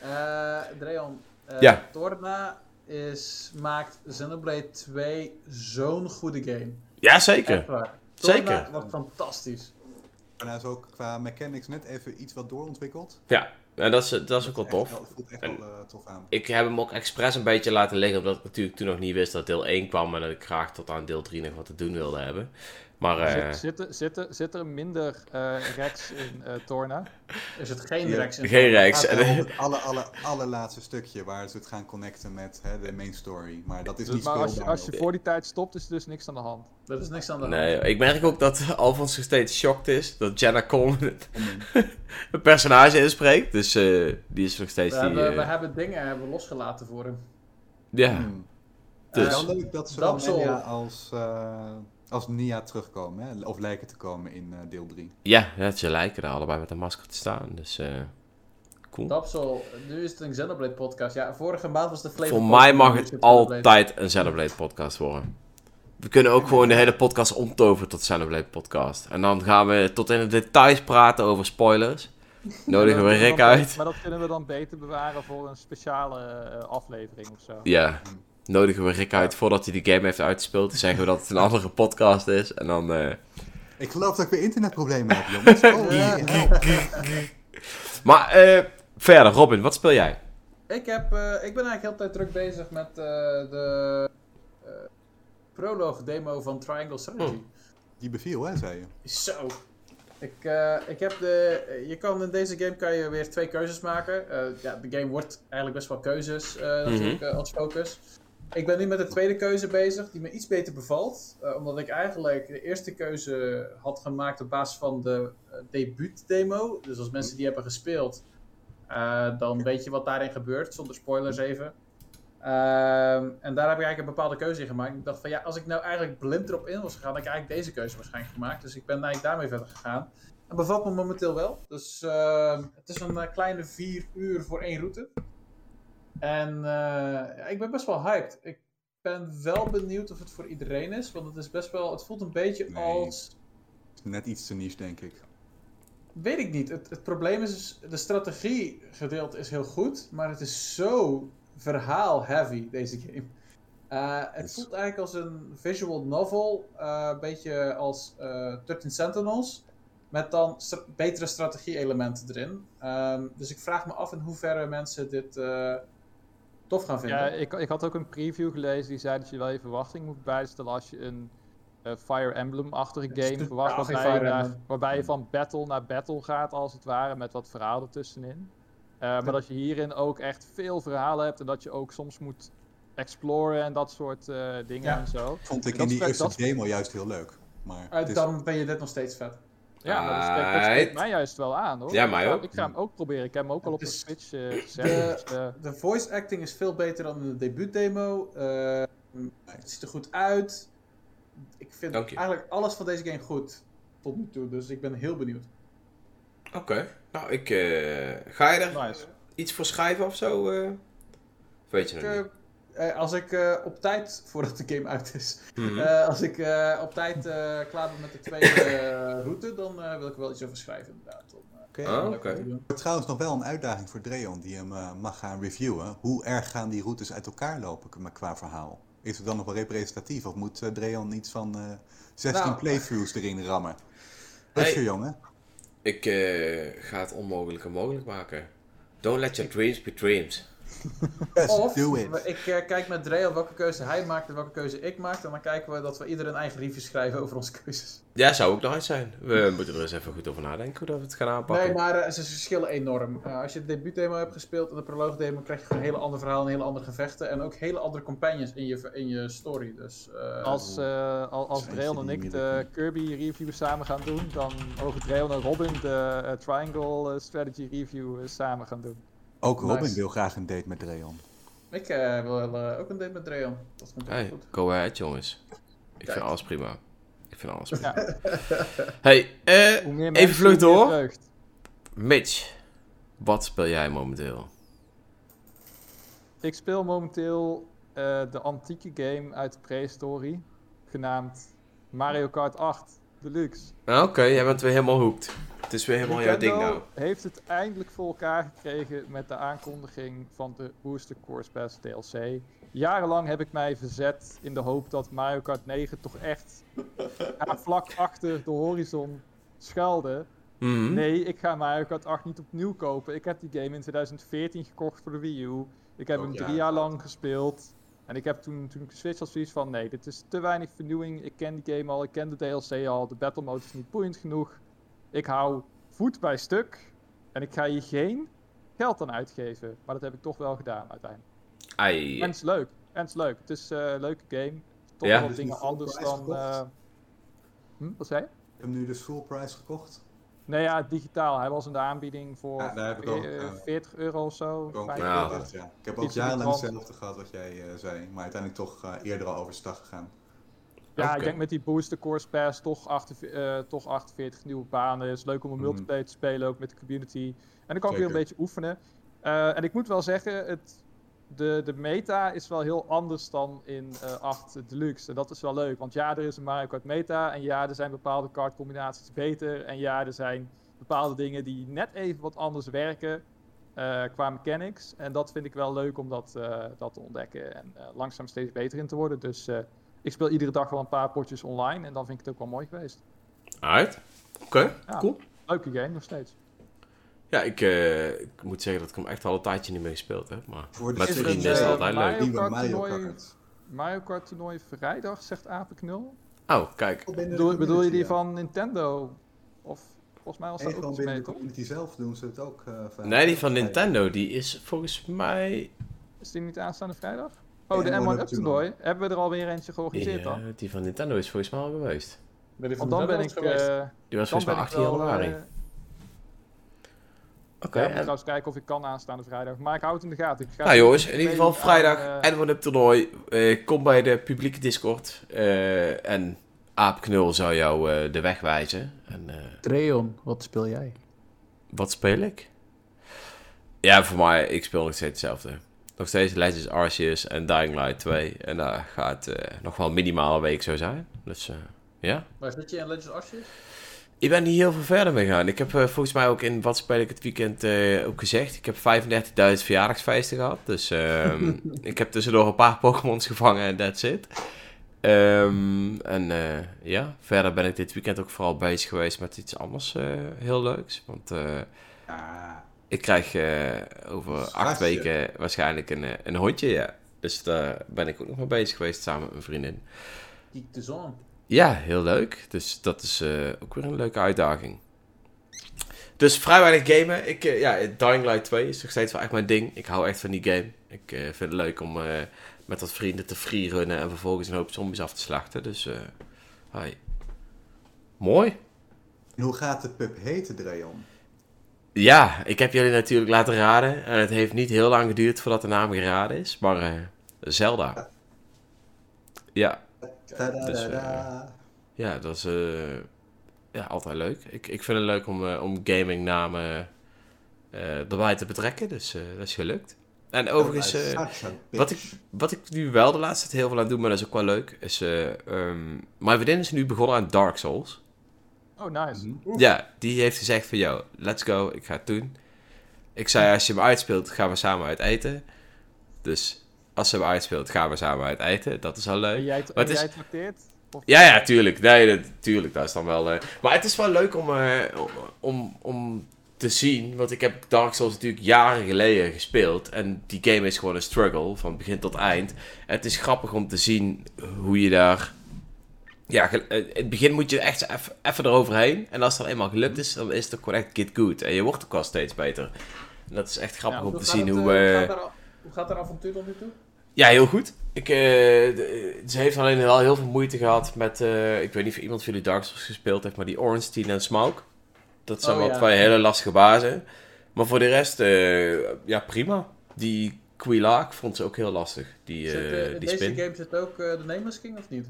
Eh, Dreon, eh, Ja. Torna is, maakt Xenoblade 2 zo'n goede game. Ja, zeker. Zeker. Wordt fantastisch. Daarna is ook qua mechanics net even iets wat doorontwikkeld. Ja, en dat is, dat is ook wel Echt tof. wel- voelt echt En- wel eh, tof aan. Ik heb hem ook expres een beetje laten liggen, omdat ik natuurlijk toen nog niet wist dat deel 1 kwam en dat ik graag tot aan deel 3 nog wat te doen wilde hebben. Maar eh, Zit, zit, er- zit, er, zit er minder eh Rex in eh, Torna? Is het geen Ja. Rex in geen Rex. (laughs) Het En, het aller, aller, allerlaatste stukje waar ze het gaan connecten met hè, de main story. Maar dat is Dus, niet maar als je, als je voor die tijd stopt, is er dus niks aan de hand. Dat is niks aan de hand. nee, ik merk ook dat Alfons nog steeds shocked is dat Jenna Coleman Mm. een personage inspreekt. Dus eh, die is nog steeds We, die... hebben, eh, we hebben dingen hebben we losgelaten voor hem. ja, Hmm. dus... Is wel leuk dat zowel Damsel. Als, eh, als Nia terugkomen. Hè? Of lijken te komen in eh, deel 3. Ja, ja, ze lijken er allebei met een masker te staan. Dus eh cool. Dapsel, nu is het een Xenoblade podcast. Ja, vorige maand was de Flavor Voor mij mag het altijd een Xenoblade podcast worden. We kunnen ook gewoon de hele podcast omtoveren tot Xenoblade podcast. En dan gaan we tot in de details praten over spoilers. (laughs) Nodigen we dat Rick uit. Maar dat kunnen we dan beter bewaren voor een speciale eh, aflevering of zo. Ja, nodigen we Rick uit voordat hij de game heeft uitgespeeld. Dan zeggen we dat het een andere podcast is. En dan... eh, Ik geloof dat ik weer internetproblemen heb, jongens. (laughs) Oh, Ja. Maar eh, verder, Robin, wat speel jij? Ik, heb, eh, ik ben eigenlijk heel de tijd druk bezig met eh, de eh prologue demo van Triangle Strategy. Die beviel, hè, zei je. Zo. Ik, eh, ik heb de. Je kan in deze game kan je weer twee keuzes maken. Eh, ja, de game wordt eigenlijk best wel keuzes eh, natuurlijk als focus. Ik ben nu met de tweede keuze bezig, die me iets beter bevalt. eh, omdat ik eigenlijk de eerste keuze had gemaakt op basis van de eh, debuutdemo. Dus als mensen die hebben gespeeld, eh, dan weet je wat daarin gebeurt, zonder spoilers even. Ehm, en daar heb ik eigenlijk een bepaalde keuze in gemaakt. Ik dacht van ja, als ik nou eigenlijk blind erop in was gegaan, had ik eigenlijk deze keuze waarschijnlijk gemaakt. Dus ik ben eigenlijk daarmee verder gegaan. En bevalt me momenteel wel. Dus ehm, het is een kleine vier uur voor één route. En eh, ik ben best wel hyped. Ik ben wel benieuwd of het voor iedereen is. Want het is best wel. Het voelt een beetje Nee. als. Net iets te niche, denk ik. Weet ik niet. Het, het probleem is, dus, de strategie gedeelte is heel goed, maar het is zo verhaal-heavy, deze game. Eh, het voelt eigenlijk als een visual novel, eh, een beetje als eh 13 Sentinels, met dan stra- betere strategie-elementen erin. Ehm, dus ik vraag me af in hoeverre mensen dit tof gaan vinden. Ja, ik, ik had ook een preview gelezen die zei dat je wel je verwachting moet bijstellen als je een eh, Fire Emblem-achtige game verwacht. geen Waarbij je, naar- waarbij je van battle naar battle gaat, als het ware, met wat verhaal ertussenin. Eh, maar dat je hierin ook echt veel verhalen hebt en dat je ook soms moet exploren en dat soort eh, dingen Ja. en zo. Vond ik Dat in die eerste demo juist heel leuk. Maar is- dan ben je dit nog steeds vet. Ja, maar dat spreekt, dat Right. spreekt mij juist wel aan hoor. Ja, mij ga, ook. Ik ga hem ook proberen. Ik heb hem ook al op de Switch eh, gezet. de- dus, eh, De voice acting is veel beter dan in de debuutdemo. Eh, het ziet er goed uit. Ik vind eigenlijk alles van deze game goed tot nu toe. Dus ik ben heel benieuwd. Oké, nou ik... eh, ga je er nice. iets voor schrijven of zo? eh? Weet je Ik, nog niet? Eh, als ik eh, op tijd, (laughs) voordat de game uit is, Mhm. eh, als ik eh, op tijd eh, klaar ben met de tweede (laughs) route, dan eh, wil ik er wel iets over schrijven inderdaad. Om, eh, Oké. Oh, doen. Trouwens nog wel een uitdaging voor Dreon die hem eh, mag gaan reviewen. Hoe erg gaan die routes uit elkaar lopen qua- qua verhaal? Is het dan nog wel representatief of moet eh, Dreon iets van eh 16 Nou. playthroughs erin rammen? Hey. Rusje jongen. Ik eh, ga het onmogelijke mogelijk maken. Don't let your dreams be dreams. Yes, Of do it. ik eh, kijk met Dreal welke keuze hij maakt en welke keuze ik maak. En dan kijken we dat we ieder een eigen review schrijven over onze keuzes. Ja, zou ook nog eens zijn. We moeten er eens even goed over nadenken hoe dat we het gaan aanpakken. Nee, maar eh, ze verschillen enorm. Eh, als je de debuutdemo hebt gespeeld en de proloogdemo, krijg je gewoon een hele ander verhaal en hele andere gevechten. En ook hele andere companions in je, in je story. Dus, eh, Als, eh al- als je en ik de Kirby review samen gaan doen, dan mogen Dreon en Robin de Triangle Strategy review samen gaan doen. Ook Robin Nice. wil graag een date met Dreon. ik eh, wil eh, ook een date met Dreon. Dat komt ook Hey, goed. go ahead jongens. Ik Kijk. vind alles prima. Ik vind alles prima. Ja, Hey, eh, Even vlug door. Mitch. Wat speel jij momenteel? Ik speel momenteel eh, de antieke game uit de prehistorie, genaamd Mario Kart 8 Deluxe. Ah, Oké, jij bent weer helemaal hoekt. Het is weer helemaal jouw ding nou. Nintendo heeft het eindelijk voor elkaar gekregen met de aankondiging van de Booster Course Pass DLC. jarenlang heb ik mij verzet in de hoop dat Mario Kart 9 toch echt vlak achter de horizon schuilde. Mhm. Nee, ik ga Mario Kart 8 niet opnieuw kopen. Ik heb die game in 2014 gekocht voor de Wii U. Ik heb Ook hem ja, drie jaar lang gespeeld. En ik heb toen, toen ik switch had zoiets van, nee, dit is te weinig vernieuwing. Ik ken die game al, ik ken de DLC al, de battle mode is niet boeiend genoeg. Ik hou voet bij stuk en ik ga hier geen geld aan uitgeven. Maar dat heb ik toch wel gedaan uiteindelijk. Ai. En het is leuk. En het is leuk. Het is eh, een leuke game. Toch Ja? wel Dus dingen anders dan... eh, Hm, wat zei je? Ik heb nu dus full price gekocht. Nee, ja, digitaal. Hij was in de aanbieding voor Ja, daar heb ik ook, eh, eh, 40 euro of zo. Gewoon 45. Ja. Ik heb ook jarenlang hetzelfde gehad wat jij eh, zei. Maar uiteindelijk toch eh, eerder al overstag gegaan. Ja, ik denk met die Booster Course Pass toch, 48, eh, toch 48 nieuwe banen. Het is leuk om een Mhm. multiplayer te spelen, ook met de community. En dan kan ik weer een beetje oefenen. Eh, en ik moet wel zeggen, het, de, de meta is wel heel anders dan in eh 8 Deluxe. En dat is wel leuk, want ja, er is een Mario Kart meta. En ja, er zijn bepaalde kaartcombinaties beter. En ja, er zijn bepaalde dingen die net even wat anders werken eh, qua mechanics. En dat vind ik wel leuk om dat, eh, dat te ontdekken en langzaam steeds beter in te worden. Dus ik speel iedere dag wel een paar potjes online en dan vind ik het ook wel mooi geweest. Alright. Oké, Ja. cool. Leuke game nog steeds. Ja, ik, eh, ik moet zeggen dat ik hem echt al een tijdje niet meer gespeeld heb. Maar Voor de met vrienden is het eh, altijd leuk. Nieuwe Mario toernooi? Kart. Mario Kart toernooi vrijdag, zegt Apenknul. Oh, kijk. Bedoel, bedoel je die ja. van Nintendo? Of volgens mij was dat ook iets binnen mee, de toch? community zelf doen ze het ook. eh. Nee, die van. Nintendo, die is volgens mij... Is die niet aanstaande vrijdag? Oh, de Ja, M1 One Up toernooi. Hebben we er alweer eentje georganiseerd Ja, dan? die van Nintendo is volgens mij al geweest. Ben je van Want dan ben ik... Eh, Die was volgens mij ben ik 18 wel, januari. Oké. ja, ik moet en- trouwens kijken of ik kan aanstaande vrijdag. Maar ik hou het in de gaten. Ik ga Nou jongens, in ieder geval vrijdag aan, eh, en One Up toernooi. Eh, kom bij de publieke Discord. eh, en Aapknul zou jou eh, de weg wijzen. En eh, Treon, wat speel jij? wat speel ik? Ja, voor mij, ik speel nog steeds hetzelfde. Nog steeds Legends Arceus en Dying Light 2. En daar gaat eh, nog wel minimaal een week zo zijn. Dus eh, ja. Waar zit je in Legends Arceus? Ik ben niet heel veel verder mee gegaan. Ik heb eh, volgens mij ook in Wat speel ik het weekend eh, ook gezegd. Ik heb 35.000 verjaardagsfeesten gehad. Dus ehm, (laughs) ik heb tussendoor een paar Pokémons gevangen en that's it. Ehm, en eh, ja, verder ben ik dit weekend ook vooral bezig geweest met iets anders heel leuks. Want Ja, ik krijg over acht weken waarschijnlijk een, een hondje, ja. Dus daar ben ik ook nog mee bezig geweest samen met mijn vriendin. Kiek de zon. Ja, heel leuk. Dus dat is eh, ook weer een leuke uitdaging. Dus vrij weinig gamen. Ik, eh, ja, Dying Light 2 is nog steeds wel echt mijn ding. Ik hou echt van die game. Ik eh, vind het leuk om met wat vrienden te freerunnen en vervolgens een hoop zombies af te slachten. Dus, hi. Mooi. En hoe gaat de pub heten, Dreon? Ja, ik heb jullie natuurlijk laten raden. En het heeft niet heel lang geduurd voordat de naam geraden is. Maar Zelda. Ja, Tadadada. Ja, dat is eh, ja, altijd leuk. Ik, ik vind het leuk om, eh, om gamingnamen eh erbij te betrekken, dus eh, dat is gelukt. En overigens, eh, Sacha, wat bitch. wat ik nu wel de laatste tijd heel veel aan doe, maar dat is ook wel leuk, is... eh ehm, mijn vriendin is nu begonnen aan Dark Souls. Oh, nice. Mhm. Ja, die heeft gezegd van, yo, let's go, ik ga het doen. Ik zei, als je hem uitspeelt, gaan we samen uit eten. Dus als ze hem uitspeelt, gaan we samen uit eten. Dat is al leuk. En jij, en het is- jij trakteert? Of- Ja, ja, tuurlijk. Nee, dat, tuurlijk, dat is dan wel... eh, Maar het is wel leuk om, eh, om, om te zien, want ik heb Dark Souls natuurlijk jaren geleden gespeeld. En die game is gewoon een struggle, van begin tot eind. En het is grappig om te zien hoe je daar... Ja, eh, in het begin moet je echt even- even eroverheen. En als het dan eenmaal gelukt is, dan is het ook gewoon echt get good. En je wordt ook wel steeds beter. En dat is echt grappig Ja, om te zien het, hoe... hoe gaat Hoe gaat er avontuur tot nu toe? Ja, heel goed. Ik, eh, de- ze heeft alleen wel heel veel moeite gehad met... eh, ik weet niet of iemand van jullie Dark Souls gespeeld heeft, maar die Orange, Teen en Smoke. Dat zijn Oh, wel ja. twee hele lastige bazen. Maar voor de rest, eh, ja, prima. Die Quilaak vond ze ook heel lastig. Die, Zit, eh, eh, in die deze spin. game zit ook eh, de Nameless King of niet?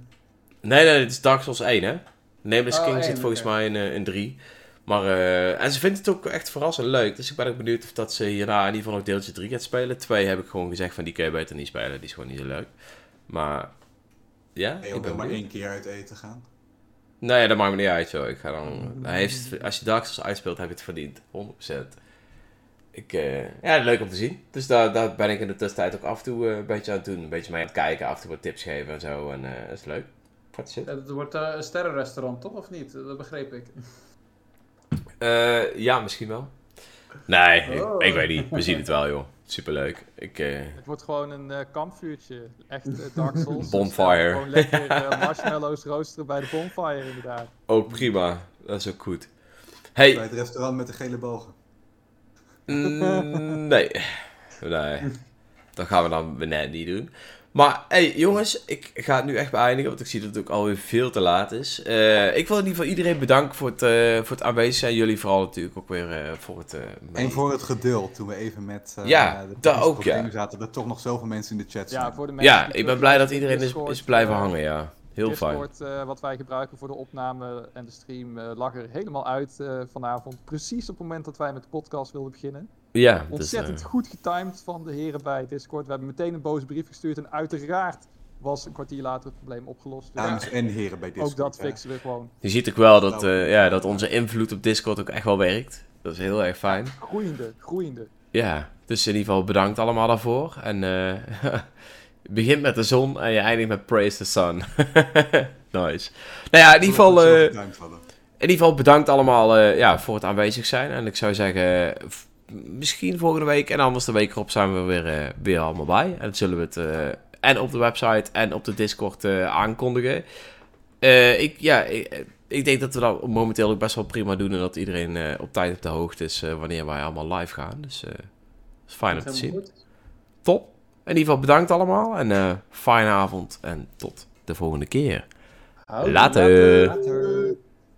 Nee, nee, het is Dark Souls 1, hè? Nameless Oh, King zit volgens mij in, eh, in 3. Maar, eh, en ze vindt het ook echt verrassend leuk. Dus ik ben ook benieuwd of dat ze hierna in ieder geval nog deeltje 3 gaat spelen. 2 heb ik gewoon gezegd van die kun je beter niet spelen. Die is gewoon niet zo leuk. Maar, ja, Nee, ik ook ben maar één keer uit eten gaan. Nee, dat maakt me niet uit, joh. Ik ga dan... Hij heeft het, als je Dark Souls uitspeelt, heb je het verdiend. 100%. ik, eh, ja, leuk om te zien. Dus daar, daar ben ik in de tussentijd ook af en toe eh, een beetje aan het doen. Een beetje mee aan het kijken, af en toe wat tips geven en zo. En eh, dat is leuk. Wat shit. Het wordt een sterrenrestaurant, toch? Of niet? Dat begreep ik. (laughs) Eh, ja, misschien wel. Nee, ik, Oh. ik weet niet. We zien het wel, joh. Superleuk. Ik, eh, Het wordt gewoon een eh, kampvuurtje. Echt Dark Souls. (laughs) Bonfire. Gewoon lekker marshmallows roosteren bij de bonfire inderdaad. ook prima. Dat is ook goed. Hey, Bij het restaurant met de gele bogen. Mm, nee. Nee. Dat gaan we dan net niet doen. Maar, hey, jongens, ik ga het nu echt beëindigen, want ik zie dat het ook alweer veel te laat is. Eh, ik wil in ieder geval iedereen bedanken voor het, eh, voor het aanwezig zijn. Jullie vooral natuurlijk ook weer eh, voor het... eh, En voor het geduld toen we even met eh, Ja, de dat technische ook, ja. problemen zaten. Er toch nog zoveel mensen in de chat Ja, zijn. voor de mensen Ja, ik ben blij dat iedereen is, Discord, is blijven hangen, ja. Heel fijn. Discord, eh, wat wij gebruiken voor de opname en de stream, eh, lag er helemaal uit eh, vanavond. Precies op het moment dat wij met de podcast wilden beginnen. Ja, dus, Ontzettend eh, goed getimed van de heren bij Discord. We hebben meteen een boze brief gestuurd en uiteraard was een kwartier later het probleem opgelost. Dus Dames en heren bij Discord. ook dat fixen we gewoon. je ziet ook wel dat, eh, ja, dat onze invloed op Discord ook echt wel werkt. Dat is heel erg fijn. Groeiende, groeiende. Ja, dus in ieder geval bedankt allemaal daarvoor. En eh je (laughs) begint met de zon en je eindigt met Praise the Sun. (laughs) nice. Nou ja, in ieder geval, eh, in ieder geval bedankt allemaal eh, ja, voor het aanwezig zijn. En ik zou zeggen, misschien volgende week en anders de week erop zijn we weer, eh, weer allemaal bij. En dan zullen we het eh, en op de website en op de Discord eh, aankondigen. Ik, ja, ik, ik denk dat we dat momenteel ook best wel prima doen. En dat iedereen op tijd op de hoogte is wanneer wij allemaal live gaan. Dus dat is fijn om te Dat zien. goed. Top. In ieder geval bedankt allemaal. En fijne avond. En tot de volgende keer. Later.